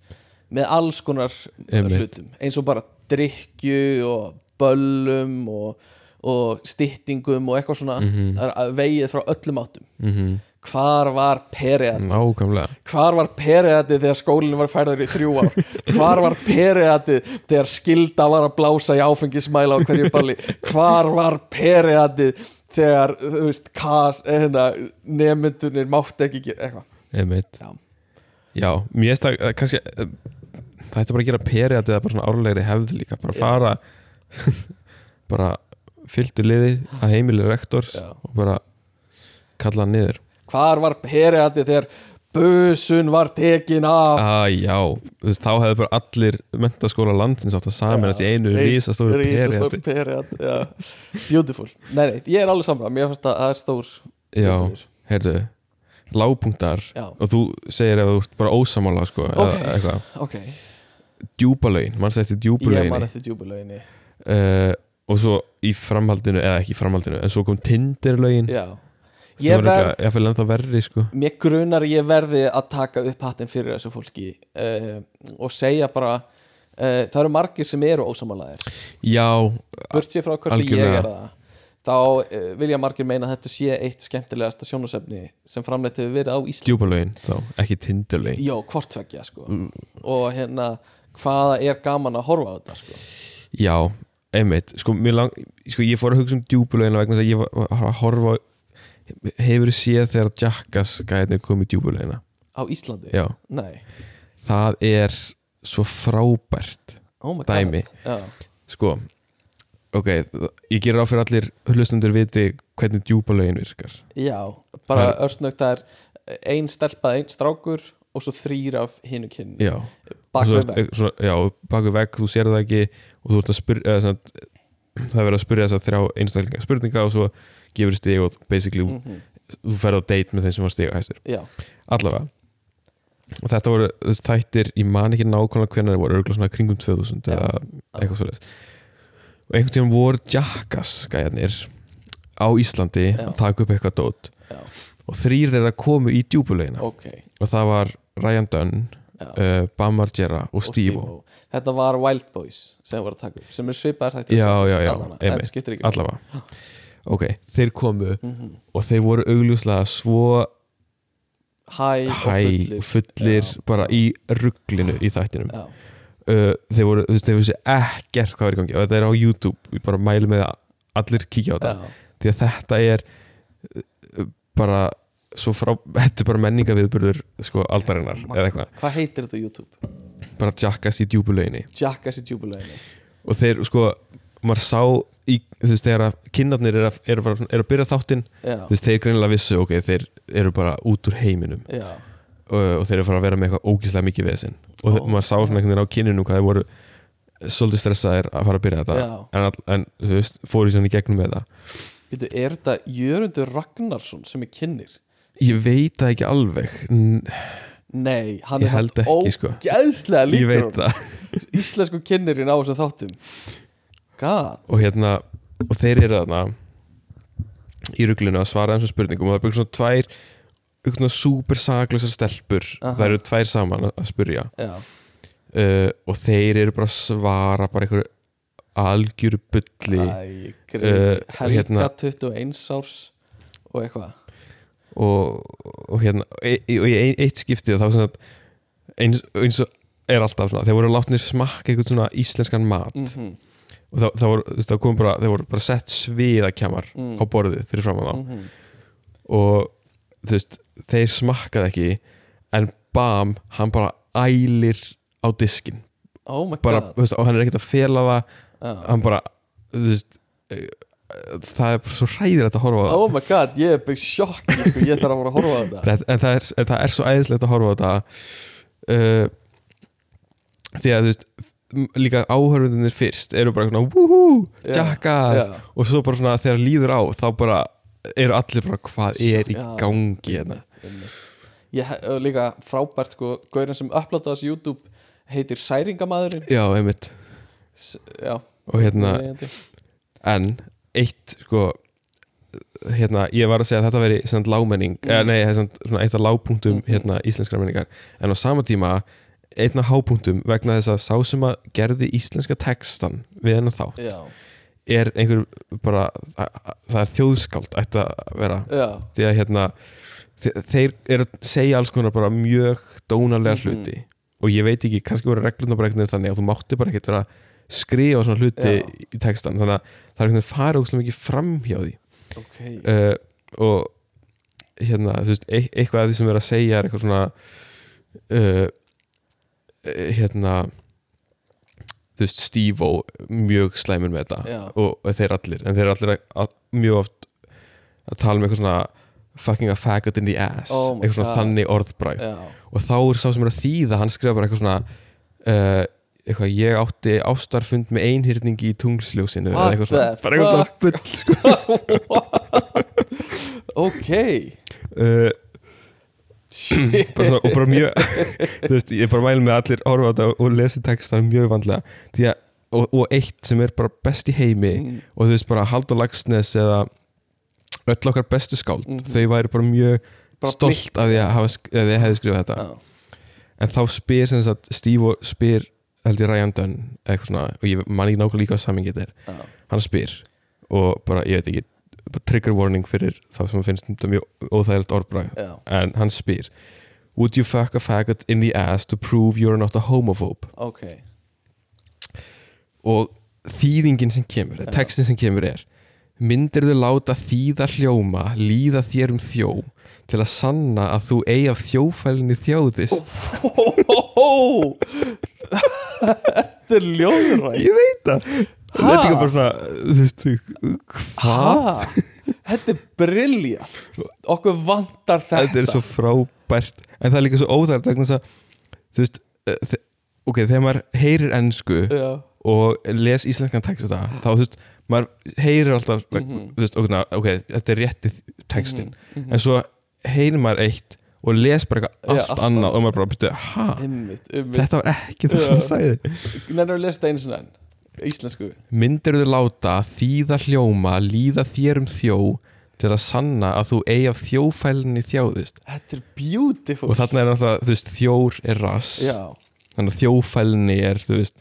Með alls konar Einmitt. hlutum eins og bara drikju og böllum og, og styttingum og eitthvað svona. Það er vegið frá öllum áttum. Mm -hmm. Hvar var nákvæmlega. Hvar var periatið þegar skólinn var færður í þrjú ár? Hvar var periatið þegar skilda var að blása í áfengismæla á hverju balli? Hvar var periatið þegar þú veist kas, hérna, nemyndunir mátt ekki eitthvað? Já. já, mér finnst það eh, kannski eh, það ætti bara að gera Periatið að bara svona árlegri hefð líka bara fara bara fylgdu liði að heimili rektors Já. og bara kalla hann niður hvar var periatið þegar busun var tekin af? Ah, já, veist, þá hefðu bara allir mentaskóla landins átt að saminast í einu Periatið periat já. beautiful, nei nei, ég er alveg samlega mér finnst að það er stór já, heyrðu lágpunktar. Og þú segir ef þú ert bara ósamála sko, Ok. eða eitthvað. ok, djúbalögin, mannst eftir ég man djúbalöginni eftir djúbulöginni uh, og svo í framhaldinu eða ekki í framhaldinu, en svo kom Tinderlögin. Já, ég verð ég verri sko. Mér grunar að ég verði að taka upp hattinn fyrir þessu fólki uh, og segja bara uh, það eru margir sem eru ósamálaðir já, burt sér frá hvort ég er það þá uh, vilja margir meina að þetta sé eitt skemmtilegasta sjónasefni sem framleitt hefur verið á Íslandi. Djúbalögin þá, ekki Tinderlögin já, hvort tvekja sko. Og hérna, hvaða er gaman að horfa á þetta sko? Já, einmitt, sko, lang, sko ég fór að hugsa um djúbalögin vegna þess að ég var að horfa hefur séð þegar Jackass gæðin kom í djúbalögina á Íslandi? já, Nei, það er svo frábært oh my Dæmi. god. Já, sko ok, ég ger á fyrir allir hlustundur viti hvernig djúbalögin virkar. Já bara örsnögt það er ein stelpa, ein strákur og svo þrýr af hinu kynni já, bak Svo við ert- vegg. svo, já, bak við vegg, þú sér það ekki og þú ert að spyrja eða, svona, það er verið að spyrja þess að þrjá einstaklinga spurninga og svo gefur stig og basically mm. Mhm, þú ferð á date með þeim sem var stiga hæstur já, allavega. Og þetta voru þessi þættir, ég man ekki nákvæmlega hvernig það voru örgulega svona kringum 2000 Já. eða eitthvað svoleiðis. Og einhvern tímann voru Jackass gæjarnir á Íslandi Já. að taka upp eitthvað dót. Já. og þrýr þeirra komu í djúbulegina ok. Og það var Ryan Dunn uh, Bam Margera og Og Steve Steve-O. þetta var Wild Boys sem voru að taka upp sem er svipaðar þættir Já, og já, já, allavega, en einmitt. skiptir ekki máli. allavega ok, þeir komu Mhm. og þeir voru augljóslega svo hæ og fullir, fullir Já, bara í rugglinu í þættinum já, uh, þeir voru, þú veist, þeir vissi ekkert hvað er í gangi og þetta er á YouTube, ég bara mælu með að allir kíkja á þetta já, því að þetta er uh, bara svo frá, þetta er bara menningaviðburður sko aldarinnar eða eitthvað hvað heitir þetta á YouTube? bara jackass í djúbulauginni Jackass í djúbuleginu og þeir sko, maður sá í, þú veist, þegar að kinnarnir eru að, eru, bara, eru að byrja þáttinn, þú veist, þeir greinilega vissu ok, þeir eru bara út úr heiminum. Og, og þeir eru að fara að vera með eitthvað ógíslega mikið við þessinn og oh, maður sá svona einhvern veginn á kinnunum hvað þeir voru svolítið stressaðir að fara að byrja þetta. En, all, en þú veist, fóru í svona í gegnum með það. Veitu, er þetta Jörundur Ragnarsson sem er kynnir? ég veit það ekki alveg. N Nei, hann Ég er ekki, sko. ógeðslega ég líkur Íslensku kynnirinn á þessum þáttum God. Og hérna, og þeir eru þarna í ruglinu að svara þessum spurningum og það er bara svona tvær eitthvað svona super saklausar stelpur. Aha. það eru tvær saman að- spurja uh, og þeir eru bara að svara bara einhverju algjöru greið Uh, Helga hérna- 21 árs og eitthvað. Og, og hérna e, og í ein- eitt skiptið þá svona eins, eins og er alltaf svona þeir voru látnir smakka eitthvað svona íslenskan mat. Mm og það, það voru, það kom bara þeir voru bara sett sviðakjamar Mm. á borðið fyrir fram á þá -hmm. og þú veist, þeir smakkaði ekki en bam, hann bara ælir á diskin Oh bara, veist, og hann er ekkert að fela það Já. hann bara, þú veist eh, það er bara svo hræðir að horfa á það Oh my god, ég er bara í sjokki sko, Ég þarf að fara að horfa á Þetta- en það er, en það er svo æðislegt að horfa á þetta uh, því að þú veist líka áhörfundinir fyrst eru bara svona wúhú, jackass já. og svo bara svona þegar líður á þá bara eru allir bara hvað er í gangi hérna. Ég hef líka frábært sko Gaurin sem upplóta þessu YouTube heitir Særingamadurinn já, einmitt S Já, og hérna, en eitt sko hérna, ég var að segja að þetta veri svona lágmenning, Mm. eða nei, svona, eitt af lágpunktum Mhm. hérna íslenskra menningar en á sama tíma einn af hápunktum vegna þess að sá sem að gerði íslenska textan við hennar þátt Já, er einhver bara það er þjóðskáld ætti að vera. Já, því að hérna þe- þeir eru að segja alls konar bara mjög dónalega Mhm. hluti. Og ég veit ekki, kannski voru reglurnar bara veginn þannig að þú mátti bara ekkert vera að skrifa svona hluti Já. í textan þannig að það er einhvern veginn farið óslega mikið fram hjá því. Ok. Uh, og hérna, þú veist, e eitthvað af því sem er að segja er eitthvað svona uh, hérna þú veist, Steve-O mjög slæmur með þetta. Já. og, þeir allir, en þeir allir að, að, mjög oft að tala um eitthvað svona fucking a faggot in the ass Oh eitthvað svona God. þannig orðbræð og þá er sá sem er að þýða, hann skrifa bara eitthvað svona uh, eitthvað, ég átti ástarfund með einhyrningi í tungsljósinu eða eitthvað svona, bara eitthvað bull sko. Ok. Uh, Shit bara svona, og bara mjög þú veist, ég bara mælum með allir horfa á þetta og lesi textan mjög vandlega. Og, og eitt sem er bara best í heimi Mm. og þú veist bara Haldur Lagsnes eða öll okkar bestu skáld Mhm. þau væri bara mjög Bara stolt að hafa sk- að þið hefði skrifað þetta. Já, en þá spyr sem sagt Steve spyr held ég Ryan Dunn eitthvað svona og ég man ekki nákvæmlega líka hvað samingi þetta er. Já, hann spyr og bara ég veit ekki trigger warning fyrir þá sem finnst þetta mjög óþægilegt orðbrag já, en hann spyr Would you fuck a faggot in the ass to prove you're not a homophobe? ok. Og þýðingin sem kemur, Já. textin sem kemur er Myndir þau láta þýða hljóma, líða þér um þjó til að sanna að þú eigi af þjófælinni þjóðist? Þetta er ljóðræð Ég veit það Þetta er bara svona, þú veist, hvað? Ha? Þetta er brillja Okkur vantar þetta. Þetta er svo frábært. En það er líka svo óþært vegna þess að Þú veist, þe- ok, þegar maður heyrir ennsku Já, og les íslenskan text þetta þá þú veist, maður heyrir alltaf Mhm. þú veist, ok, na, ok, þetta er rétti textin, Mhm, mhm. en svo heyrir maður eitt og les bara eitthvað Já, allt allt annað og maður bara byrja, ha, Einmitt, einmitt. Þetta var ekki það sem Já. það sagði. Nennir að lesa þetta einu sinni enn íslensku. Myndir þú láta þýða hljóma líða þér um þjó til að sanna að þú eigi af þjófælinni þjáðist? Þetta er beautiful. Og þarna er náttúrulega, þú veist, þjór er rass. Já, þannig að þjófælinni er, þú veist,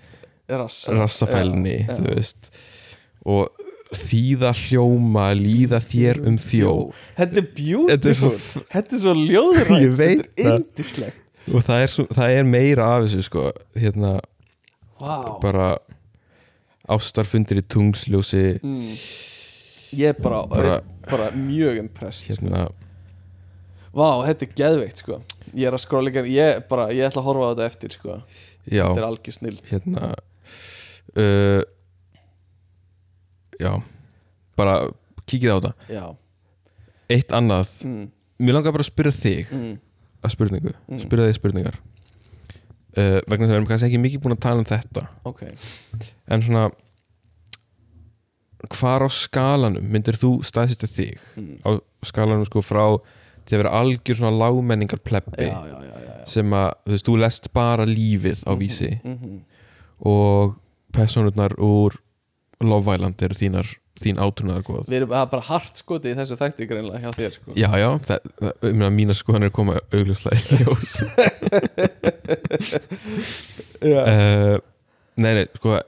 rassa rassafælinni Já, já. þú veist. Og þýða hljóma líða þér um þjó Þetta er beautiful. Þetta er svo- Þetta er svo ljóðrænt. Ég veit Þetta er það. indislegt og það er, svo, það er meira af þessu sko, hérna. Vá. Bara ástarfundir í tungsljósi. Mm. Ég er bara, Bara- bara, mjög impressed sko. hérna, Vá, þetta er geðveikt sko. Ég er að skróla líka Ég, bara, ég ætla að horfa á þetta eftir sko. Já, Þetta er algjör snill hérna uh, já. Bara kíkið á þetta. Já. Eitt annað, mm. mér langar bara að spyrja þig Mm. að spurningu, Mm. spyrja þig spurningar uh, vegna þess að við erum kannski ekki mikið búin að tala um þetta Ok en svona hvar á skalanum myndir þú staðsetja þig mm. á skalanum sko frá til að vera algjör svona lágmenningar plebbi Já, já, já, já, já. sem að þú veist, þú lest bara lífið á vísi mm -hmm. og personurnar úr Love Island eru þínar þín átrúnaðar góð. Við erum er bara hart skotið í þessu þætti greinlega hjá þér sko. Já, já, það, það, ég meina mínar skoðanir koma augljóslega í ljós. Uh, nei, nei, sko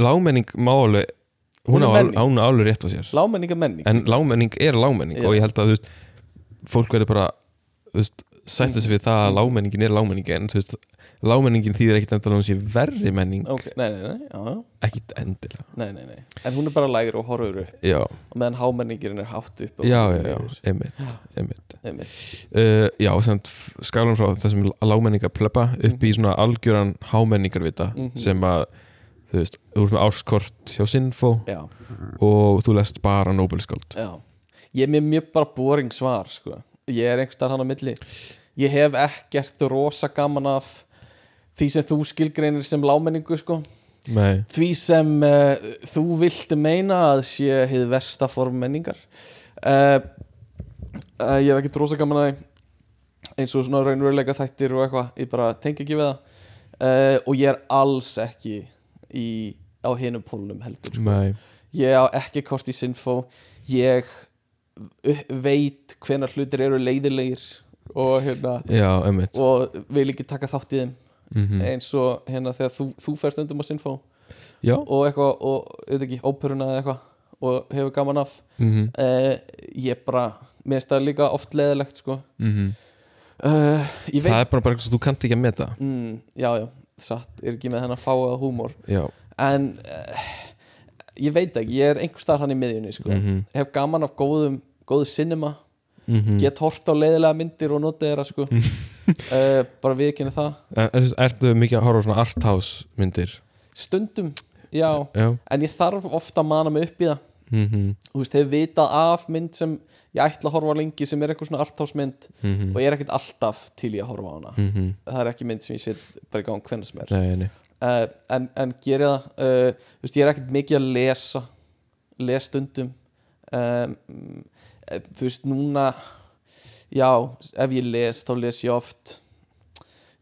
lágmenning má alveg Hún er á, alveg rétt á sér. Lámenninga menning. En lágmenning er lágmenning og ég held að þú veist fólk verður bara þú veist, sætta sig við það að lágmenningin er lágmenning en þú veist, lágmenningin þýðir ekkit endilega hún sé verri menning. Ok, nei, nei, nei, ekkit endilega. Nei, nei, nei. En hún er bara lægri og horfur upp. Já, Og meðan hámenningirinn er hátt upp já, já, einmitt, einmitt. Einmitt. Uh, já, sem skalan frá þessum lágmenninga plebba upp í svona algjöran hámenningarvita Mhm. sem að þú veist, þú ert með árskort hjá Sinfo Já, og þú lest bara Nobelskáld. Já. Ég er mjög bara boring svar sko. Ég er einhvers þar hann á milli Ég hef ekkert rosa gaman af Því sem þú skilgreinir sem lámenningu sko. Nei, Því sem uh, þú vilt meina að sé hið versta form menningar. Uh, uh, Ég hef ekkert rosa gaman því eins og svona raunveruleika þættir og eitthvað ég bara tengi ekki við það. Og ég er alls ekki í, á hinum pólunum heldur sko. nei, ég á ekki kort í Sinfo ég veit hvenar hlutir eru leiðilegir og hérna já, og vil ekki taka þátt í þeim. Mm eins og hérna þegar þú, þú færst á Sinfo Já, og eitthvað og auðvitað ekki óperuna eða eitthvað og hefur gaman af. Mm uh, ég bara, mér finnst það líka oft leiðilegt sko. -hmm. uh, veit Það er bara bara eitthvað sem þú kannt ekki að meta. Mm, já já, satt, er ekki með þennan fáa húmor. Já, en uh, ég veit ekki, ég er einhver starf hann í miðjunni sko. Mhm. hef gaman af góðum góðu cinema, mm get hort á leiðilega myndir og notið þeirra sko. uh, bara viðkynna það. En, en, Ertu mikið að horfa á svona arthouse myndir? stundum, já, Já. En ég þarf ofta að mana mig upp í það. Mm þú veist, hef vitað af mynd sem ég ætla að horfa lengi sem er eitthvað svona arthouse mynd -hmm. og ég er ekkert alltaf til í að horfa á hana. Mm -hmm. það er ekki mynd sem ég set bara í gang hvernig sem er. Nei, nei. Uh, en, en geri það. Uh, þú veist, ég er ekkert mikið að lesa les stundum. Um, þú veist, núna já, ef ég les þá les ég oft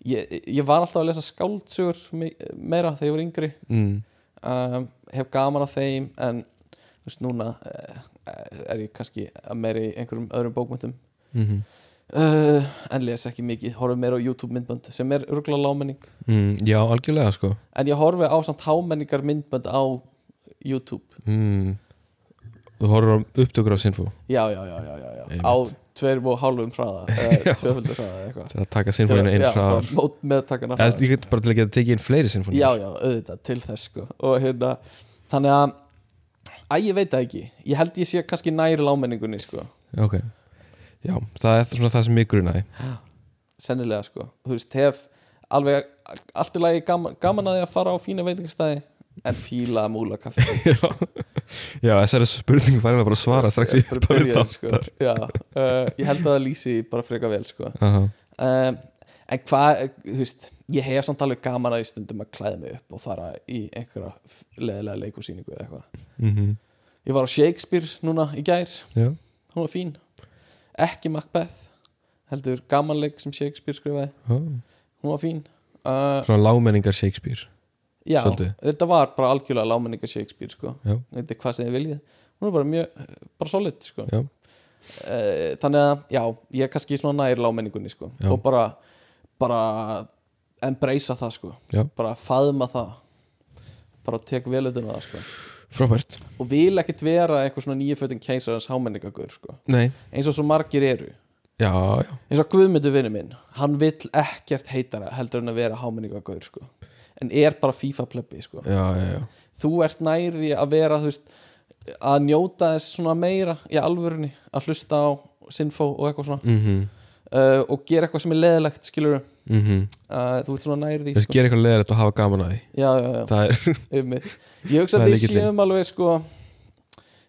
ég, ég var alltaf að lesa skáldsögur me- meira þegar ég var yngri mm. um, hef gaman af þeim en þú veist, núna uh, er ég kannski í einhverjum öðrum bókmyndum Mm uh, en les ekki mikið, horfi meira á YouTube myndbönd sem er örgulega lámenning mm. Já, algjörlega sko en ég horfi á samt hámenningar myndbönd á YouTube mm. Þú horfur á upptökur á Sinfo já, já, já, já, já, á tveir og hálfum hraða eða tvöföldur hraða eða eitthvað. Það að taka Sinfoinu einn já, hraðar. bara mót meðtakana Eða ég get bara til að geta tekið inn fleiri Sinfoni já, já, auðvitað, til þess sko. Og hérna, þannig að að ég veit það ekki, ég held ég sé kannski næri lámenningunni sko. Ok. Já, það er svona það sem mig grunaði. Sennilega sko, þú veist, hef alveg allt í lagi gaman, gaman að því að fara á fína veitingastæði en fíla múla kaffi Já, já þessari spurning var ég bara að svara strax í upphafi sko. þáttar. Já, uh, ég held að það lýsi bara freka vel sko. Aha. um, en hvað, þú veist ég hef samt alveg gaman að í stundum að klæða mig upp og fara í einhverja leðilega leikúsýningu eða eitthvað Mhm. ég var á Shakespeare núna í gær Já, hún var fín, ekki Macbeth heldur gamanleik sem Shakespeare skrifaði Ó. hún var fín uh, Svona lágmenningar Shakespeare já, Svolítið. þetta var bara algjörlega lámenninga Shakespeare sko. Þetta er hvað sem þið viljið hún er bara mjög, bara solid sko. Já. Eh, þannig að, já, ég er kannski svona nær lámenningunni sko. Já. og bara bara embracea það sko. Bara faðma það bara tek vel utan um það sko. frábært og vil ekkit vera eitthvað svona nýjufötin keisarans hámenningagur sko. Nei, eins og svo margir eru já, já, eins og Guðmundur vinnu minn hann vill ekkert heitara heldur en að vera hámenningagur sko. En er bara FIFA plebbi sko. þú ert nærði að vera veist, að njóta þess svona meira í alvörunni, að hlusta á sinfó og eitthvað svona. Mm uh, og gera eitthvað sem er leðilegt, skilur -hmm. uh, þú ert svona nærði sko. gera eitthvað leðilegt og hafa gaman að því. Já, já, já, er, ég hugsa að við lykillinn. séum alveg sko,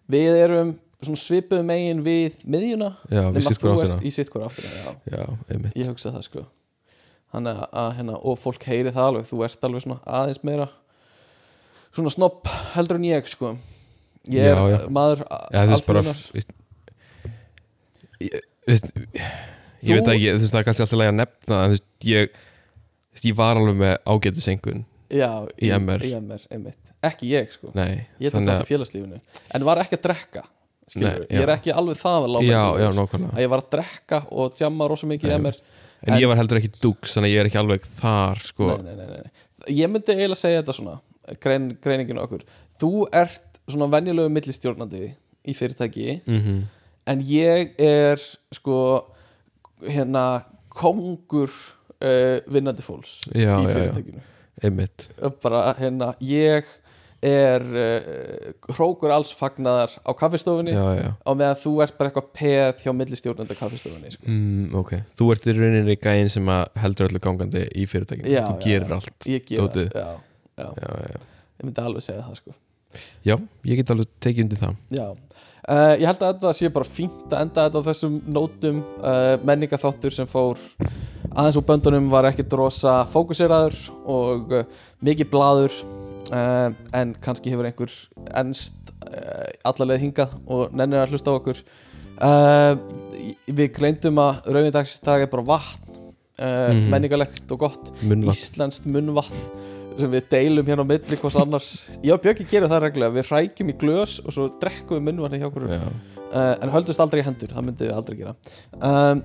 við erum svipuð megin við miðjuna já, við sitt hver áttina. ég hugsa það sko Þannig að, hérna, og fólk heyri það alveg þú ert alveg svona aðeins meira svona snopp heldur en ég sko. Ég er Já, já. maður Já, veist, ég, ég veit ekki, þú veist, það er kannski alltaf lægi að nefna en þú veist, ég ég var alveg með ágæti sengun já, í MR. í MR ekki ég sko. Nei, ég tók þetta félagslífinu. En var ekki að drekka Nei, ég er ekki alveg það að láta að ég var að drekka og tjamma rosa mikið í MR En, En- ég var heldur ekki dúks, þannig að ég er ekki alveg þar sko. nei, nei, nei, nei. ég myndi eiginlega segja þetta svona grein, greininginu okkur þú ert svona venjulegu millistjórnandi í fyrirtæki mm en ég er sko hérna kongur uh, vinnandi fólks Já, í já, já. fyrirtækinu Einmitt bara hérna ég er uh, hrókur alls fagnaðar á kaffistofunni á meðan þú ert bara eitthvað peð hjá millistjórnanda kaffistofunni sko. mm, Ok, þú ert í rauninni gæinn sem heldur öllu gangandi í fyrirtækinu. Já, Þú já, gerir já. allt ég ger allt já, já, Já, já, ég myndi alveg segja það sko. já, ég get alveg tekið undir það. Já, uh, ég held að þetta sé bara fínt að enda þetta á þessum nótum. Uh, menningaþáttur sem fór aðeins úr böndunum var ekki drosa fókuseraður og uh, mikið blaður uh, en kannski hefur einhver ennst uh, allarleið hingað og nennir að hlusta á okkur. Uh, við greindum að rauðindagsdag er bara vatn uh, Mhm. menningalegt og gott. Munnvatn. Íslenskt munnvatn sem við deilum hérna á milli hvers annars. Ég og Björki gerum það reglulega, við rækjum í glös og svo drekkum við munnvatni hjá okkur. Uh, en höldust aldrei í hendur, það myndum við aldrei gera. Um,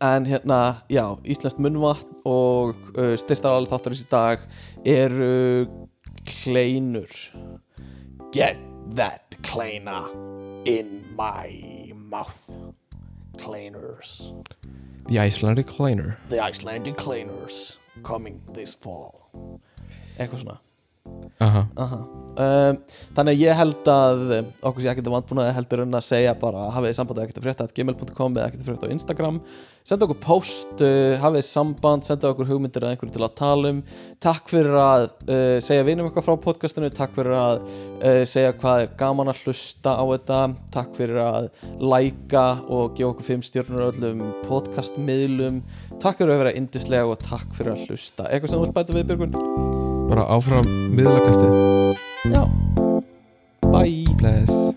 en hérna já, íslenskt munnvatn og uh, styrtar alveg þáttarins í dag eru kleinur. Get that kleina in my mouth kleiners. The Icelandic Kleiner. The Icelandic kleiners coming this fall. Eitthvað svona Aha, Aha. Um, þannig að ég held að um, okkur sé ekkert að vandbúnaði heldur en að segja bara hafið þið samband ekkert að frétta at gmail.com eða ekkert frétta á Instagram. Senda okkur post, uh, hafið þið samband senda okkur hugmyndir að einhverju til að tala um. Takk fyrir að uh, segja vinum eitthvað frá podcastinu, takk fyrir að uh, segja hvað er gaman að hlusta á þetta. Takk fyrir að læka og gefa okkur fimm stjórnur öllum podcastmiðlum. Takk fyrir að vera indislega og takk fyrir að hlusta. Eitthvað sem þú vilt bæta við Björgun? bara áfram miðlakastu já. Bye. Bless.